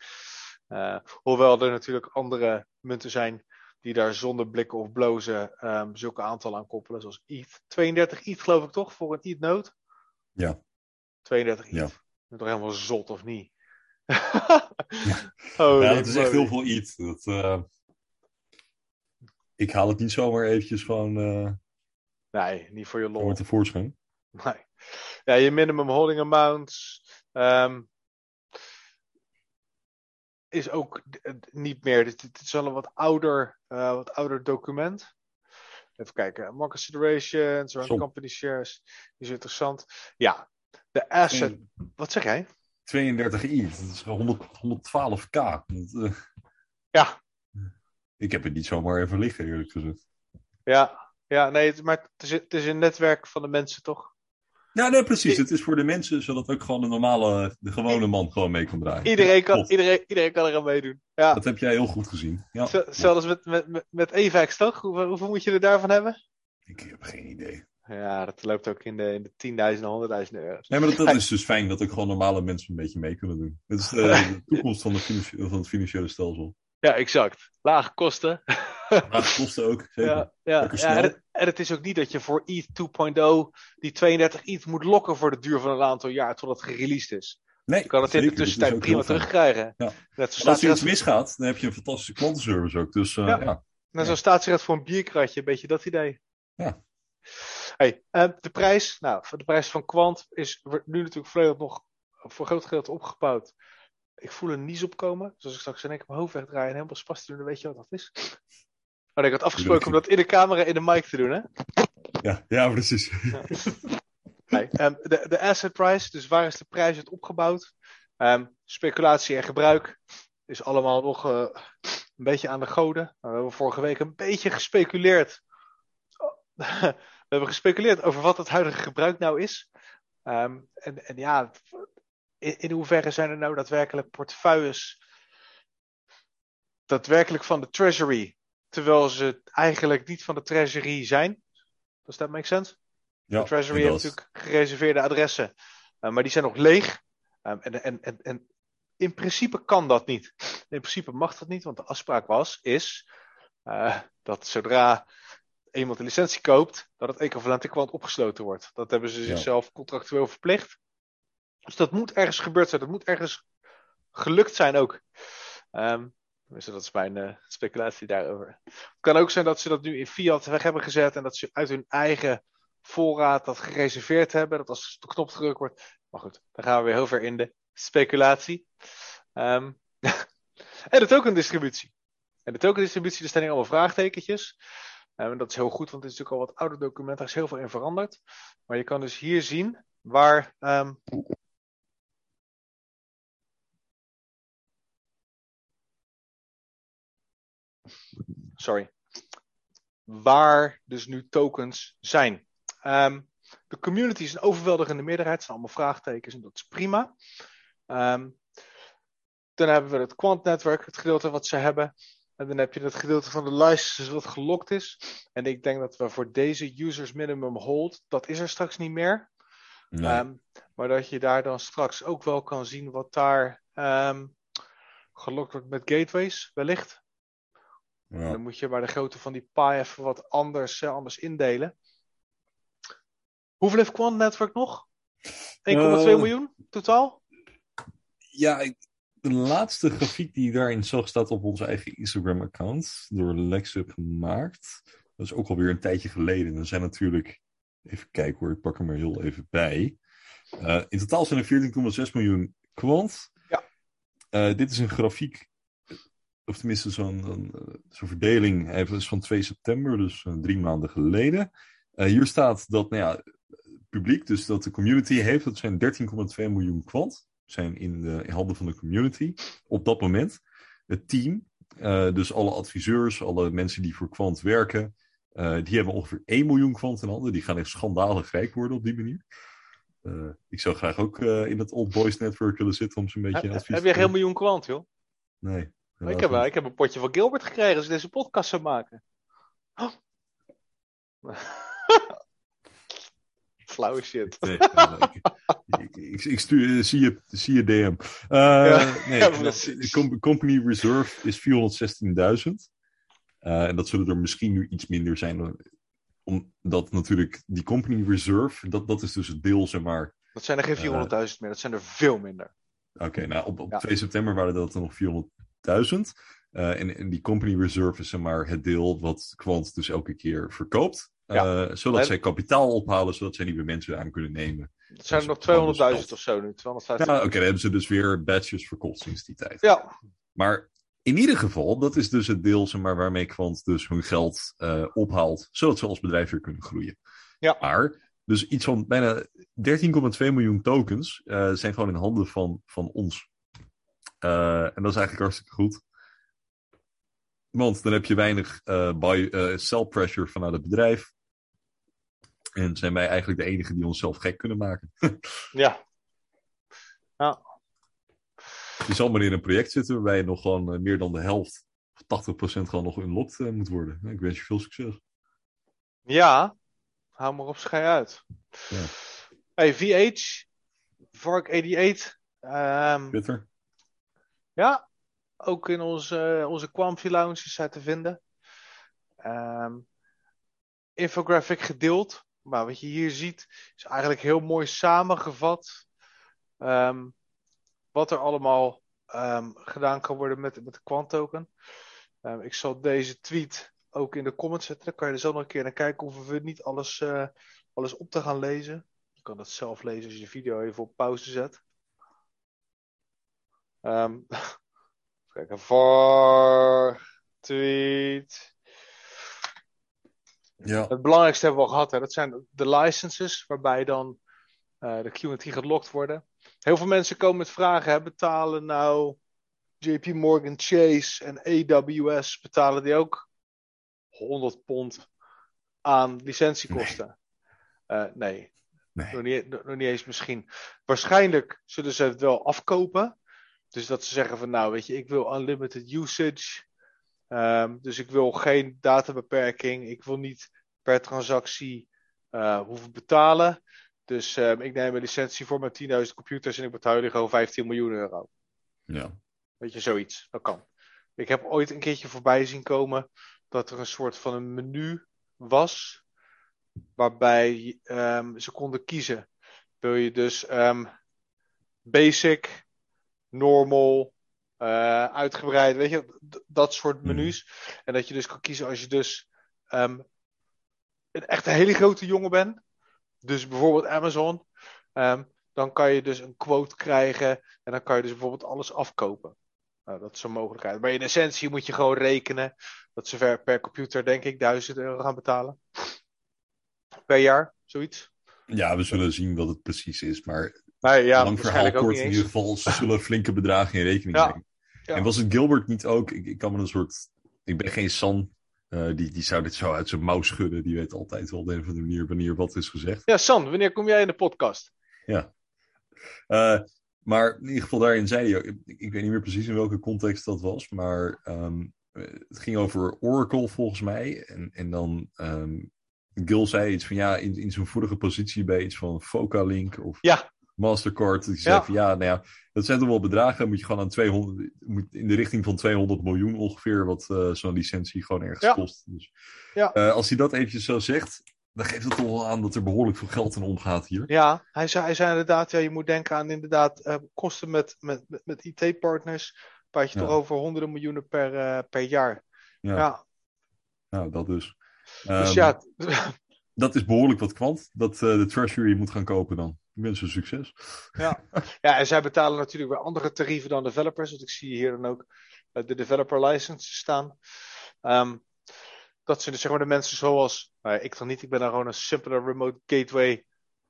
Speaker 1: Uh, hoewel er natuurlijk andere munten zijn die daar zonder blikken of blozen um, zulke aantallen aan koppelen. Zoals ETH. 32 ETH geloof ik toch voor een ETH-node?
Speaker 2: Ja.
Speaker 1: 32 ETH. Ja. Dat toch helemaal zot of niet? (laughs)
Speaker 2: ja. (laughs) Oh, ja, dat is echt heel veel ETH. Dat, uh, ik haal het niet zomaar eventjes van... Uh,
Speaker 1: nee, niet voor je lol.
Speaker 2: tevoorschijn. (laughs)
Speaker 1: Nee. Ja, je minimum holding amounts um, is ook niet meer. Dit, dit is wel een wat ouder, uh, wat ouder document. Even kijken. Market considerations, company shares. Is interessant. Ja, de asset. Wat zeg jij?
Speaker 2: 32 i, dat is 100, 112k. Dat, uh,
Speaker 1: ja.
Speaker 2: Ik heb het niet zomaar even liggen, eerlijk gezegd.
Speaker 1: Ja, ja nee, maar het is, het is een netwerk van de mensen, toch?
Speaker 2: Ja, nee, precies. Het is voor de mensen, zodat ook gewoon de normale, de gewone man gewoon mee kan draaien.
Speaker 1: Iedereen kan, iedereen, iedereen kan er aan meedoen. Ja.
Speaker 2: Dat heb jij heel goed gezien. Ja.
Speaker 1: Zelfs met, met, met, EVAX toch? Hoeveel, hoeveel moet je er daarvan hebben?
Speaker 2: Ik heb geen idee.
Speaker 1: Ja, dat loopt ook in de, in de tienduizenden, 100.000 euro's.
Speaker 2: Nee, maar dat, dat is dus fijn dat ook gewoon normale mensen een beetje mee kunnen doen. Dat is de, (laughs) de toekomst van, de van het financiële stelsel.
Speaker 1: Ja, exact. Lage kosten.
Speaker 2: Lage kosten ook, (laughs) zeker.
Speaker 1: Ja, ja, ja en, het, en, het, is ook niet dat je voor ETH 2.0 die 32 ETH moet lokken voor de duur van een aantal jaar totdat het gereleased is.
Speaker 2: Nee,
Speaker 1: je kan het in de tussentijd prima terugkrijgen.
Speaker 2: Ja. als er iets misgaat, dan heb je een fantastische klantenservice ook. Dus, uh, ja. ja.
Speaker 1: Nou, zo'n staatsrecht voor een bierkratje, een beetje dat idee.
Speaker 2: Ja.
Speaker 1: Hey, uh, de prijs, nou, de prijs van Quant is wordt nu natuurlijk volledig nog voor groot gedeelte opgebouwd. Ik voel een nies opkomen. Dus als ik straks in één keer mijn hoofd wegdraai en helemaal spast doen, dan weet je wat dat is. Oh, ik had afgesproken om dat in de camera in de mic te doen, hè?
Speaker 2: Ja, ja precies. Ja.
Speaker 1: Nee, um, de, de asset price, dus waar is de prijs het opgebouwd? Um, speculatie en gebruik is allemaal nog uh, een beetje aan de goden. Nou, we hebben vorige week een beetje gespeculeerd. (laughs) we hebben gespeculeerd over wat het huidige gebruik nou is. Um, en, en, ja, in, in, hoeverre zijn er nou daadwerkelijk portefeuilles daadwerkelijk van de treasury, terwijl ze eigenlijk niet van de treasury zijn? Does that make sense?
Speaker 2: Ja,
Speaker 1: de treasury heeft natuurlijk gereserveerde adressen, uh, maar die zijn nog leeg. Um, en, en, en, en in principe kan dat niet. In principe mag dat niet, want de afspraak was, is uh, dat zodra iemand een licentie koopt, dat het equivalente kwant opgesloten wordt. Dat hebben ze zichzelf contractueel verplicht. Dus dat moet ergens gebeurd zijn. Dat moet ergens gelukt zijn ook. Um, dat is mijn uh, speculatie daarover. Het kan ook zijn dat ze dat nu in fiat weg hebben gezet en dat ze uit hun eigen voorraad dat gereserveerd hebben. Dat als de knop gedrukt wordt. Maar goed, dan gaan we weer heel ver in de speculatie. Um, (laughs) en de token distributie. En de token distributie, daar staan hier allemaal vraagtekentjes. Um, dat is heel goed, want het is natuurlijk al wat ouder document. Daar is heel veel in veranderd. Maar je kan dus hier zien waar. Sorry. Waar dus nu tokens zijn. Um, de community is een overweldigende meerderheid. Het zijn allemaal vraagtekens en dat is prima. Um, dan hebben we het Quant Network, het gedeelte wat ze hebben. En dan heb je het gedeelte van de licenses wat gelokt is. En ik denk dat we voor deze users minimum hold, dat is er straks niet meer.
Speaker 2: Nee.
Speaker 1: Um, maar dat je daar dan straks ook wel kan zien wat daar um, gelokt wordt met gateways, wellicht.
Speaker 2: Ja.
Speaker 1: Dan moet je bij de grootte van die pie even wat anders, uh, anders indelen. Hoeveel heeft Quant Network nog? 1,2 uh, miljoen totaal?
Speaker 2: Ja, ik, de laatste grafiek die daarin zag staat op onze eigen Instagram-account. Door Lexup gemaakt. Dat is ook alweer een tijdje geleden. Er zijn natuurlijk. Even kijken hoor, ik pak hem er heel even bij. Uh, in totaal zijn er 14,6 miljoen kwant.
Speaker 1: Ja.
Speaker 2: Uh, dit is een grafiek. Of tenminste, zo'n zo verdeling. Even is van 2 september, dus uh, drie maanden geleden. hier staat dat, nou ja, publiek, dus dat de community heeft, dat zijn 13,2 miljoen kwant zijn in, de, in handen van de community op dat moment. Het team, uh, dus alle adviseurs, alle mensen die voor Quant werken, uh, die hebben ongeveer 1 miljoen Quant in handen. Die gaan echt schandalig rijk worden op die manier. Uh, ik zou graag ook in het Old Boys Network willen zitten om zo'n beetje
Speaker 1: heb, advies Heb je geen miljoen Quant, joh?
Speaker 2: Nee.
Speaker 1: Ik heb, ik heb een potje van Gilbert gekregen als ik deze podcast zou maken. Oh. (laughs) Flauwe shit.
Speaker 2: Nee, ik, ik, ik, stuur, zie, je, zie je DM. Uh, ja, nee, ja, de company reserve is 416.000. Uh, en dat zullen er misschien nu iets minder zijn. Omdat natuurlijk die company reserve, dat, dat is dus het deel, zeg maar.
Speaker 1: Dat zijn er geen 400.000 uh, meer, dat zijn er veel minder.
Speaker 2: Oké, okay, nou op, op ja. 2 september waren dat er nog 400.000. Uh, en, en die company reserve is maar het deel wat Quant dus elke keer verkoopt. Ja. Uh, zodat en... zij kapitaal ophalen, zodat zij nieuwe mensen aan kunnen nemen.
Speaker 1: Het zijn er nog 200.000 of zo nu. 250.
Speaker 2: Ja, oké, okay, dan hebben ze dus weer badges verkocht sinds die tijd.
Speaker 1: Ja.
Speaker 2: Maar in ieder geval, dat is dus het deel zeg maar, waarmee Quant dus hun geld uh, ophaalt, zodat ze als bedrijf weer kunnen groeien.
Speaker 1: Ja.
Speaker 2: Maar, dus iets van bijna 13,2 miljoen tokens zijn gewoon in handen van, van ons. Uh, en dat is eigenlijk hartstikke goed. Want dan heb je weinig uh, buy, uh, sell pressure vanuit het bedrijf. En zijn wij eigenlijk de enige die onszelf gek kunnen maken. (laughs)
Speaker 1: ja. ja.
Speaker 2: Je zal maar in een project zitten waarbij nog gewoon meer dan de helft, of 80% gewoon nog unlocked moet worden. Ik wens je veel succes.
Speaker 1: Ja, hou maar op schij uit.
Speaker 2: Ja.
Speaker 1: Hey, VH, Vark 88. Um,
Speaker 2: Twitter.
Speaker 1: Ja, ook in onze, onze Quamfi Lounge is te vinden. Um, infographic gedeeld. Maar wat je hier ziet is eigenlijk heel mooi samengevat. Um, wat er allemaal um, gedaan kan worden met, met de Quant token. Um, ik zal deze tweet ook in de comments zetten. Dan kan je er zo nog een keer naar kijken. Hoeven we niet alles uh, alles op te gaan lezen. Je kan dat zelf lezen als je de video even op pauze zet. (laughs) Um, kijken, voor tweet.
Speaker 2: Ja.
Speaker 1: Het belangrijkste hebben we al gehad. Hè? Dat zijn de licenses, waarbij dan uh, de QT gelokt worden. Heel veel mensen komen met vragen. Hè? Betalen nou JP Morgan Chase en AWS, betalen die ook 100 pond aan licentiekosten? Nee. Uh, nee.
Speaker 2: Nee.
Speaker 1: Nog, niet, nog niet eens misschien. Waarschijnlijk zullen ze het wel afkopen. Dus dat ze zeggen van nou weet je, ik wil unlimited usage. Um, dus ik wil geen databeperking. Ik wil niet per transactie uh, hoeven betalen. Dus um, ik neem een licentie voor mijn 10.000 computers en ik betaal jullie gewoon 15 miljoen euro.
Speaker 2: Ja.
Speaker 1: Weet je, zoiets. Dat kan. Ik heb ooit een keertje voorbij zien komen dat er een soort van een menu was. Waarbij um, ze konden kiezen. Wil je dus basic, normal, uh, uitgebreid, weet je, dat soort menus. Mm. En dat je dus kan kiezen als je dus um, een echt een hele grote jongen bent. Dus bijvoorbeeld Amazon. Um, dan kan je dus een quote krijgen. En dan kan je dus bijvoorbeeld alles afkopen. Nou, dat is een mogelijkheid. Maar in essentie moet je gewoon rekenen. Dat ze per, per computer, denk ik, 1000 euro gaan betalen. Per jaar, zoiets.
Speaker 2: Ja, we zullen zien wat het precies is. Maar
Speaker 1: Nee, ja,
Speaker 2: lang verhaal kort, in ieder geval, zullen flinke bedragen in rekening
Speaker 1: Ja.
Speaker 2: brengen.
Speaker 1: Ja.
Speaker 2: En was het Gilbert niet ook? Ik, ik kan me een soort. Ik ben geen San. eh, die, die zou dit zo uit zijn mouw schudden. Die weet altijd wel op de een of andere manier wanneer wat is gezegd.
Speaker 1: Ja, San, wanneer kom jij in de podcast?
Speaker 2: Eh, maar in ieder geval daarin zei hij ook. Ik, ik weet niet meer precies in welke context dat was. Maar ehm, eh, het ging over Oracle volgens mij. En, en dan. ehm, Gil zei iets van ja, in, in zijn vorige positie bij iets van Focalink of
Speaker 1: Ja,
Speaker 2: Mastercard. Die zei
Speaker 1: Ja.
Speaker 2: nou ja, dat zijn toch wel bedragen. Moet je gewoon aan 200, moet in de richting van 200 miljoen ongeveer, wat eh, zo'n licentie gewoon ergens
Speaker 1: Ja.
Speaker 2: kost. Dus,
Speaker 1: Ja.
Speaker 2: eh, als hij dat eventjes zo zegt, dan geeft het toch wel aan dat er behoorlijk veel geld in omgaat hier.
Speaker 1: ja hij, zei, hij zei inderdaad, ja, je moet denken aan inderdaad eh, kosten met, met, met, met IT-partners. Praat je toch over honderden miljoenen per, per jaar.
Speaker 2: Ja, nou dat dus.
Speaker 1: dus
Speaker 2: Ehm,
Speaker 1: ja,
Speaker 2: Dat is behoorlijk wat kwant dat de Treasury moet gaan kopen dan. Ze succes.
Speaker 1: ja. ja, en zij betalen natuurlijk weer andere tarieven dan developers. Want ik zie hier dan ook eh, de developer license staan. Ehm, dat zijn dus zeg maar de mensen zoals, nou ik dan niet, ik ben dan gewoon een simpele remote gateway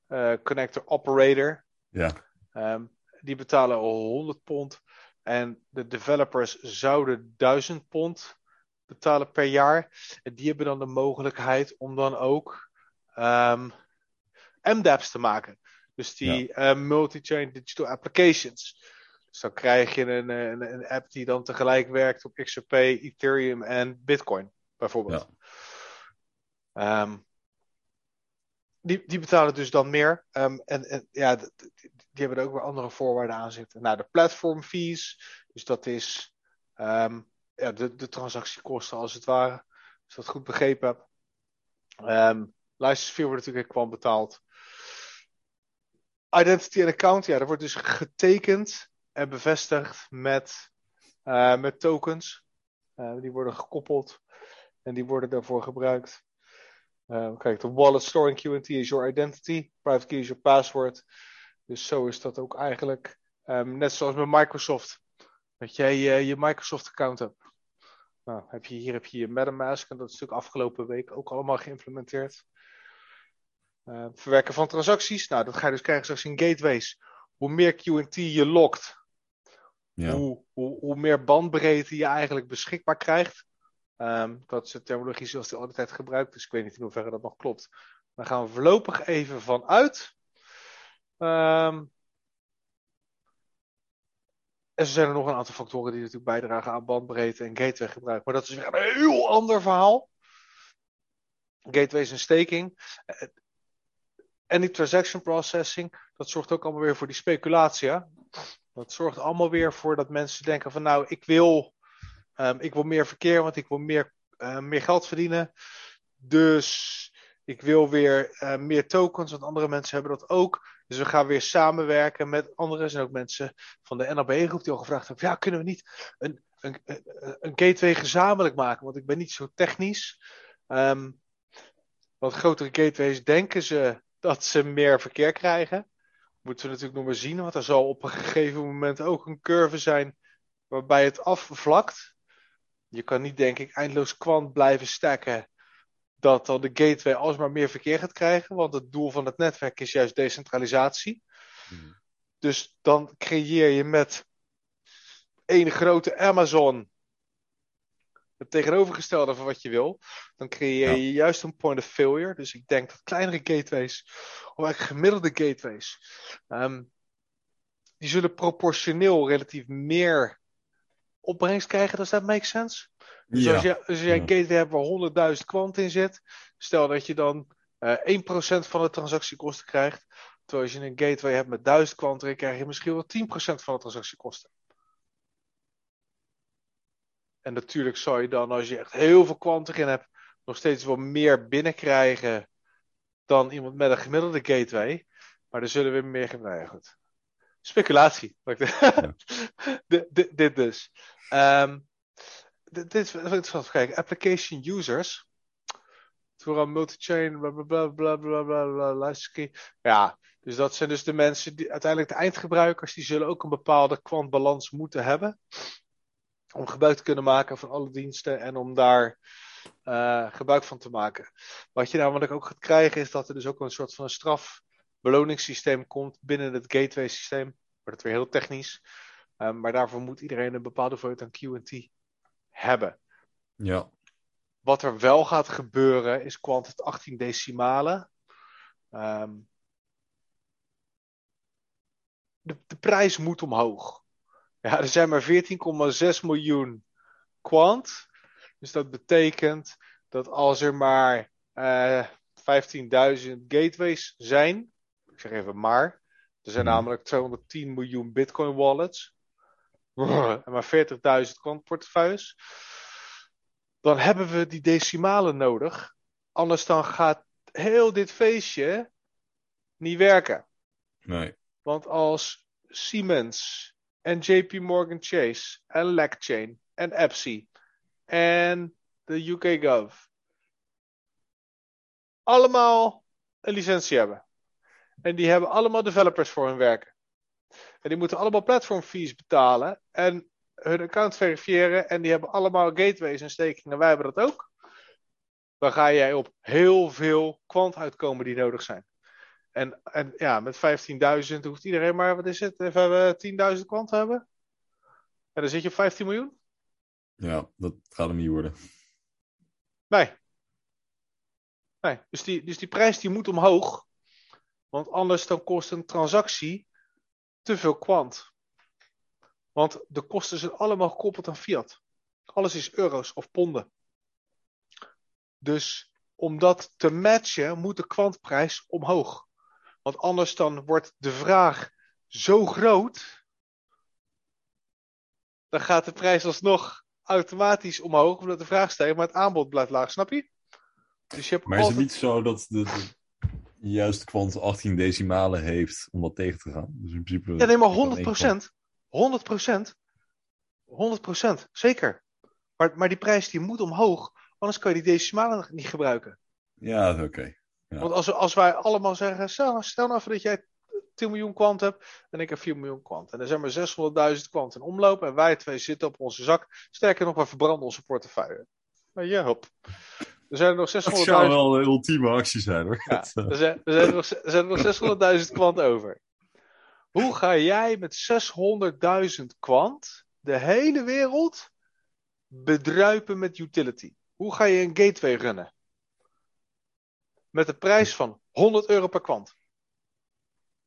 Speaker 1: eh, connector operator.
Speaker 2: Ja,
Speaker 1: Ehm, die betalen al 100 pond. En de developers zouden 1000 pond betalen per jaar. En die hebben dan de mogelijkheid om dan ook ehm MDApps te maken. Dus die eh, multi-chain digital applications. Dus dan krijg je een, een, een app die dan tegelijk werkt op XRP, Ethereum en Bitcoin, bijvoorbeeld. Ehm, die, die betalen dus dan meer. Ehm, en, en ja, die hebben er ook weer andere voorwaarden aan zitten. Nou, de platform fees. Dus dat is ehm, ja, de, de transactiekosten als het ware. Als ik dat goed begrepen heb. Ehm license fee wordt natuurlijk kwam betaald. Identity en account, ja, dat wordt dus getekend en bevestigd met, eh, met tokens. Eh, die worden gekoppeld en die worden daarvoor gebruikt. Eh, kijk, de wallet storing QNT is your identity, private key is your password. Dus zo is dat ook eigenlijk. Ehm, net zoals met Microsoft. Dat jij je Microsoft account hebt. Nou, heb je, hier heb je je MetaMask en dat is natuurlijk afgelopen week ook allemaal geïmplementeerd. Eh, verwerken van transacties. Nou, dat ga je dus krijgen straks in gateways. Hoe meer QNT je lokt,
Speaker 2: ja.
Speaker 1: hoe, hoe, hoe meer bandbreedte je eigenlijk beschikbaar krijgt. Ehm, dat is de terminologie zoals die altijd gebruikt, dus ik weet niet in hoeverre dat nog klopt. Daar gaan we voorlopig even van uit. Ehm, en zo zijn er nog een aantal factoren die natuurlijk bijdragen aan bandbreedte en gateway gebruik. Maar dat is weer een heel ander verhaal. Gateway is een staking. En die transaction processing, dat zorgt ook allemaal weer voor die speculatie. Dat zorgt allemaal weer voor dat mensen denken van nou, ik wil, ehm, ik wil meer verkeer, want ik wil meer, eh, meer geld verdienen. Dus ik wil weer eh, meer tokens, want andere mensen hebben dat ook. Dus we gaan weer samenwerken met anderen. Er zijn ook mensen van de NAB-groep die al gevraagd hebben: ja, kunnen we niet een, een, een, een gateway gezamenlijk maken? Want ik ben niet zo technisch. Ehm, Want grotere gateways denken ze dat ze meer verkeer krijgen. Moeten we natuurlijk nog maar zien, want er zal op een gegeven moment ook een curve zijn waarbij het afvlakt. Je kan niet, denk ik, eindeloos kwant blijven stacken dat dan de gateway alsmaar meer verkeer gaat krijgen. Want het doel van het netwerk is juist decentralisatie.
Speaker 2: Hmm.
Speaker 1: Dus dan creëer je met één grote Amazon het tegenovergestelde van wat je wil. Dan creëer je juist een point of failure. Dus ik denk dat kleinere gateways, of eigenlijk gemiddelde gateways, ehm, die zullen proportioneel relatief meer opbrengst krijgen. Does that make sense? Dus
Speaker 2: Ja.
Speaker 1: als, jij een gateway hebt waar 100.000 kwant in zit, stel dat je dan eh 1% van de transactiekosten krijgt. Terwijl als je een gateway hebt met 1000 kwant erin, krijg je misschien wel 10% van de transactiekosten. En natuurlijk zou je dan, als je echt heel veel kwant erin hebt, nog steeds wel meer binnenkrijgen dan iemand met een gemiddelde gateway. Maar er zullen weer meer gebruiken. Goed. Speculatie. (laughs) Dit- dit- dit dus. Ehm, dit dit is interessant. Kijk, application users. Vooral multi-chain, bla bla bla bla bla. Ja, dus dat zijn dus de mensen die uiteindelijk de eindgebruikers, die zullen ook een bepaalde kwantbalans moeten hebben. Om gebruik te kunnen maken van alle diensten en om daar eh, gebruik van te maken. Wat je namelijk ook gaat krijgen, is dat er dus ook een soort van een strafbeloningssysteem komt binnen het gateway systeem. Wordt het weer heel technisch. Um, maar daarvoor moet iedereen een bepaalde hoeveelheid aan QT hebben.
Speaker 2: Ja.
Speaker 1: Wat er wel gaat gebeuren is kwant het 18 decimalen. Um, de, de, prijs moet omhoog. Ja, er zijn maar 14,6 miljoen kwant. Dus dat betekent dat als er maar uh, 15.000 gateways zijn. Ik zeg even maar. Er zijn namelijk 210 miljoen Bitcoin wallets. En maar 40.000 kwantportefeuilles. Dan hebben we die decimalen nodig. Anders dan gaat heel dit feestje niet werken.
Speaker 2: Nee.
Speaker 1: Want als Siemens en JP Morgan Chase en LackChain en Epsi en de UK Gov allemaal een licentie hebben. En die hebben allemaal developers voor hun werken. En die moeten allemaal platform fees betalen en hun account verifiëren. En die hebben allemaal gateways en stakingen. Wij hebben dat ook. Dan ga jij op heel veel kwant uitkomen die nodig zijn. En, en ja, met 15.000 hoeft iedereen maar, wat is het, even we 10.000 kwant hebben. En dan zit je op 15 miljoen.
Speaker 2: Ja, dat gaat hem niet worden.
Speaker 1: Nee. Nee, dus die, dus die prijs die moet omhoog. Want anders dan kost een transactie te veel kwant. Want de kosten zijn allemaal gekoppeld aan fiat. Alles is euro's of ponden. Dus om dat te matchen moet de kwantprijs omhoog. Want anders dan wordt de vraag zo groot. Dan gaat de prijs alsnog automatisch omhoog. Omdat de vraag stijgt, maar het aanbod blijft laag. Snap je?
Speaker 2: Dus je hebt maar altijd... is het niet zo dat de, de juist kwant 18 decimalen heeft om dat tegen te gaan? Dus in principe
Speaker 1: ja, nee, maar 100 procent. 100 procent. 100 procent, zeker. Maar, maar die prijs die moet omhoog, anders kan je die decimalen niet gebruiken.
Speaker 2: Ja, oké. Okay. Ja.
Speaker 1: Want als, als wij allemaal zeggen, stel, stel nou even dat jij 10 miljoen kwant hebt en ik heb 4 miljoen kwant. En er zijn maar 600.000 kwant in omloop en wij twee zitten op onze zak. Sterker nog, we verbranden onze portefeuille. Maar ja, hop. Er zijn er nog 600.000.
Speaker 2: Dat zou wel de ultieme actie zijn hoor.
Speaker 1: Ja, er, zijn, er, zijn er nog, er zijn er nog 600.000 kwant over. Hoe ga jij met 600.000 kwant de hele wereld bedruipen met utility? Hoe ga je een gateway runnen? Met een prijs van 100 euro per kwant.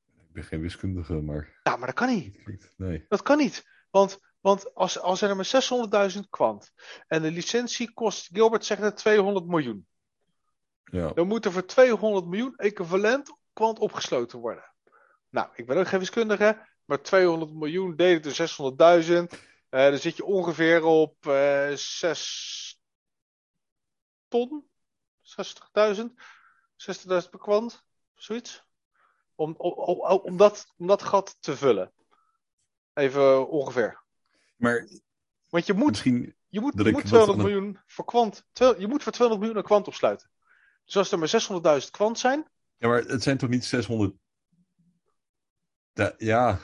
Speaker 2: Ik ben geen wiskundige, maar.
Speaker 1: Ja, maar dat kan niet.
Speaker 2: Nee.
Speaker 1: Dat kan niet. Want, want als, als er maar 600.000 kwant en de licentie kost, Gilbert zegt het 200 miljoen.
Speaker 2: Ja.
Speaker 1: Dan moet er voor 200 miljoen equivalent kwant opgesloten worden. Nou, ik ben ook geen wiskundige, maar 200 miljoen delen door 600.000. Uh, dan zit je ongeveer op uh, 6 ton, 60.000, 60.000 per kwant, zoiets. Om, om, om, om, dat, om dat gat te vullen. Even ongeveer.
Speaker 2: Maar
Speaker 1: Want je moet,
Speaker 2: misschien
Speaker 1: je moet, je moet 200 miljoen voor kwant. Je moet voor 200 miljoen een kwant opsluiten. Dus als er maar 600.000 kwant zijn.
Speaker 2: Ja, maar het zijn toch niet 600. Da- ja.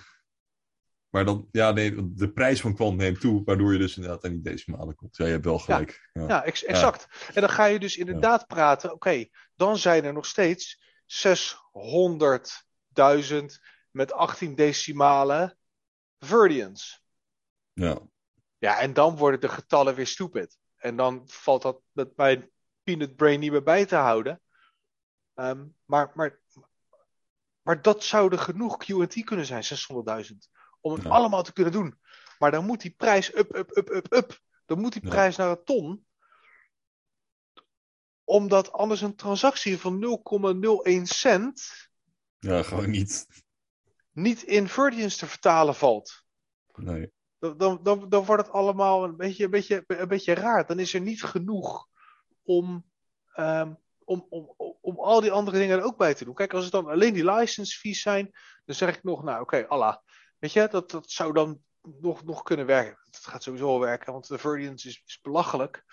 Speaker 2: Maar dan, ja, nee, de prijs van kwant neemt toe, waardoor je dus inderdaad aan die decimalen komt. Ja, je hebt wel gelijk. Ja.
Speaker 1: Ja, ex- exact. En dan ga je dus inderdaad praten. Oké, dan zijn er nog steeds 600.000 met 18 decimalen Verdians.
Speaker 2: Ja.
Speaker 1: Ja, en dan worden de getallen weer stupid. En dan valt dat met mijn peanut brain niet meer bij te houden. Ehm, maar, maar, maar dat zouden genoeg QT kunnen zijn, 600.000. Om het
Speaker 2: Ja.
Speaker 1: allemaal te kunnen doen. Maar dan moet die prijs up, up, up, up, up. Dan moet die
Speaker 2: Ja.
Speaker 1: prijs naar een ton. Omdat anders een transactie van 0,01 cent
Speaker 2: ja, gewoon niet.
Speaker 1: niet in Verdians te vertalen valt.
Speaker 2: Nee.
Speaker 1: Dan, dan, dan, wordt het allemaal een beetje, een, beetje, een beetje raar. Dan is er niet genoeg om, ehm, om, om, om, al die andere dingen er ook bij te doen. Kijk, als het dan alleen die license fees zijn, dan zeg ik nog, nou oké, Allah. Weet je, dat, dat zou dan nog, nog kunnen werken. Het gaat sowieso wel werken, want de Verdians is, is belachelijk.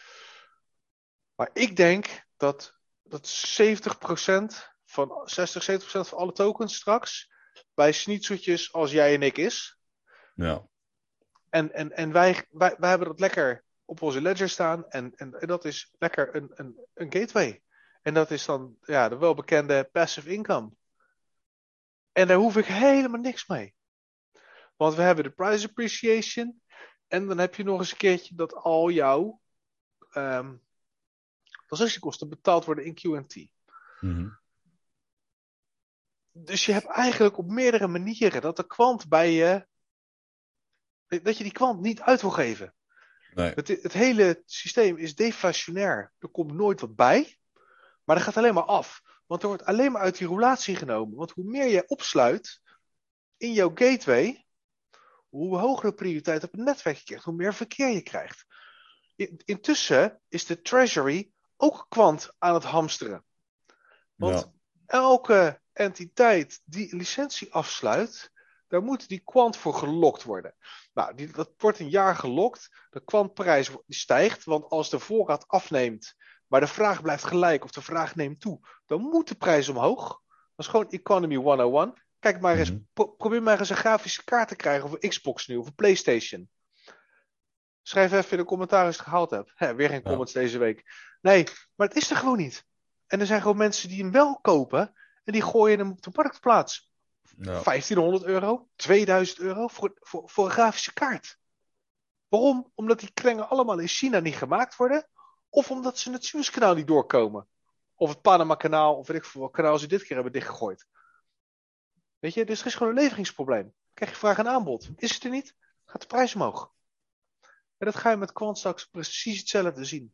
Speaker 1: Maar ik denk dat, dat 70% van 60, 70% van alle tokens straks bij snitseltjes als jij en ik is.
Speaker 2: Ja.
Speaker 1: En, en, en wij, wij, wij hebben dat lekker op onze ledger staan. En, en, en dat is lekker een, een, een gateway. En dat is dan ja, de welbekende passive income. En daar hoef ik helemaal niks mee. Want we hebben de price appreciation. En dan heb je nog eens een keertje dat al jouw ehm transactiekosten betaald worden in QT.
Speaker 2: Mhm.
Speaker 1: Dus je hebt eigenlijk op meerdere manieren dat de kwant bij je. dat je die kwant niet uit wil geven.
Speaker 2: Nee.
Speaker 1: Het, het hele systeem is deflationair. Er komt nooit wat bij, maar er gaat alleen maar af. Want er wordt alleen maar uit die roulatie genomen. Want hoe meer je opsluit in jouw gateway, hoe hoger de prioriteit op het netwerk je krijgt, hoe meer verkeer je krijgt. In- Intussen is de treasury ook kwant aan het hamsteren. Want
Speaker 2: Ja.
Speaker 1: elke entiteit die een licentie afsluit, daar moet die kwant voor gelokt worden. Nou, die, dat wordt een jaar gelokt. De kwantprijs stijgt, want als de voorraad afneemt, maar de vraag blijft gelijk of de vraag neemt toe, dan moet de prijs omhoog. Dat is gewoon Economy 101. Kijk maar eens,
Speaker 2: Mhm.
Speaker 1: pro- probeer maar eens een grafische kaart te krijgen voor Xbox nu of een PlayStation. Schrijf even in de commentaar als je het gehaald hebt. Hè, (laughs) weer geen
Speaker 2: Ja.
Speaker 1: comments deze week. Nee, maar het is er gewoon niet. En er zijn gewoon mensen die hem wel kopen en die gooien hem op de marktplaats.
Speaker 2: Ja.
Speaker 1: 1500 euro, 2000 euro voor, voor, voor een grafische kaart. Waarom? Omdat die klengen allemaal in China niet gemaakt worden. Of omdat ze het Suezkanaal niet doorkomen. Of het Panama-kanaal, of weet ik veel wat kanaal ze dit keer hebben dichtgegooid. Weet je, dus er is gewoon een leveringsprobleem. Krijg je vraag en aanbod. Is het er niet, gaat de prijs omhoog. En dat ga je met kwant straks precies hetzelfde zien.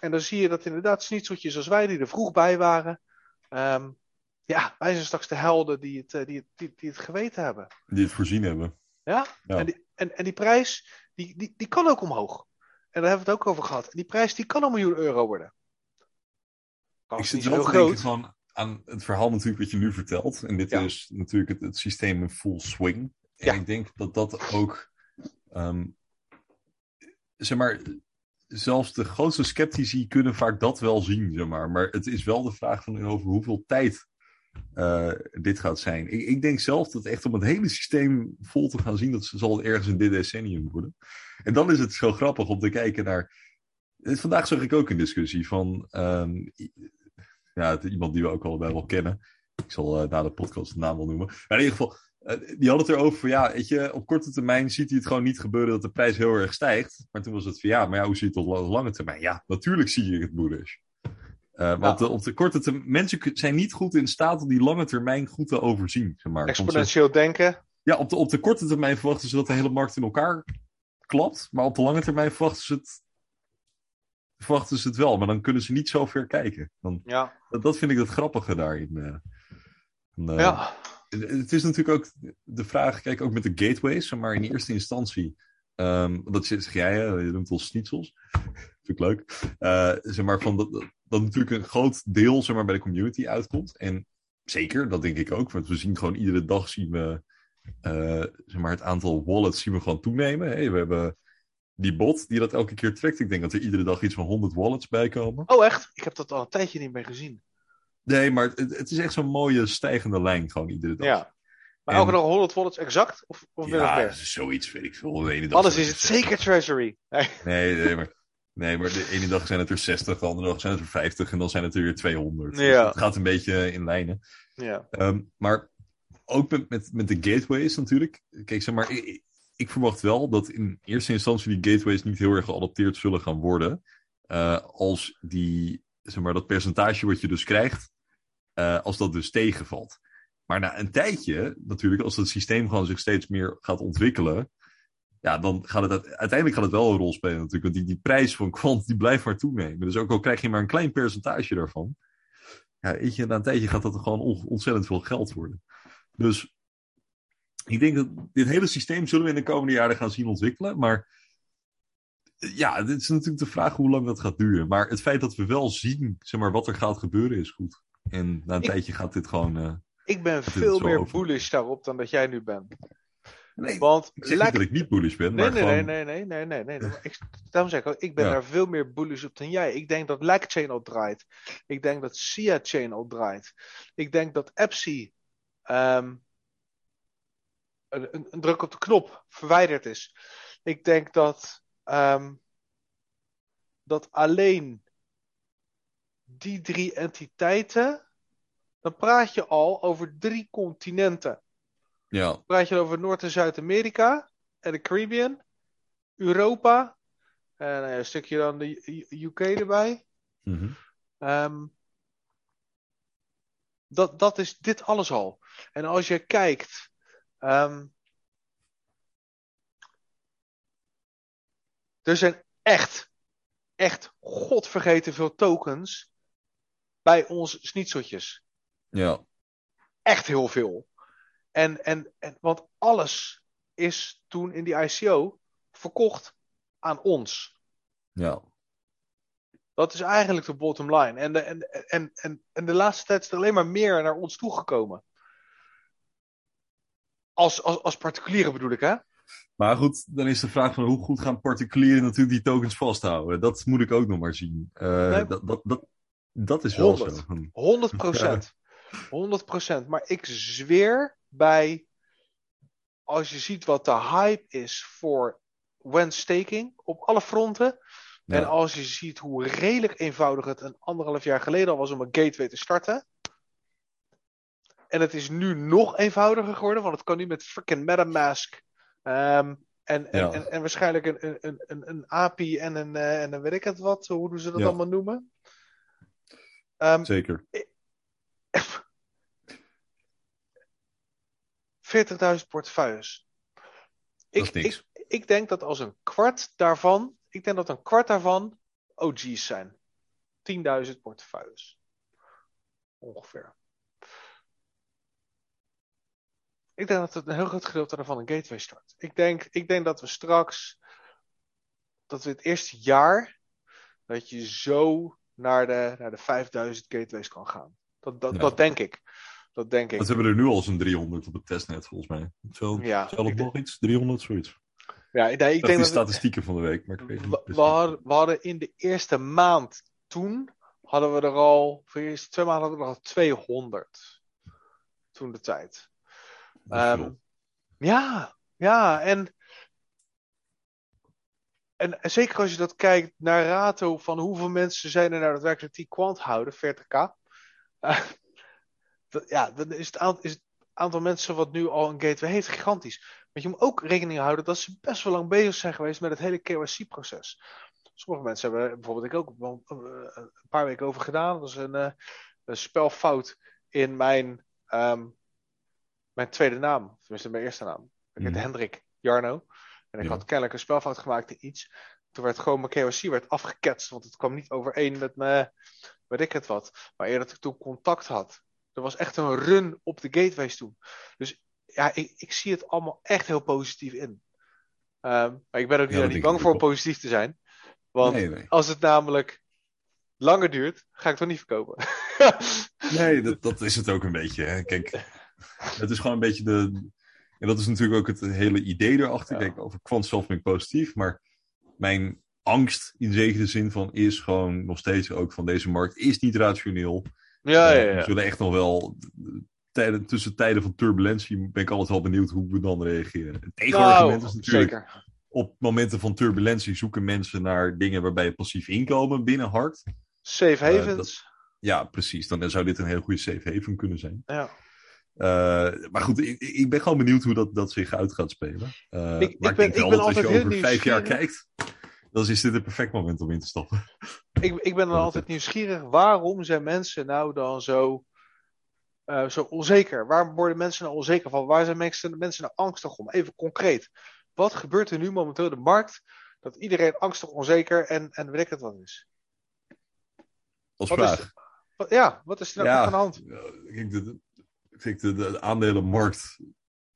Speaker 1: En dan zie je dat inderdaad snitseltjes als wij, die er vroeg bij waren. ehm, ja, wij zijn straks de helden die het, eh, die, het, die, die het geweten hebben.
Speaker 2: Die het voorzien hebben.
Speaker 1: Ja?
Speaker 2: Ja.
Speaker 1: En, die, en, en die prijs, die, die, die kan ook omhoog. En daar hebben we het ook over gehad. En die prijs, die kan een miljoen euro worden.
Speaker 2: Ik zit wel
Speaker 1: heel
Speaker 2: te denken van aan het verhaal natuurlijk wat je nu vertelt. En dit
Speaker 1: Ja.
Speaker 2: is natuurlijk het, het systeem in full swing. En
Speaker 1: Ja.
Speaker 2: ik denk dat dat ook... ehm, zeg maar, zelfs de grootste sceptici kunnen vaak dat wel zien, zeg maar. Maar het is wel de vraag van over hoeveel tijd eh, dit gaat zijn. Ik, ik denk zelf dat echt om het hele systeem vol te gaan zien, dat zal het ergens in dit decennium worden. En dan is het zo grappig om te kijken naar... Vandaag zag ik ook een discussie van... ehm, ja, iemand die we ook allebei wel kennen. Ik zal eh, na de podcast de naam wel noemen. Maar in ieder geval, eh, die had het erover van ja, weet je, op korte termijn ziet hij het gewoon niet gebeuren dat de prijs heel erg stijgt. Maar toen was het van ja, maar ja, hoe zie je het op la- lange termijn? Ja, natuurlijk zie je het bullish. Eh, want
Speaker 1: Ja.
Speaker 2: de- op de korte termijn, mensen zijn niet goed in staat om die lange termijn goed te overzien. Zeg maar. Want ze-
Speaker 1: Exponentieel denken.
Speaker 2: ja, op de, op de korte termijn verwachten ze dat de hele markt in elkaar klapt. Maar op de lange termijn verwachten ze het, verwachten ze het wel. Maar dan kunnen ze niet zo ver kijken. Dan,
Speaker 1: Ja.
Speaker 2: dat, dat vind ik het grappige daarin. eh. En, eh,
Speaker 1: ja.
Speaker 2: Het- is natuurlijk ook de vraag, kijk ook met de gateways, maar in eerste instantie. ehm, dat zeg jij, je noemt ons schnitzels. (laughs) Vind ik leuk. Eh, zeg maar van dat, natuurlijk een groot deel zeg maar, bij de community uitkomt. En zeker, dat denk ik ook. Want we zien gewoon iedere dag zien we, eh, zeg maar, het aantal wallets zien we gewoon toenemen. We hebben die bot die dat elke keer trekt. Ik denk dat er iedere dag iets van 100 wallets bij komen.
Speaker 1: Oh, echt? Ik heb dat al een tijdje niet meer gezien.
Speaker 2: Nee, maar het, het is echt zo'n mooie stijgende lijn gewoon iedere dag.
Speaker 1: Ja. Maar
Speaker 2: En-
Speaker 1: elke dag 100 wallets exact? Of, of
Speaker 2: Ja, zoiets weet ik veel. De ene dag zijn
Speaker 1: is het
Speaker 2: er
Speaker 1: zeker Treasury. Nee.
Speaker 2: Nee, nee, maar, nee, maar de ene dag zijn het er 60, de andere dag zijn het er 50 en dan zijn het er weer 200. Dus het gaat een beetje in lijnen.
Speaker 1: Ja.
Speaker 2: Ehm, maar ook met, met, met de gateways natuurlijk. Kijk, zeg maar, ik, ik verwacht wel dat in eerste instantie die gateways niet heel erg geadopteerd zullen gaan worden. eh, als die, zeg maar, dat percentage wat je dus krijgt, eh, als dat dus tegenvalt. Maar na een tijdje, natuurlijk, als het systeem gewoon zich steeds meer gaat ontwikkelen, ja, dan gaat het uite- uiteindelijk gaat het wel een rol spelen natuurlijk. Want die, die prijs van kwant, die blijft maar toenemen. Dus ook al krijg je maar een klein percentage daarvan, ja, na een tijdje gaat dat gewoon on- ontzettend veel geld worden. Dus ik denk dat dit hele systeem zullen we in de komende jaren gaan zien ontwikkelen. Maar ja, het is natuurlijk de vraag hoe lang dat gaat duren. Maar het feit dat we wel zien zeg maar, wat er gaat gebeuren is goed. En na een
Speaker 1: Ik-
Speaker 2: tijdje gaat dit gewoon... eh,
Speaker 1: Ik ben veel meer
Speaker 2: over.
Speaker 1: bullish daarop dan dat jij nu bent.
Speaker 2: nee,
Speaker 1: Want
Speaker 2: ik zeg dat ik niet bullish ben,
Speaker 1: Nee,
Speaker 2: maar
Speaker 1: nee,
Speaker 2: gewoon...
Speaker 1: nee, nee, nee, nee, nee, nee. Ik, (laughs) daarom zeg ik ook, ik ben
Speaker 2: Ja.
Speaker 1: daar veel meer bullish op dan jij. Ik denk dat Lightchain al draait. Ik denk dat Sia Chain al draait. Ik denk dat Epsi ehm, een, een, een druk op de knop verwijderd is. Ik denk dat, ehm, dat alleen die drie entiteiten, dan praat je al over drie continenten
Speaker 2: Ja,
Speaker 1: praat je over Noord- en Zuid-Amerika en de Caribbean, Europa en eh, een stukje dan de UK erbij.
Speaker 2: mhm.
Speaker 1: Ehm, dat, dat is dit alles al. En als je kijkt. ehm, er zijn echt, echt godvergeten veel tokens bij ons snitseltjes.
Speaker 2: ja,
Speaker 1: Echt heel veel. En, en, en, want alles is toen in die ICO verkocht aan ons.
Speaker 2: ja.
Speaker 1: Dat is eigenlijk de bottom line. En de, en, en, en, en de laatste tijd is er alleen maar meer naar ons toegekomen. Als, als, als particulieren bedoel ik, hè?
Speaker 2: Maar goed, dan is de vraag van hoe goed gaan particulieren natuurlijk die tokens vasthouden. Dat moet ik ook nog maar zien. Eh,
Speaker 1: Nee.
Speaker 2: dat, dat, dat, dat is wel zo. Hm.
Speaker 1: 100 procent. (laughs) 100 procent. Maar ik zweer bij. Als je ziet wat de hype is voor when staking op alle fronten.
Speaker 2: Ja.
Speaker 1: En als je ziet hoe redelijk eenvoudig het een anderhalf jaar geleden al was om een gateway te starten. En het is nu nog eenvoudiger geworden, want het kan nu met freaking MetaMask. Ehm, en, en,
Speaker 2: Ja.
Speaker 1: en, en waarschijnlijk een, een, een- een, API en een, eh, en een weet ik het wat, hoe doen ze dat
Speaker 2: Ja.
Speaker 1: allemaal noemen? Ehm,
Speaker 2: Zeker.
Speaker 1: 40.000 (laughs) portefeuilles. Ik, ik, ik denk dat als een kwart daarvan, ik denk dat een kwart daarvan OG's zijn. 10.000 portefeuilles. Ongeveer. Ik denk dat het een heel groot gedeelte daarvan een gateway start. Ik denk, ik denk dat we straks, dat we het eerste jaar, dat je zo naar de, naar de 5000 gateways kan gaan. Dat, dat,
Speaker 2: Ja.
Speaker 1: dat denk ik. Dat denk ik.
Speaker 2: Dat hebben we er nu al zo'n 300 op het testnet, volgens mij. Zo,
Speaker 1: Ja,
Speaker 2: nog iets? 300, zoiets.
Speaker 1: Ja, nee, ik
Speaker 2: Ik
Speaker 1: denk
Speaker 2: denk de
Speaker 1: dat we,
Speaker 2: statistieken van de week, maar ik weet niet
Speaker 1: hadden, we hadden in de eerste maand toen, hadden we er al, voor de eerste twee maanden hadden we er al 200. Toen de tijd. Ehm, ja, ja, en, en zeker als je dat kijkt naar rato van hoeveel mensen zijn er nou daadwerkelijk die kwant houden, 40k. Eh, (laughs) dat- ja, dan is het, aantal, is het aantal mensen wat nu al een gateway heeft gigantisch. Want je moet ook rekening houden dat ze best wel lang bezig zijn geweest met het hele KYC-proces. Sommige mensen hebben, bijvoorbeeld ik ook, eh, een paar weken over gedaan. Dat een, eh, een spelfout in mijn, ehm, mijn tweede naam. Tenminste, mijn eerste naam. Ik heet
Speaker 2: Mhm.
Speaker 1: Hendrik Jarno. En ik
Speaker 2: Ja.
Speaker 1: had kennelijk een spelfout gemaakt in iets. Toen werd gewoon mijn KYC werd afgeketst, want het kwam niet overeen met mijn, weet ik het wat. Maar eerder dat ik toen contact had. Er was echt een run op de gateways toen. Dus ja, ik, ik zie het allemaal echt heel positief in. Ehm, maar ik ben ook niet, niet bang voor
Speaker 2: wel.
Speaker 1: positief te zijn. Want
Speaker 2: Nee, nee.
Speaker 1: als het namelijk langer duurt, ga ik toch niet verkopen.
Speaker 2: Nee, (laughs) dat, dat is het ook een beetje. Hè. Kijk, het is gewoon een beetje de. En dat is natuurlijk ook het hele idee erachter.
Speaker 1: Ja.
Speaker 2: Kijk, over kwant zelf ben ik positief, maar mijn angst in zekere zin van is gewoon nog steeds ook van deze markt is niet rationeel.
Speaker 1: Ja,
Speaker 2: Eh,
Speaker 1: ja, ja.
Speaker 2: We zullen echt nog wel tijden, tussen tijden van turbulentie ben ik altijd wel benieuwd hoe we dan reageren. Het tegenargument is natuurlijk
Speaker 1: Nou, zeker.
Speaker 2: op momenten van turbulentie zoeken mensen naar dingen waarbij je passief inkomen binnen hard.
Speaker 1: Safe
Speaker 2: Eh,
Speaker 1: havens.
Speaker 2: Ja, precies. Dan zou dit een hele goede safe haven kunnen zijn.
Speaker 1: ja.
Speaker 2: Eh, maar goed, ik, ik ben gewoon benieuwd hoe dat, dat zich uit gaat spelen. Eh, maar ik,
Speaker 1: ben-
Speaker 2: denk wel dat als je over vijf jaar kijkt, dan is dit een perfect moment om in te stappen.
Speaker 1: Ik, ik ben dan (laughs) altijd nieuwsgierig. Waarom zijn mensen nou dan zo, eh, zo onzeker? Waarom worden mensen nou onzeker van? Waar zijn mensen, mensen nou angstig om? Even concreet. Wat gebeurt er nu momenteel in de markt dat iedereen angstig, onzeker en, en weet ik het wat is?
Speaker 2: Als
Speaker 1: Wat
Speaker 2: vraag.
Speaker 1: is Wat- ja, wat is er nou
Speaker 2: Ja.
Speaker 1: aan de hand?
Speaker 2: Ja, Kijk, de, kijk, de, de aandelenmarkt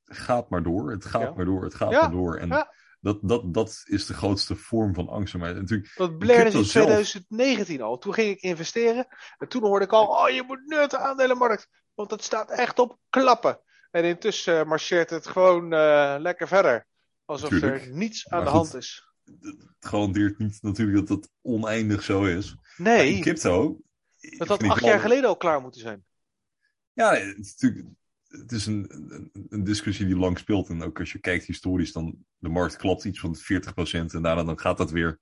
Speaker 2: gaat maar door. Het gaat
Speaker 1: Ja.
Speaker 2: maar door. Het gaat
Speaker 1: Ja,
Speaker 2: maar door. En
Speaker 1: ja.
Speaker 2: dat, dat, dat is de grootste vorm van angst. Maar natuurlijk,
Speaker 1: Dat
Speaker 2: crypto
Speaker 1: in
Speaker 2: zelf.
Speaker 1: 2019 al. Toen ging ik investeren. En toen hoorde ik al, oh je moet nu de aandelenmarkt. Want het staat echt op klappen. En intussen eh, marcheert het gewoon eh, lekker verder. Alsof er niets aan
Speaker 2: Maar
Speaker 1: de
Speaker 2: goed.
Speaker 1: hand is.
Speaker 2: het garandeert niet natuurlijk dat dat oneindig zo is. Maar
Speaker 1: Nee,
Speaker 2: in crypto.
Speaker 1: dat had acht jaar geleden al klaar moeten zijn.
Speaker 2: Ja, het is natuurlijk. Het is een, een, een discussie die lang speelt. En ook als je kijkt historisch, dan de markt klapt iets van 40% en daarna dan gaat dat weer,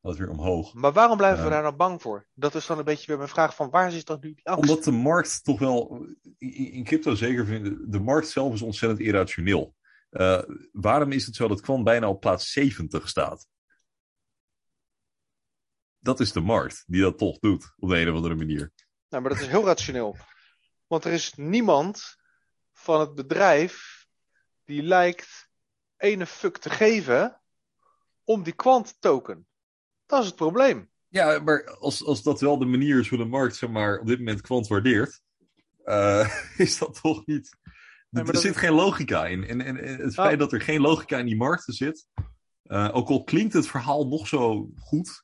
Speaker 2: dat weer omhoog.
Speaker 1: Maar waarom blijven we
Speaker 2: Ja.
Speaker 1: daar nou bang voor? Dat is dan een beetje weer mijn vraag van waar zit dan nu die angst?
Speaker 2: Omdat de markt toch wel, in, in crypto zeker vinden, de markt zelf is ontzettend irrationeel. Eh, waarom is het zo dat Kwant bijna op plaats 70 staat? Dat is de markt die dat toch doet, op de een of andere manier.
Speaker 1: Nou, maar dat is heel rationeel. Want er is niemand van het bedrijf die lijkt ene fuck te geven om die kwant token. Dat is het probleem.
Speaker 2: Ja, maar als, als dat wel de manier is hoe de markt zeg maar, op dit moment kwant waardeert, eh, (laughs) is dat toch niet. er zit
Speaker 1: is-
Speaker 2: geen logica in. En, en, en het
Speaker 1: Nou.
Speaker 2: feit dat er geen logica in die markten zit, eh, ook al klinkt het verhaal nog zo goed,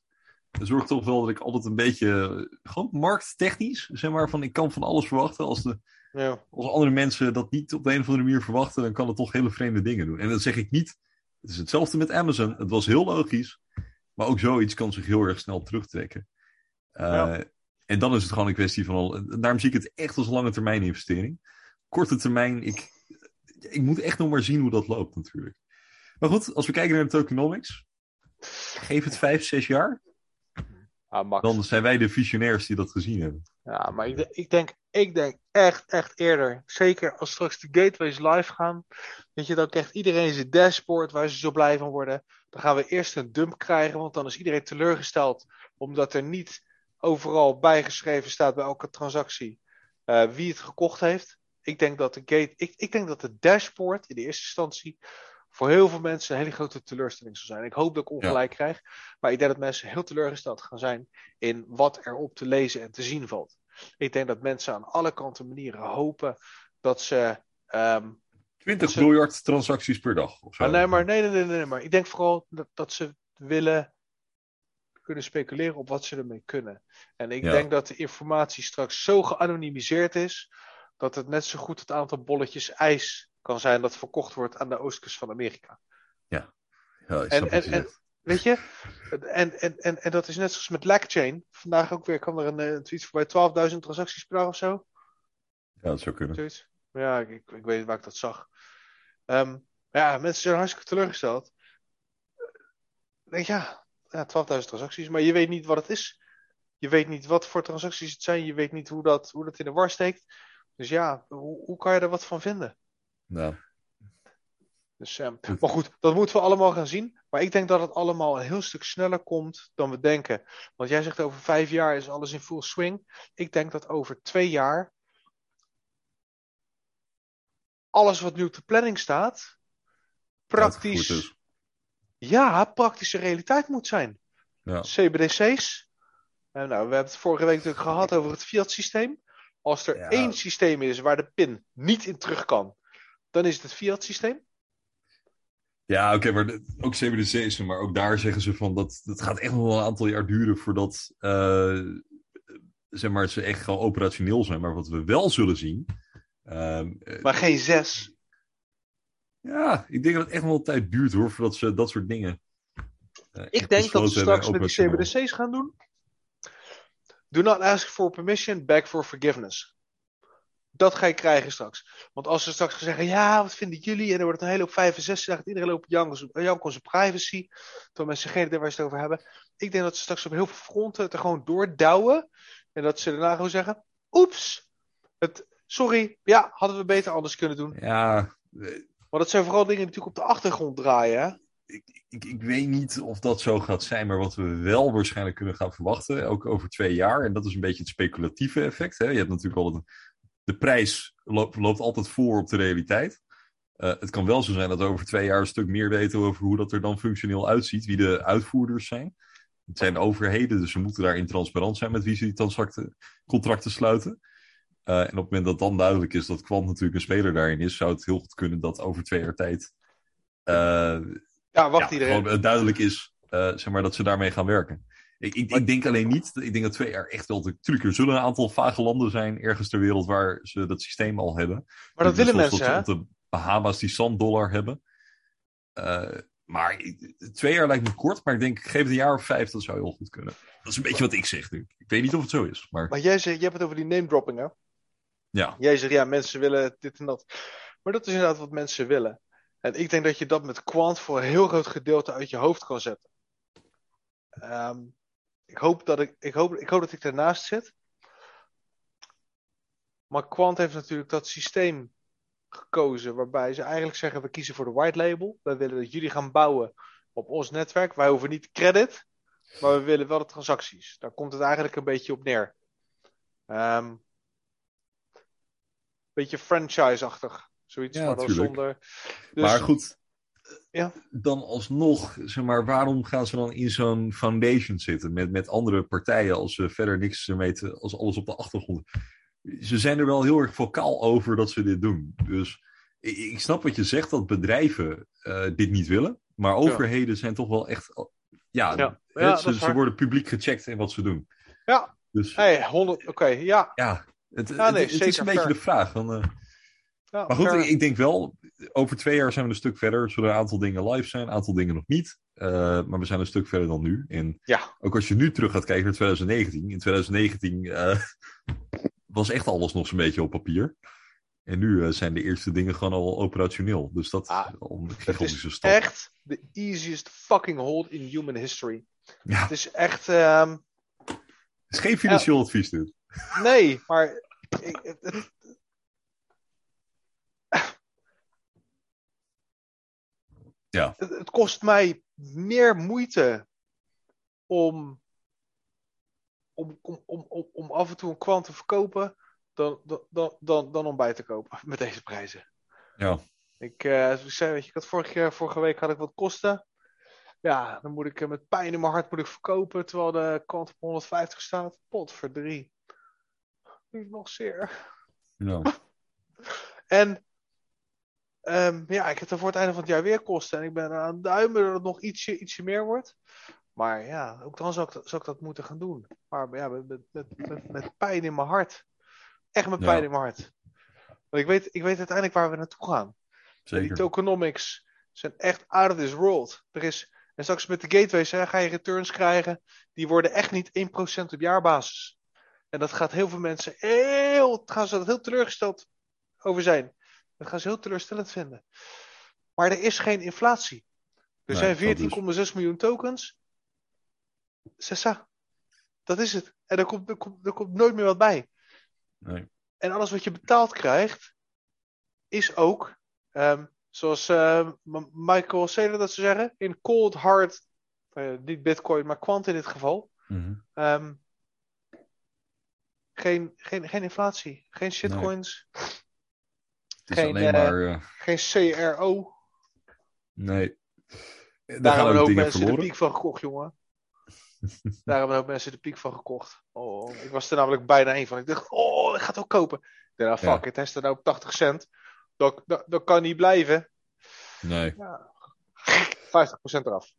Speaker 2: zorgt toch wel dat ik altijd een beetje, eh, gewoon markttechnisch, zeg maar, van ik kan van alles verwachten. Als, de,
Speaker 1: Ja.
Speaker 2: als andere mensen dat niet op de een of andere manier verwachten, dan kan het toch hele vreemde dingen doen. En dat zeg ik niet. Het is hetzelfde met Amazon. Het was heel logisch. Maar ook zoiets kan zich heel erg snel terugtrekken. Eh,
Speaker 1: Ja.
Speaker 2: En dan is het gewoon een kwestie van. Al, daarom zie ik het echt als lange termijn investering. Korte termijn, ik, ik moet echt nog maar zien hoe dat loopt natuurlijk. Maar goed, als we kijken naar de tokenomics. Geef het vijf, zes jaar.
Speaker 1: Ah, Max.
Speaker 2: Dan zijn wij de visionairs die dat gezien hebben.
Speaker 1: Ja, maar ik, ik, denk, ik denk echt, echt eerder. Zeker als straks de gateways live gaan. Weet je, dan krijgt iedereen zijn dashboard waar ze zo blij van worden. Dan gaan we eerst een dump krijgen, want dan is iedereen teleurgesteld. Omdat er niet overal bijgeschreven staat bij elke transactie eh, wie het gekocht heeft. Ik denk dat de gate, ik, ik denk dat de dashboard in de eerste instantie voor heel veel mensen een hele grote teleurstelling zal zijn. Ik hoop dat ik ongelijk krijg, maar ik denk dat mensen heel teleurgesteld gaan zijn in wat er op te lezen en te zien valt. Ik denk dat mensen aan alle kanten manieren hopen dat ze. ehm,
Speaker 2: 20
Speaker 1: Ze-
Speaker 2: miljard transacties per dag. Of zo.
Speaker 1: ah, nee, maar nee, nee, nee, nee, maar ik denk vooral dat, dat ze willen kunnen speculeren op wat ze ermee kunnen. En ik
Speaker 2: Ja.
Speaker 1: denk dat de informatie straks zo geanonimiseerd is dat het net zo goed het aantal bolletjes ijs kan zijn dat verkocht wordt aan de oostkust van Amerika.
Speaker 2: Ja, ik
Speaker 1: en- en-
Speaker 2: zegt.
Speaker 1: Weet je? En, en, en, en dat is net zoals met Lackchain. Vandaag ook weer kwam er een, eh, een tweet voorbij: 12.000 transacties per dag of zo.
Speaker 2: Ja, dat zou kunnen.
Speaker 1: Zoiets. Ja, ik, ik, weet waar ik dat zag. Ehm, ja, mensen zijn hartstikke teleurgesteld. Denk, ja, ja 12.000 transacties, maar je weet niet wat het is. Je weet niet wat voor transacties het zijn. Je weet niet hoe dat, hoe dat in de war steekt. Dus ja, hoe, hoe kan je er wat van vinden?
Speaker 2: Nou,
Speaker 1: Dus, maar goed, dat moeten we allemaal gaan zien. Maar ik denk dat het allemaal een heel stuk sneller komt dan we denken. Want jij zegt over vijf jaar is alles in full swing. Ik denk dat over twee jaar alles wat nu op de planning staat, praktisch,
Speaker 2: is.
Speaker 1: ja, praktische realiteit moet zijn.
Speaker 2: Ja.
Speaker 1: CBDC's. En nou, we hebben het vorige week natuurlijk gehad over het fiat systeem. Als er
Speaker 2: Ja.
Speaker 1: één systeem is waar de pin niet in terug kan, dan is het het fiat systeem.
Speaker 2: Ja, oké, maar ook CBDC's, maar ook daar zeggen ze van dat dat gaat echt nog wel een aantal jaar duren voordat eh, zeg maar, ze echt gewoon operationeel zijn. Maar wat we wel zullen zien. ehm, eh,
Speaker 1: Maar geen zes.
Speaker 2: ja, ik denk dat het echt nog wel een tijd duurt hoor, voordat ze dat soort dingen eh,
Speaker 1: Ik denk dat ze straks met die CBDC's gaan doen. Do not ask for permission, beg for forgiveness. Dat ga je krijgen straks. Want als ze straks gaan zeggen, ja, wat vinden jullie? En er wordt een hele hoop 65, gaat iedereen loopt janken onze privacy. Terwijl mensen geen idee waar ze het over hebben. Ik denk dat ze straks op heel veel fronten het er gewoon doordouwen. En dat ze daarna gewoon zeggen, oeps, het, sorry, ja, hadden we beter anders kunnen doen.
Speaker 2: Ja.
Speaker 1: Maar dat zijn vooral dingen die natuurlijk op de achtergrond draaien, hè?
Speaker 2: Ik, ik, ik, weet niet of dat zo gaat zijn, maar wat we wel waarschijnlijk kunnen gaan verwachten, ook over twee jaar, en dat is een beetje het speculatieve effect. Hè? Je hebt natuurlijk al een, de prijs loopt, loopt altijd voor op de realiteit. Uh, het kan wel zo zijn dat we over twee jaar een stuk meer weten over hoe dat er dan functioneel uitziet, wie de uitvoerders zijn. Het zijn overheden, dus ze moeten daarin transparant zijn met wie ze die contracten sluiten. Uh, en op het moment dat dan duidelijk is dat Quant natuurlijk een speler daarin is, zou het heel goed kunnen dat over twee jaar tijd. Uh,
Speaker 1: ja, wacht ja, iedereen.
Speaker 2: Gewoon duidelijk is zeg maar, dat ze daarmee gaan werken. Ik, ik, ik, denk alleen niet, ik denk dat twee jaar echt wel. Natuurlijk, er zullen een aantal vage landen zijn ergens ter wereld waar ze dat systeem al hebben.
Speaker 1: Maar dat willen mensen, hè?
Speaker 2: de Bahama's die zanddollar hebben. Uh, maar twee jaar lijkt me kort, maar ik denk, geef het een jaar of vijf, dat zou heel goed kunnen. Dat is een beetje wat ik zeg nu. Ik weet niet of het zo is. Maar,
Speaker 1: maar jij, zegt, jij hebt het over die name dropping, hè?
Speaker 2: Ja.
Speaker 1: Jij zegt, ja, mensen willen dit en dat. Maar dat is inderdaad wat mensen willen. En ik denk dat je dat met Quant voor een heel groot gedeelte uit je hoofd kan zetten. Um, ik hoop dat ik, ik, hoop, ik hoop dat ik ernaast zit. Maar Quant heeft natuurlijk dat systeem gekozen waarbij ze eigenlijk zeggen: we kiezen voor de white label. Wij willen dat jullie gaan bouwen op ons netwerk. Wij hoeven niet credit, maar we willen wel de transacties. Daar komt het eigenlijk een beetje op neer. Um, beetje franchise-achtig. Zoiets,
Speaker 2: ja,
Speaker 1: maar dan zonder.
Speaker 2: Dus, maar goed,
Speaker 1: ja.
Speaker 2: dan alsnog, zeg maar, waarom gaan ze dan in zo'n foundation zitten met, met andere partijen als ze verder niks weten, als alles op de achtergrond? Ze zijn er wel heel erg vocaal over dat ze dit doen. Dus ik, ik snap wat je zegt, dat bedrijven uh, dit niet willen, maar overheden zijn toch wel echt, ja,
Speaker 1: ja.
Speaker 2: ze, ze worden publiek gecheckt in wat ze doen.
Speaker 1: Ja,
Speaker 2: dus,
Speaker 1: hey, 100, oké, okay, ja.
Speaker 2: Ja, het, nee, is een beetje de vraag. Van, uh,
Speaker 1: ja,
Speaker 2: maar goed, ik, ik, denk wel, over twee jaar zijn we een stuk verder. Zullen een aantal dingen live zijn, een aantal dingen nog niet. Uh, maar we zijn een stuk verder dan nu. En
Speaker 1: ja.
Speaker 2: ook als je nu terug gaat kijken naar 2019. In 2019 uh, (laughs) was echt alles nog zo'n beetje op papier. En nu uh, zijn de eerste dingen gewoon al operationeel. Dus dat
Speaker 1: ah,
Speaker 2: een
Speaker 1: gigantische
Speaker 2: is stap.
Speaker 1: echt de easiest fucking hold in human history.
Speaker 2: Ja.
Speaker 1: Het is echt... Um...
Speaker 2: Het is geen financieel advies dit.
Speaker 1: Nee, maar... Ik, het,
Speaker 2: Ja.
Speaker 1: Het, het, kost mij meer moeite om, om, om, om, om af en toe een kwant te verkopen dan, dan, dan, dan om bij te kopen (laughs) met deze prijzen.
Speaker 2: Ja.
Speaker 1: Ik, uh, ik zei, weet je, ik had vorige, vorige week had ik wat kosten. Ja, dan moet ik met pijn in mijn hart moet ik verkopen, terwijl de kwant op 150 staat. Pot voor drie. Niet nog zeer.
Speaker 2: Ja. (laughs)
Speaker 1: en Um, ja, ik heb er voor het einde van het jaar weer kosten. En ik ben aan het duimen dat het nog ietsje, ietsje meer wordt. Maar ja, ook dan zou ik, zou ik dat moeten gaan doen. Maar ja, met, met, met, met pijn in mijn hart. Echt met pijn
Speaker 2: Ja.
Speaker 1: in mijn hart. Want ik weet, ik weet uiteindelijk waar we naartoe gaan. Die
Speaker 2: Zeker.
Speaker 1: tokenomics zijn echt out of this world. Er is, en straks met de gateways hè, ga je returns krijgen. Die worden echt niet 1% op jaarbasis. En dat gaat heel veel mensen heel, gaan ze dat heel teleurgesteld over zijn. Dat gaan ze heel teleurstellend vinden. Maar er is geen inflatie. Er
Speaker 2: Nee,
Speaker 1: zijn 14,6 miljoen tokens. Sessa. Dat is het. En er komt, er, komt, er komt nooit meer wat bij.
Speaker 2: Nee.
Speaker 1: En alles wat je betaald krijgt, is ook, ehm, zoals ehm, Michael Saylor dat ze zeggen, in cold hard, eh, niet bitcoin, maar kwant in dit geval,
Speaker 2: Mhm.
Speaker 1: ehm, geen, geen, geen inflatie, geen shitcoins,
Speaker 2: is
Speaker 1: Geen,
Speaker 2: alleen
Speaker 1: eh,
Speaker 2: maar. eh,
Speaker 1: geen CRO.
Speaker 2: nee. Daar
Speaker 1: Daar hebben
Speaker 2: ook
Speaker 1: mensen de piek van gekocht, jongen. (laughs) Daar hebben hoop mensen de piek van gekocht. Oh, ik was er namelijk bijna één van. Ik dacht, oh, ik ga het ook kopen. Ik dacht, nou, fuck
Speaker 2: Ja.
Speaker 1: it, hij staat nou op 80 cent. Dat, dat, dat kan niet blijven.
Speaker 2: Nee.
Speaker 1: 50% eraf.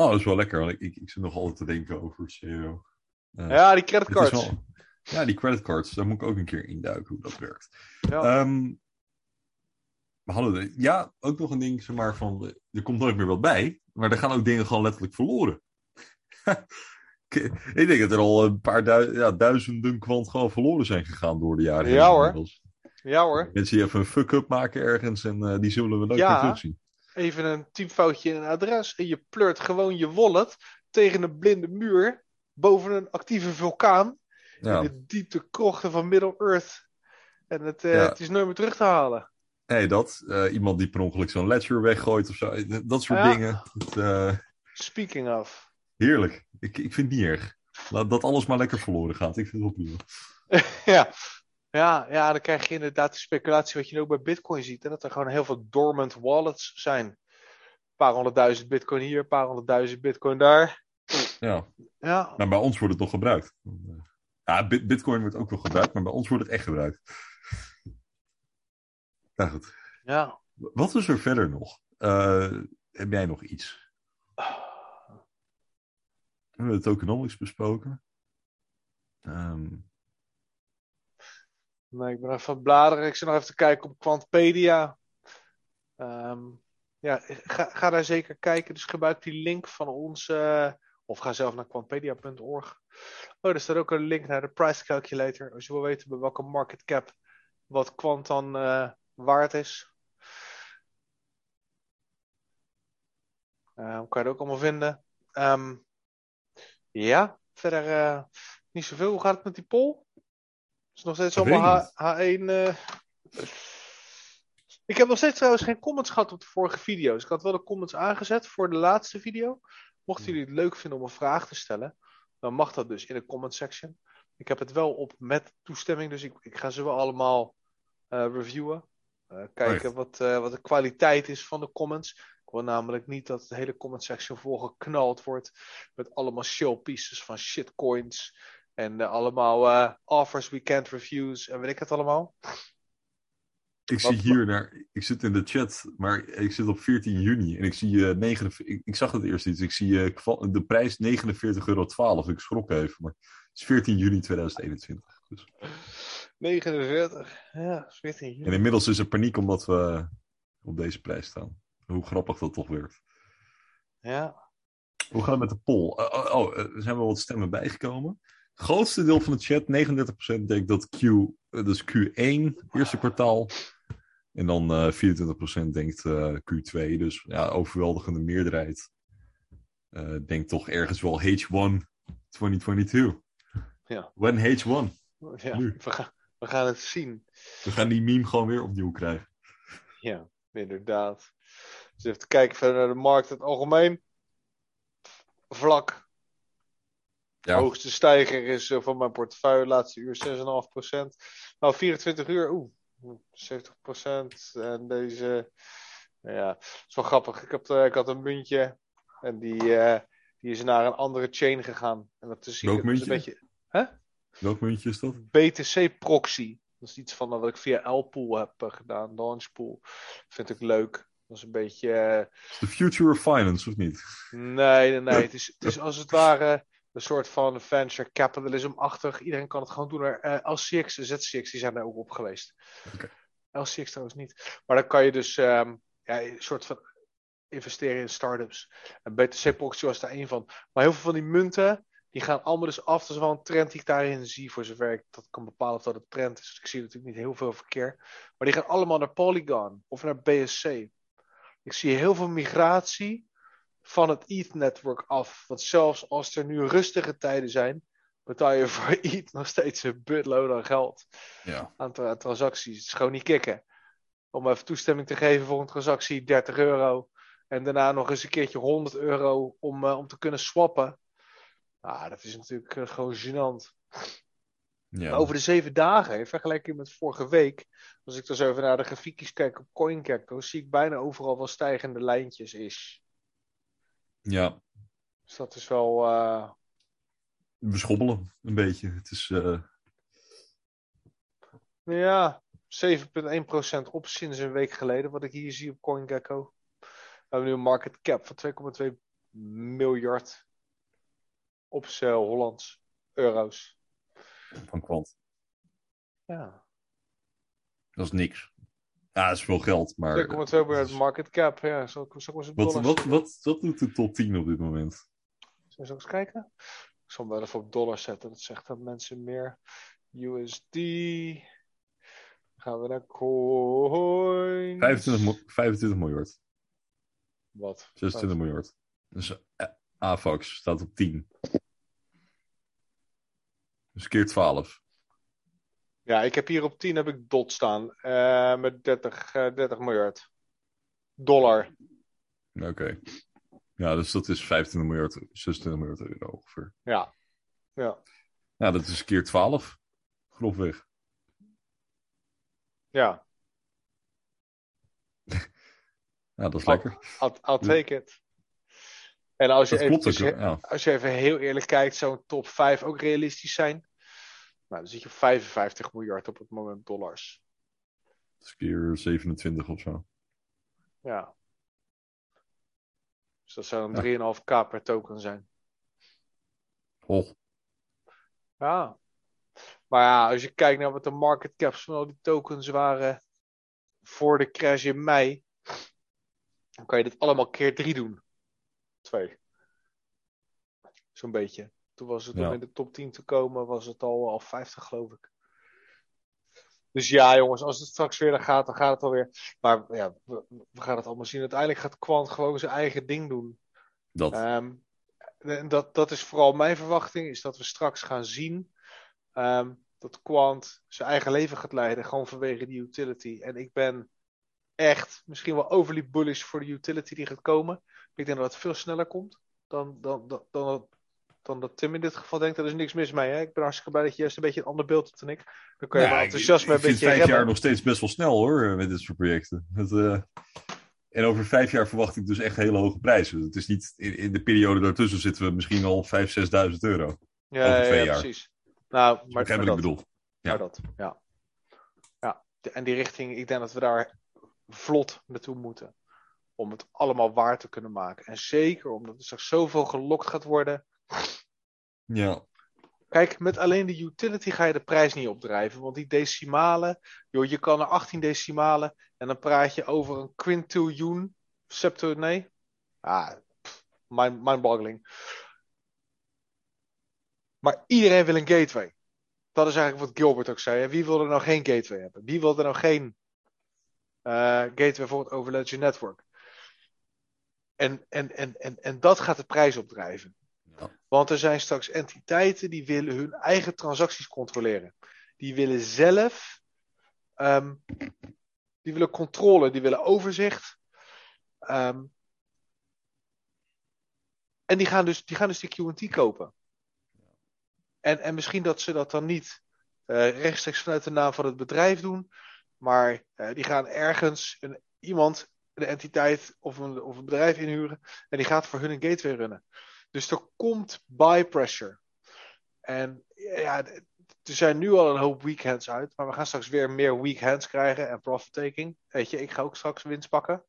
Speaker 2: Oh, dat is wel lekker. Want ik, ik, ik zit nog altijd te denken over CEO. Ja.
Speaker 1: Ja, die
Speaker 2: Het is
Speaker 1: creditcards.
Speaker 2: wel- Ja, die creditcards, daar moet ik ook een keer induiken hoe dat werkt.
Speaker 1: Ja.
Speaker 2: Ehm, we hadden de- ja, ook nog een ding, zeg maar, van, eh, er komt nooit meer wat bij. Maar er gaan ook dingen gewoon letterlijk verloren. (laughs) Ik denk dat er al een paar du ja, duizenden kwant gewoon verloren zijn gegaan door de jaren. heen
Speaker 1: Ja, hoor.
Speaker 2: inmiddels.
Speaker 1: Ja hoor,
Speaker 2: Mensen die even een fuck-up maken ergens en eh, die zullen we nooit
Speaker 1: Ja.
Speaker 2: meer terugzien.
Speaker 1: even een typfoutje in een adres en je pleurt gewoon je wallet tegen een blinde muur boven een actieve vulkaan
Speaker 2: Ja.
Speaker 1: in de diepte krochten van Middle-earth. En het, eh,
Speaker 2: Ja.
Speaker 1: het is nooit meer terug te halen.
Speaker 2: Nee, dat. eh, iemand die per ongeluk zo'n ledger weggooit of zo. eh, Dat soort
Speaker 1: Ja.
Speaker 2: dingen. Eh,
Speaker 1: Speaking of.
Speaker 2: heerlijk. Ik, ik vind het niet erg. Laat dat alles maar lekker verloren gaat. Ik vind het wel prima. (laughs)
Speaker 1: ja. Ja, ja, dan krijg je inderdaad de speculatie wat je ook bij Bitcoin ziet. En dat er gewoon heel veel dormant wallets zijn. Een paar honderdduizend Bitcoin hier, een paar honderdduizend Bitcoin daar.
Speaker 2: Ja.
Speaker 1: Ja,
Speaker 2: Maar bij ons wordt het nog gebruikt. Ja, Bit- Bitcoin wordt ook nog gebruikt, maar bij ons wordt het echt gebruikt. Nou goed.
Speaker 1: ja.
Speaker 2: Wat is er verder nog? Eh, heb jij nog iets? We hebben de tokenomics besproken. Ehm,
Speaker 1: Nee, ik ben even aan bladeren. Ik zit nog even te kijken op Quantpedia. Ehm, ja, ga, ga daar zeker kijken. Dus gebruik die link van ons. of ga zelf naar quantpedia.org. Oh, er staat ook een link naar de price calculator. Als je wil weten bij welke market cap wat Quant dan eh, waard is. Ehm, kan je het ook allemaal vinden. Ehm, ja, verder eh, niet zoveel. Hoe gaat het met die poll? Is nog steeds allemaal
Speaker 2: niet.
Speaker 1: H, H1. eh. Ik heb nog steeds trouwens geen comments gehad op de vorige video's. Ik had wel de comments aangezet voor de laatste video. Mochten jullie het leuk vinden om een vraag te stellen, dan mag dat dus in de comment section. Ik heb het wel op met toestemming, dus ik, ik ga ze wel allemaal eh, reviewen. Eh, kijken wat, eh, wat de kwaliteit is van de comments. Ik wil namelijk niet dat de hele comment section volgeknald wordt met allemaal show pieces van shitcoins. En eh, allemaal eh, offers, weekend reviews en weet ik het allemaal.
Speaker 2: ik
Speaker 1: Wat-
Speaker 2: zie hier naar. Ik zit in de chat, maar ik zit op 14 juni en ik zie eh 49. Ik, ik zag het eerst iets. Ik zie de prijs 49,12 euro. Ik schrok even, maar het is 14 juni 2021. Dus.
Speaker 1: 49. Ja, 14
Speaker 2: En inmiddels is er paniek omdat we op deze prijs staan. Hoe grappig dat toch werkt.
Speaker 1: Ja.
Speaker 2: Hoe gaat het met de poll? Oh, oh, oh, er zijn wel wat stemmen bijgekomen. Het grootste deel van de chat, 39%, denkt dat Q, eh, dus Q1, eerste kwartaal. En dan eh 24% denkt eh, Q2. Dus ja, overweldigende meerderheid. eh, denkt toch ergens wel H1 2022.
Speaker 1: Ja.
Speaker 2: When H1.
Speaker 1: ja
Speaker 2: Nu.
Speaker 1: we, gaan, we gaan het zien.
Speaker 2: We gaan die meme gewoon weer opnieuw krijgen.
Speaker 1: Ja, inderdaad. Dus even te kijken verder naar de markt in het algemeen. Vlak.
Speaker 2: Ja.
Speaker 1: Hoogste stijger is eh, van mijn portefeuille laatste uur 6,5%. Nou, 24 uur, oeh, 70%. En deze, nou ja, is wel grappig. Ik, had, eh, ik had een muntje en die, eh, die is naar een andere chain gegaan. En dat is,
Speaker 2: Welk
Speaker 1: is een
Speaker 2: muntje?
Speaker 1: beetje
Speaker 2: Welk muntje is dat?
Speaker 1: BTC Proxy. Dat is iets van eh, wat ik via Lpool heb eh, gedaan, Launchpool. Vind ik leuk. Dat is een beetje. eh,
Speaker 2: The Future of Finance, of niet?
Speaker 1: Nee, nee, nee. Het is, het is als het ware een soort van venture capitalism-achtig. Iedereen kan het gewoon doen. Maar, eh, LCX en ZCX die zijn daar ook op geweest.
Speaker 2: Oké.
Speaker 1: LCX trouwens niet. Maar dan kan je dus ehm, ja, een soort van investeren in startups. En BTC Proxy was daar één van. Maar heel veel van die munten, die gaan allemaal dus af. Dat is wel een trend die ik daarin zie, voor zover ik dat kan bepalen of dat een trend is. Ik zie natuurlijk niet heel veel verkeer. Maar die gaan allemaal naar Polygon of naar BSC. Ik zie heel veel migratie van het ETH-netwerk af. Want zelfs als er nu rustige tijden zijn, betaal je voor (laughs) ETH nog steeds een buttload aan geld.
Speaker 2: Ja.
Speaker 1: Aan tra- transacties. Het is gewoon niet kicken. Om even toestemming te geven voor een transactie, 30 euro. En daarna nog eens een keertje 100 euro om, eh, om te kunnen swappen. Ah, dat is natuurlijk eh, gewoon gênant.
Speaker 2: ja.
Speaker 1: Over de zeven dagen, in vergelijking met vorige week, als ik dus even naar de grafiekjes kijk op CoinGecko, zie ik bijna overal wel stijgende lijntjes is.
Speaker 2: ja.
Speaker 1: Dus dat is wel. eh,
Speaker 2: We schommelen een beetje. Het is. eh,
Speaker 1: ja, 7,1% op sinds een week geleden, wat ik hier zie op CoinGecko. We hebben nu een market cap van 2,2 miljard op z'n Hollands euro's.
Speaker 2: van kwant.
Speaker 1: Ja,
Speaker 2: Dat is niks. Ja, dat is veel geld, maar...
Speaker 1: 2,2 miljard market cap. Ja, zal ik, zal ik eens een
Speaker 2: Wat, wat, wat, wat doet de top 10 op dit moment?
Speaker 1: Zullen we eens kijken? Ik zal hem wel even op dollars zetten. Dat zegt dat mensen meer USD. Gaan we naar coins.
Speaker 2: 25, mo- 25 miljard.
Speaker 1: Wat?
Speaker 2: 26 miljard. Dus eh, AVAX staat op 10. Dus keer 12.
Speaker 1: Ja, ik heb hier op 10 heb ik dot staan. eh, met 30, eh, 30 miljard. Dollar.
Speaker 2: Oké. Ja, dus dat is 25 miljard, 26 miljard euro ongeveer.
Speaker 1: Ja. Ja.
Speaker 2: Ja, dat is keer 12. Grofweg.
Speaker 1: Ja. (laughs)
Speaker 2: Ja, dat is
Speaker 1: Oh.
Speaker 2: lekker.
Speaker 1: I'll, I'll take it. En als je,
Speaker 2: klopt ook.
Speaker 1: eventjes,
Speaker 2: Ja.
Speaker 1: als je even heel eerlijk kijkt, zou een top 5 ook realistisch zijn? Nou, dan zit je op 55 miljard op het moment dollars.
Speaker 2: Dat is keer 27 of zo.
Speaker 1: Ja. Dus dat zou een 3,5k per token zijn.
Speaker 2: Oh,
Speaker 1: Ja. Maar ja, als je kijkt naar wat de market caps van al die tokens waren voor de crash in mei, dan kan je dit allemaal keer 3 doen. Twee. Zo'n beetje. Toen was het
Speaker 2: Ja.
Speaker 1: om in de top 10 te komen, was het al, al 50 geloof ik. Dus ja, jongens, als het straks weer gaat, dan gaat het alweer. Maar ja, we, we gaan het allemaal zien. Uiteindelijk gaat Quant gewoon zijn eigen ding doen.
Speaker 2: dat.
Speaker 1: Ehm, dat, dat is vooral mijn verwachting, is dat we straks gaan zien ehm, dat Quant zijn eigen leven gaat leiden, gewoon vanwege die utility. En ik ben echt misschien wel overly bullish voor de utility die gaat komen. Ik denk dat het veel sneller komt dan, dan, dan, dan, dan dat Tim in dit geval denkt. Er is niks mis mee. Hè? Ik ben hartstikke blij dat je juist een beetje een ander beeld hebt dan ik. Dan kan je
Speaker 2: Ja, ik-
Speaker 1: enthousiasme een beetje
Speaker 2: vijf
Speaker 1: remmen.
Speaker 2: jaar nog steeds best wel snel hoor, met dit soort projecten. Eh, en over vijf jaar verwacht ik dus echt hele hoge prijzen. Het is niet, in, in de periode daartussen zitten we misschien al 5.000, 6.000 euro.
Speaker 1: Ja,
Speaker 2: over
Speaker 1: ja,
Speaker 2: twee
Speaker 1: ja,
Speaker 2: jaar.
Speaker 1: precies. Nou, maar, dat.
Speaker 2: ik bedoel? Ja.
Speaker 1: Dat, ja. Ja, en die richting, ik denk dat we daar vlot naartoe moeten. Om het allemaal waar te kunnen maken. En zeker omdat er straks zoveel gelokt gaat worden.
Speaker 2: Ja.
Speaker 1: Kijk, met alleen de utility ga je de prijs niet opdrijven. Want die decimalen, joh, je kan er 18 decimalen. En dan praat je over een quintiljoen. Septo, nee. Ah, mind- mindboggling. Maar iedereen wil een gateway. Dat is eigenlijk wat Gilbert ook zei. Wie wil er nou geen gateway hebben? Wie wil er nou geen eh, gateway voor het Overledger Network? En, en, en, en, en dat gaat de prijs opdrijven. Want er zijn straks entiteiten die willen hun eigen transacties controleren. Die willen zelf, ehm, die willen controle, die willen overzicht. Ehm, en die gaan dus die, gaan dus die QT kopen. En, en misschien dat ze dat dan niet eh, rechtstreeks vanuit de naam van het bedrijf doen, maar eh, die gaan ergens een, iemand, een entiteit of een, of een bedrijf inhuren en die gaat voor hun een gateway runnen. Dus er komt buy pressure. En ja, er zijn nu al een hoop weekends uit, maar we gaan straks weer meer weekends krijgen en profit taking. Weet je, ik ga ook straks winst pakken.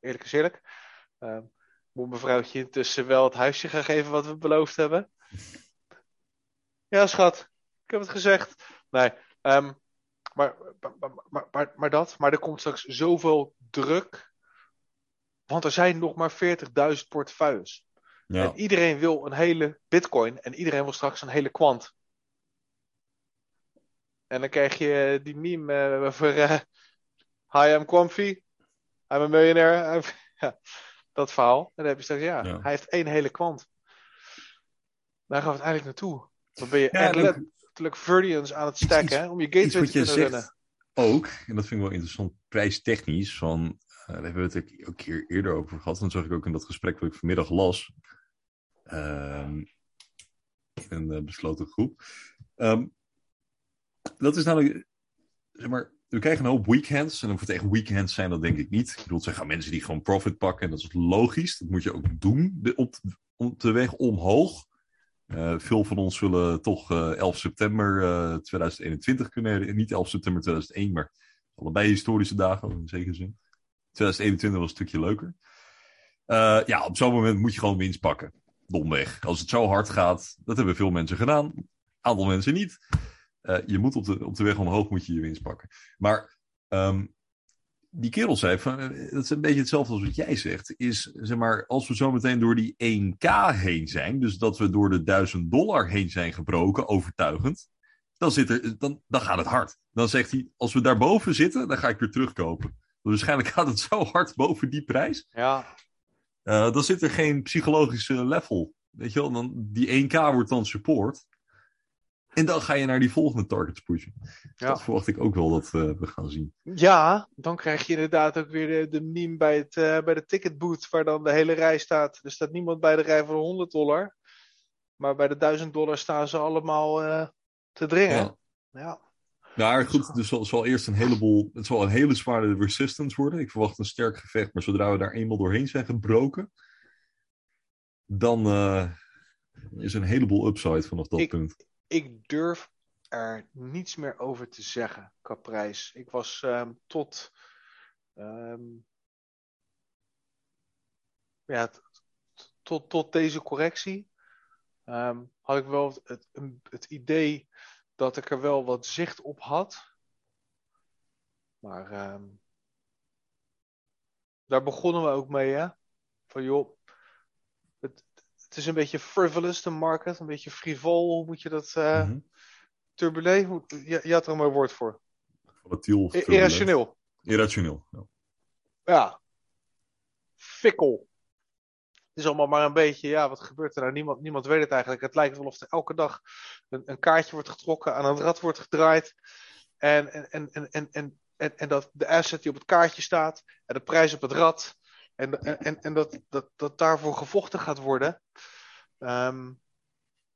Speaker 1: Eerlijk is eerlijk. Uh, moet mevrouwtje intussen wel het huisje gaan geven wat we beloofd hebben. Ja, schat. Ik heb het gezegd. Nee, um, maar, maar, maar, maar, maar dat. Maar er komt straks zoveel druk. Want er zijn nog maar 40.000 portefeuilles.
Speaker 2: Ja.
Speaker 1: En iedereen wil een hele bitcoin. En iedereen wil straks een hele kwant. En dan krijg je die meme uh, voor... Uh, Hi, I'm Quamfy. I'm a millionaire. (laughs) ja, dat verhaal. En dan heb je straks, ja, ja, hij heeft één hele kwant. Daar gaan we uiteindelijk naartoe. Dan ben je ja, letterlijk Verdians aan het stacken, hè, om je gateway te kunnen runnen.
Speaker 2: Ook, en dat vind ik wel interessant, prijstechnisch, van, uh, daar hebben we het ook hier eerder over gehad. En dat zag ik ook in dat gesprek wat ik vanmiddag las. Een uh, besloten groep. Um, dat is namelijk, zeg maar, we krijgen een hoop weekends. En of het echt weekends zijn, dat denk ik niet. Ik bedoel, het mensen die gewoon profit pakken. En dat is logisch. Dat moet je ook doen op, op de weg omhoog. Uh, veel van ons zullen toch uh, 11 september uh, 2021 kunnen. Niet 11 september 2001, maar allebei historische dagen in zekere zin. 2021 was een stukje leuker. Ja, op zo'n moment moet je gewoon winst pakken. Domweg. Als het zo hard gaat, dat hebben veel mensen gedaan. Aantal mensen niet. Uh, je moet op de, op de weg omhoog moet je je winst pakken. Maar um, die kerel zei, van, eh, dat is een beetje hetzelfde als wat jij zegt, is zeg maar, als we zo meteen door die 1K heen zijn, dus dat we door de 1000 dollar heen zijn gebroken, overtuigend, dan, zit er, dan, dan gaat het hard. Dan zegt hij, als we daarboven zitten, dan ga ik weer terugkopen. Waarschijnlijk gaat het zo hard boven die prijs.
Speaker 1: Ja.
Speaker 2: Uh, dan zit er geen psychologische level. Weet je wel, dan, die 1K wordt dan support. En dan ga je naar die volgende targets pushen. Ja. Dat verwacht ik ook wel dat uh, we gaan zien.
Speaker 1: Ja, dan krijg je inderdaad ook weer de, de meme bij, het, uh, bij de ticketbooth, waar dan de hele rij staat. Er staat niemand bij de rij voor 100 dollar. Maar bij de 1000 dollar staan ze allemaal uh, te dringen. Ja. ja.
Speaker 2: Nou, goed, dus zal, zal eerst een heleboel. Het zal een hele zware resistance worden. Ik verwacht een sterk gevecht, maar zodra we daar eenmaal doorheen zijn gebroken, dan is er een heleboel upside vanaf dat
Speaker 1: ik,
Speaker 2: punt
Speaker 1: ik durf er niets meer over te zeggen qua prijs. Ik was um, tot. Um, ja, tot, tot deze correctie. Um, had ik wel het, het, het, idee dat ik er wel wat zicht op had. Maar daar begonnen we ook mee, hè? Van joh, het, het is een beetje frivolous, de market. Een beetje frivol, hoe moet je dat... Uh, mm -hmm. Turbulent, je, je, had er een mooi woord voor.
Speaker 2: Volatiel.
Speaker 1: Irrationeel.
Speaker 2: Irrationeel, ja.
Speaker 1: ja. Fikkel. Het is allemaal maar een beetje, ja, wat gebeurt er nou? Niemand, niemand weet het eigenlijk. Het lijkt wel of er elke dag een, een kaartje wordt getrokken, aan een rad wordt gedraaid. En, en, en, en, en, en, en, dat de asset die op het kaartje staat en de prijs op het rad en, en, en dat, dat, dat daarvoor gevochten gaat worden. Um,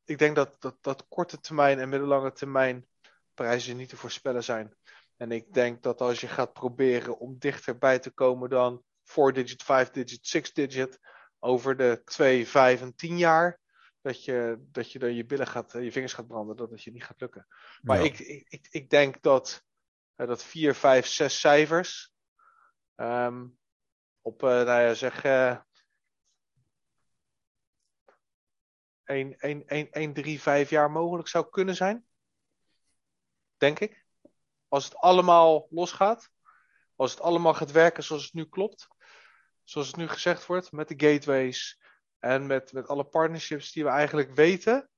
Speaker 1: ik denk dat, dat, dat korte termijn en middellange termijn prijzen niet te voorspellen zijn. En ik denk dat als je gaat proberen om dichterbij te komen dan 4-digit, 5-digit, 6-digit over de 2, 5 en 10 jaar, dat je, dat je dan je billen gaat, je vingers gaat branden, dat het je niet gaat lukken. Maar ja. ik, ik, ik denk dat, uh, dat 4, 5, 6 cijfers um, op, uh, nou ja, zeg, uh, 1, 1, 1, 1, 3, 5 jaar mogelijk zou kunnen zijn. Denk ik. Als het allemaal losgaat. Als het allemaal gaat werken zoals het nu klopt. Zoals het nu gezegd wordt. Met de gateways. En met, met alle partnerships die we eigenlijk weten.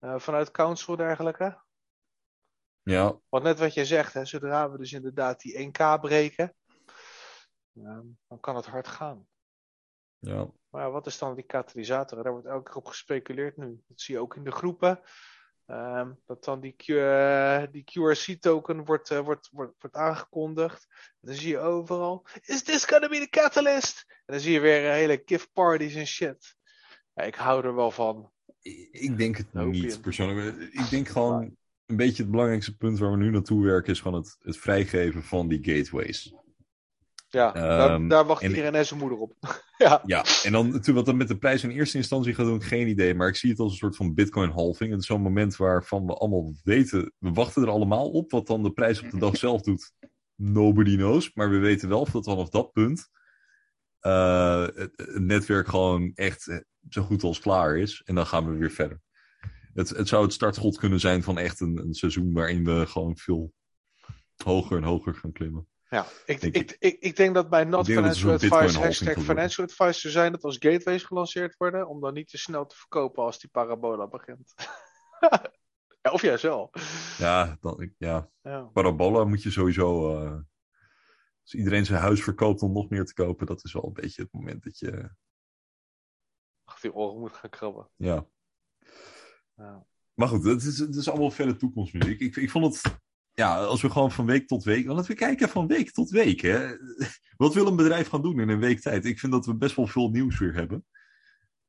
Speaker 1: Uh, vanuit Council en dergelijke.
Speaker 2: Ja.
Speaker 1: Want net wat je zegt. Hè, zodra we dus inderdaad die 1K breken. Um, dan kan het hard gaan.
Speaker 2: Ja.
Speaker 1: Maar wat is dan die katalysator? Daar wordt elke keer op gespeculeerd nu. Dat zie je ook in de groepen. Um, dat dan die, uh, die QRC-token wordt, uh, wordt, wordt, wordt aangekondigd. En dan zie je overal: Is this gonna be the catalyst? En dan zie je weer hele gift parties en shit. Ja, ik hou er wel van.
Speaker 2: Ik denk het niet persoonlijk. Ik denk gewoon een beetje het belangrijkste punt waar we nu naartoe werken is gewoon het, het vrijgeven van die gateways.
Speaker 1: Ja, um, daar, daar, wacht en, iedereen en zijn moeder op. (laughs) ja.
Speaker 2: ja, en dan wat dat met de prijs in eerste instantie gaat doen, geen idee. Maar ik zie het als een soort van bitcoin halving. Het is zo'n moment waarvan we allemaal weten, we wachten er allemaal op. Wat dan de prijs op de dag zelf doet, nobody knows. Maar we weten wel dat vanaf dat punt uh, het, het, netwerk gewoon echt zo goed als klaar is. En dan gaan we weer verder. Het, het zou het startschot kunnen zijn van echt een, een seizoen waarin we gewoon veel hoger en hoger gaan klimmen.
Speaker 1: Ja, ik, ik, ik, ik, ik denk dat bij Not Financial Advice hashtag Financial Advice zou zijn dat als gateways gelanceerd worden, om dan niet te snel te verkopen als die parabola begint. (laughs) ja, of juist wel.
Speaker 2: Ja, dan, ja. ja. parabola moet je sowieso, uh, als iedereen zijn huis verkoopt om nog meer te kopen, dat is wel een beetje het moment dat je...
Speaker 1: Ach, die oren moet gaan krabben.
Speaker 2: Ja. ja. Maar goed, het is, het is allemaal verre toekomstmuziek. Ik, ik vond het ja, als we gewoon van week tot week. Want we kijken van week tot week. Hè? Wat wil een bedrijf gaan doen in een week tijd? Ik vind dat we best wel veel nieuws weer hebben.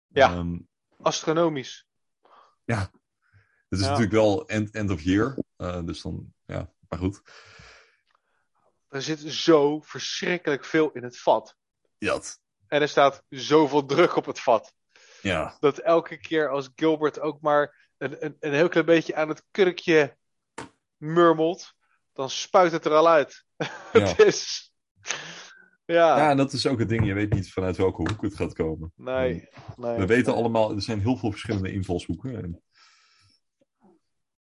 Speaker 1: Ja, um, astronomisch.
Speaker 2: Ja, het is ja. natuurlijk wel end, end of year. Uh, dus dan, ja, maar goed.
Speaker 1: Er zit zo verschrikkelijk veel in het vat.
Speaker 2: Ja.
Speaker 1: En er staat zoveel druk op het vat.
Speaker 2: Ja.
Speaker 1: Dat elke keer als Gilbert ook maar een, een, een heel klein beetje aan het kurkje murmelt, dan spuit het er al uit. (laughs) Ja. het is. Ja.
Speaker 2: ja, en dat is ook het ding. Je weet niet vanuit welke hoek het gaat komen.
Speaker 1: Nee. nee
Speaker 2: we weten allemaal, er zijn heel veel verschillende invalshoeken. En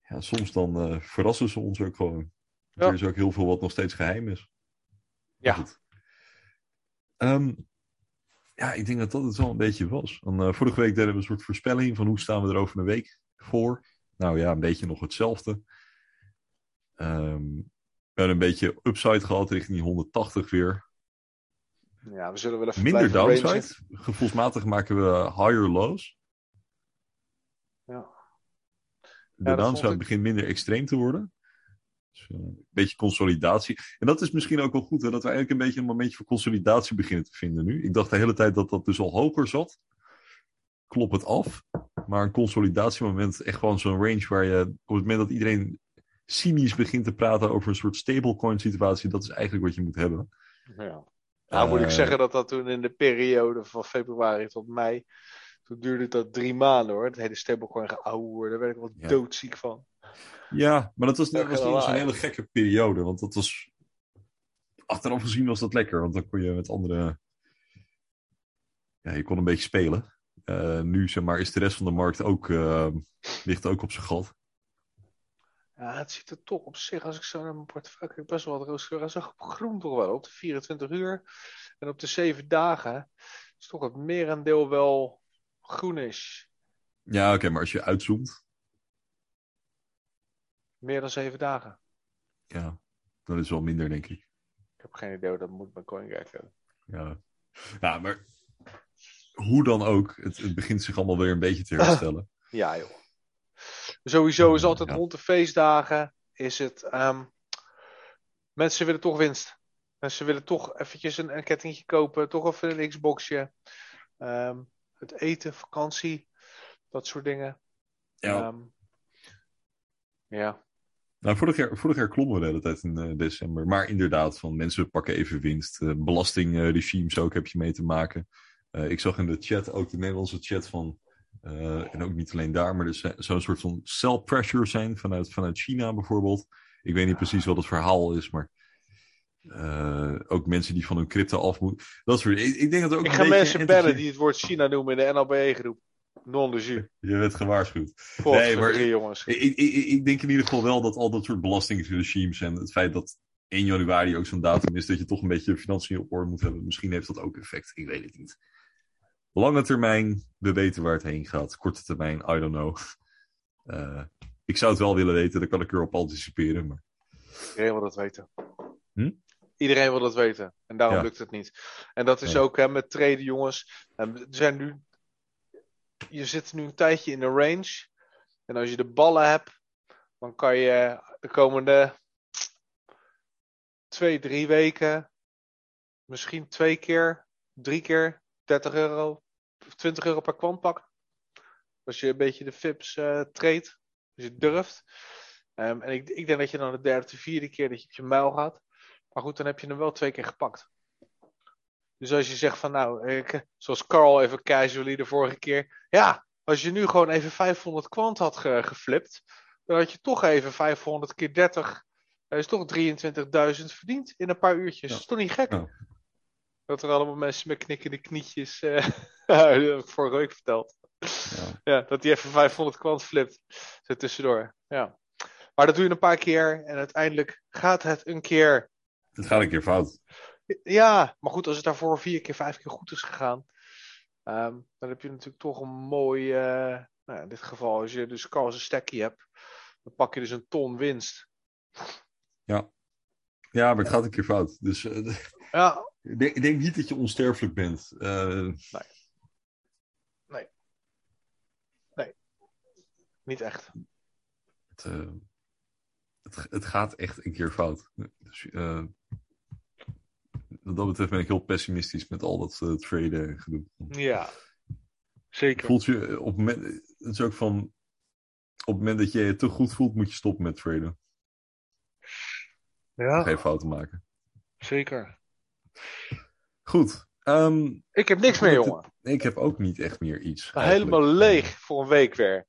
Speaker 2: ja, soms dan uh, verrassen ze ons ook gewoon. Ja. Er is ook heel veel wat nog steeds geheim is.
Speaker 1: Ja.
Speaker 2: Ehm, ja, ik denk dat dat het wel een beetje was. Eh, vorige week deden we een soort voorspelling van hoe staan we er over een week voor. Nou ja, een beetje nog hetzelfde. Ehm, we hebben een beetje upside gehad richting die 180 weer.
Speaker 1: Ja, we zullen wel even
Speaker 2: Minder
Speaker 1: rangen.
Speaker 2: downside. Gevoelsmatig maken we higher lows.
Speaker 1: Ja.
Speaker 2: De
Speaker 1: dat
Speaker 2: downside
Speaker 1: ik.
Speaker 2: begint minder extreem te worden. Dus, eh, een beetje consolidatie. En dat is misschien ook wel goed, hè, dat we eigenlijk een beetje een momentje voor consolidatie beginnen te vinden nu. Ik dacht de hele tijd dat dat dus al hoger zat. Klop het af. Maar een consolidatiemoment, echt gewoon zo'n range waar je op het moment dat iedereen cynisch begint te praten over een soort stablecoin situatie, dat is eigenlijk wat je moet hebben.
Speaker 1: Ja. Nou moet ik
Speaker 2: Eh,
Speaker 1: zeggen dat dat toen in de periode van februari tot mei, toen duurde dat drie maanden hoor. Het hele stablecoin geouwe, daar werd ik wel
Speaker 2: Ja.
Speaker 1: doodziek van.
Speaker 2: Ja, maar dat was, dat was
Speaker 1: waar.
Speaker 2: hele gekke periode. Want dat was. Achteraf gezien was dat lekker. Want dan kon je met andere. Ja, je kon een beetje spelen. Eh, nu zeg maar, is de rest van de markt ook. eh, ligt ook op zijn gat.
Speaker 1: Ja, het ziet er toch op zich, als ik zo naar mijn portefeuille kijk, best wel wat rooskleur. Hij zag groen toch wel op de 24 uur. En op de 7 dagen is toch het merendeel wel groen is.
Speaker 2: Ja, oké, maar als je uitzoomt.
Speaker 1: Meer dan 7 dagen.
Speaker 2: Ja, dan is het wel minder, denk ik.
Speaker 1: Ik heb geen idee hoe dat moet CoinGecko hebben.
Speaker 2: Ja, ja maar. Hoe dan ook, het, het begint zich allemaal weer een beetje te herstellen. (laughs)
Speaker 1: Ja, joh. Sowieso is altijd
Speaker 2: ja.
Speaker 1: rond de feestdagen is het. ehm, mensen willen toch winst. Mensen willen toch eventjes een, een kettingje kopen, toch even een Xboxje. Ehm, het eten, vakantie, dat soort dingen.
Speaker 2: Ja.
Speaker 1: Ehm, ja.
Speaker 2: Nou, vorig jaar, vorig jaar klommen we de hele tijd in eh, december. Maar inderdaad, van mensen pakken even winst. Eh, belastingregimes ook heb je mee te maken. Eh, ik zag in de chat, ook de Nederlandse chat van... eh, en ook niet alleen daar, maar er zou een soort van sell pressure zijn vanuit, vanuit China bijvoorbeeld. Ik weet niet precies wat het verhaal is, maar... eh, ook mensen die van hun crypto af moeten. Dat soort, ik, ik denk dat er ook
Speaker 1: Ik ga mensen bellen die het woord China noemen in de NLBE-groep. Non de jus. (laughs)
Speaker 2: Je werd gewaarschuwd. Nee, maar-
Speaker 1: drie jongens.
Speaker 2: Ik, ik, ik, denk in ieder geval wel dat al dat soort belastingregimes en het feit dat 1 januari ook zo'n datum is dat je toch een beetje financiën op orde moet hebben, misschien heeft dat ook effect. Ik weet het niet. Lange termijn, we weten waar het heen gaat. Korte termijn, I don't know. (laughs) Eh, ik zou het wel willen weten, dan kan ik erop anticiperen. Maar...
Speaker 1: Iedereen wil dat weten.
Speaker 2: Hm?
Speaker 1: Iedereen wil dat weten. En daarom
Speaker 2: Ja.
Speaker 1: lukt het niet. En dat is
Speaker 2: Ja.
Speaker 1: ook hè, met traden, jongens. En we zijn nu, je zit nu een tijdje in de range. En als je de ballen hebt, dan kan je de komende twee, drie weken misschien twee keer, drie keer 30 euro, 20 euro per kwant pakken. Als je een beetje de FIPS eh treedt, als je durft. Ehm, en ik, ik denk dat je dan de derde, de vierde keer dat je op je muil gaat. Maar goed, dan heb je hem wel twee keer gepakt. Dus als je zegt van nou, ik, zoals Carl even casually de vorige keer. Ja, als je nu gewoon even 500 kwant had ge, geflipt. Dan had je toch even 500 keer 30. Dat is toch 23.000 verdiend in een paar uurtjes.
Speaker 2: Ja.
Speaker 1: Dat is toch niet gek?
Speaker 2: Ja.
Speaker 1: Dat er allemaal mensen met knikkende knietjes. ik vorige week verteld.
Speaker 2: Ja.
Speaker 1: Ja, dat hij even 500 kwant flipt. Zo tussendoor. Ja. Maar dat doe je een paar keer. En uiteindelijk gaat het een keer.
Speaker 2: Het gaat een keer fout.
Speaker 1: Ja, maar goed, als het daarvoor vier keer, vijf keer goed is gegaan. ehm, dan heb je natuurlijk toch een mooi. eh, nou, in dit geval, als je dus een stekkie hebt. Dan pak je dus een ton winst.
Speaker 2: Ja, maar het gaat een keer fout. Dus eh, (laughs)
Speaker 1: Ja,
Speaker 2: ik, denk, ik denk niet dat je onsterfelijk bent. Eh,
Speaker 1: niet echt.
Speaker 2: het, eh, het, het gaat echt een keer fout. Dus, wat dat betreft ben ik heel pessimistisch met al dat traden en gedoe.
Speaker 1: Ja, zeker.
Speaker 2: Voelt je op het moment, het is ook van, op het moment dat je je te goed voelt, moet je stoppen met traden.
Speaker 1: Ja,
Speaker 2: Geen fouten maken.
Speaker 1: zeker.
Speaker 2: Goed. ehm,
Speaker 1: Ik heb niks meer, jongen.
Speaker 2: ik heb ook niet echt meer iets.
Speaker 1: Helemaal leeg voor een week weer.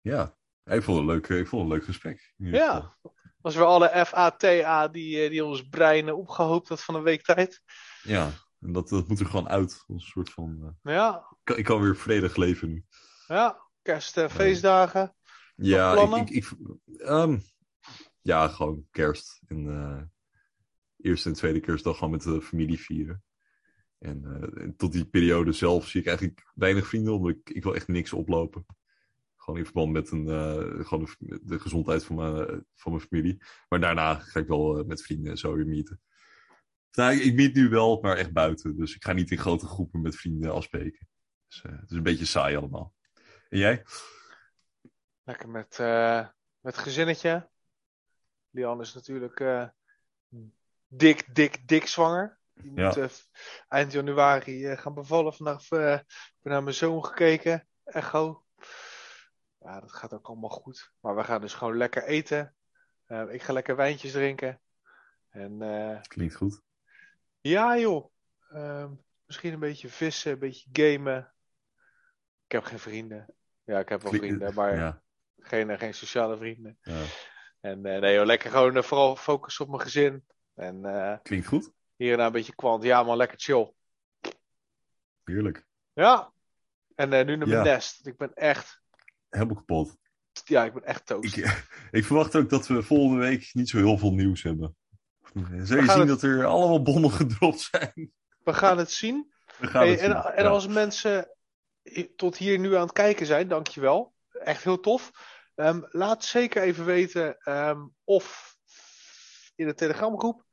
Speaker 2: Ja, ik vond het een leuk, ik vond het een leuk gesprek.
Speaker 1: Ja.
Speaker 2: geval.
Speaker 1: Als we alle FATA die, eh, die ons brein eh, opgehoopt had van een week tijd.
Speaker 2: Ja, en dat, dat moet er gewoon uit. Een soort van, eh,
Speaker 1: Ja,
Speaker 2: ik, kan, ik kan weer vredig leven nu.
Speaker 1: ja. Kerst en feestdagen.
Speaker 2: Ja, ik, ik, ehm, ja, gewoon kerst. En, eh, eerste en tweede kerstdag gewoon met de familie vieren. En, uh, en tot die periode zelf zie ik eigenlijk weinig vrienden, omdat ik, ik wil echt niks oplopen. Gewoon in verband met een, uh, gewoon de, gezondheid van mijn, van mijn familie. Maar daarna ga ik wel met vrienden en zo weer meeten. Nou, ik, ik meet nu wel, maar echt buiten. Dus ik ga niet in grote groepen met vrienden afspreken. Dus het is een beetje saai allemaal. En jij?
Speaker 1: Lekker met, met gezinnetje. Lian is natuurlijk dik, dik, dik zwanger. Die
Speaker 2: Ja.
Speaker 1: moet eh, eind januari eh, gaan bevallen. Vanaf eh, ik ben naar mijn zoon gekeken. Echo. Ja, dat gaat ook allemaal goed. Maar we gaan dus gewoon lekker eten. Eh, ik ga lekker wijntjes drinken. En eh,
Speaker 2: Klinkt goed.
Speaker 1: ja, joh. Ehm, misschien een beetje vissen, een beetje gamen. Ik heb geen vrienden. Ja, ik heb wel vrienden, maar
Speaker 2: Ja,
Speaker 1: geen, eh, geen sociale vrienden.
Speaker 2: ja.
Speaker 1: En eh, nee, joh, lekker gewoon eh, vooral focussen op mijn gezin. En eh,
Speaker 2: Klinkt goed.
Speaker 1: hier en daar een beetje kwant. Ja, man, lekker chill.
Speaker 2: Heerlijk.
Speaker 1: Ja. En nu naar mijn
Speaker 2: Ja.
Speaker 1: nest. Ik ben echt,
Speaker 2: Helemaal kapot.
Speaker 1: ja, ik ben echt toast.
Speaker 2: Ik, (laughs) ik verwacht ook dat we volgende week niet zo heel veel nieuws hebben. Zul je
Speaker 1: We
Speaker 2: zien
Speaker 1: het-
Speaker 2: dat er allemaal bommen gedropt zijn?
Speaker 1: We gaan het zien.
Speaker 2: We gaan
Speaker 1: Hey,
Speaker 2: het
Speaker 1: en,
Speaker 2: zien.
Speaker 1: en
Speaker 2: Ja.
Speaker 1: als mensen tot hier nu aan het kijken zijn, dankjewel. Echt heel tof. Ehm, laat zeker even weten ehm, of in de Telegramgroep,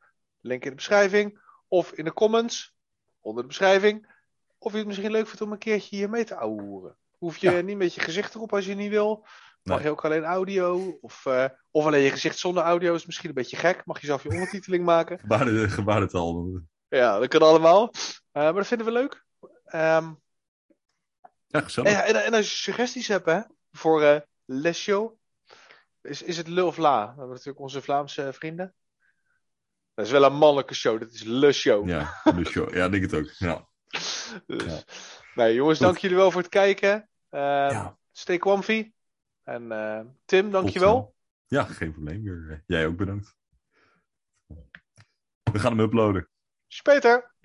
Speaker 1: link in de beschrijving, of in de comments onder de beschrijving, of je het misschien leuk vindt om een keertje hier mee te ouwehoeren. Hoef je
Speaker 2: Ja.
Speaker 1: niet met je gezicht erop als je niet wil. Mag
Speaker 2: Nee.
Speaker 1: je ook alleen audio, of, eh, of alleen je gezicht zonder audio is misschien een beetje gek. Mag je zelf je ondertiteling maken.
Speaker 2: Gebaren, gebarentaal.
Speaker 1: Ja, dat kan allemaal. Eh, maar dat vinden we leuk. Ehm,
Speaker 2: Ja, gezellig.
Speaker 1: en, en, en als je suggesties hebt hè, voor eh Les Show, is, is het Le of La? We hebben natuurlijk onze Vlaamse vrienden. Dat is wel een mannelijke show, dat is Le Show.
Speaker 2: Ja, joh. ja, denk het ook. Ja.
Speaker 1: Dus,
Speaker 2: Ja.
Speaker 1: Nee, jongens,
Speaker 2: Goed.
Speaker 1: dank jullie wel voor het kijken. Ehm
Speaker 2: Ja.
Speaker 1: Stay comfy. En eh, Tim, dankjewel.
Speaker 2: ja, geen probleem meer. Jij ook bedankt. We gaan hem uploaden.
Speaker 1: Speter.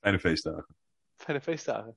Speaker 2: Fijne feestdagen.
Speaker 1: Fijne feestdagen.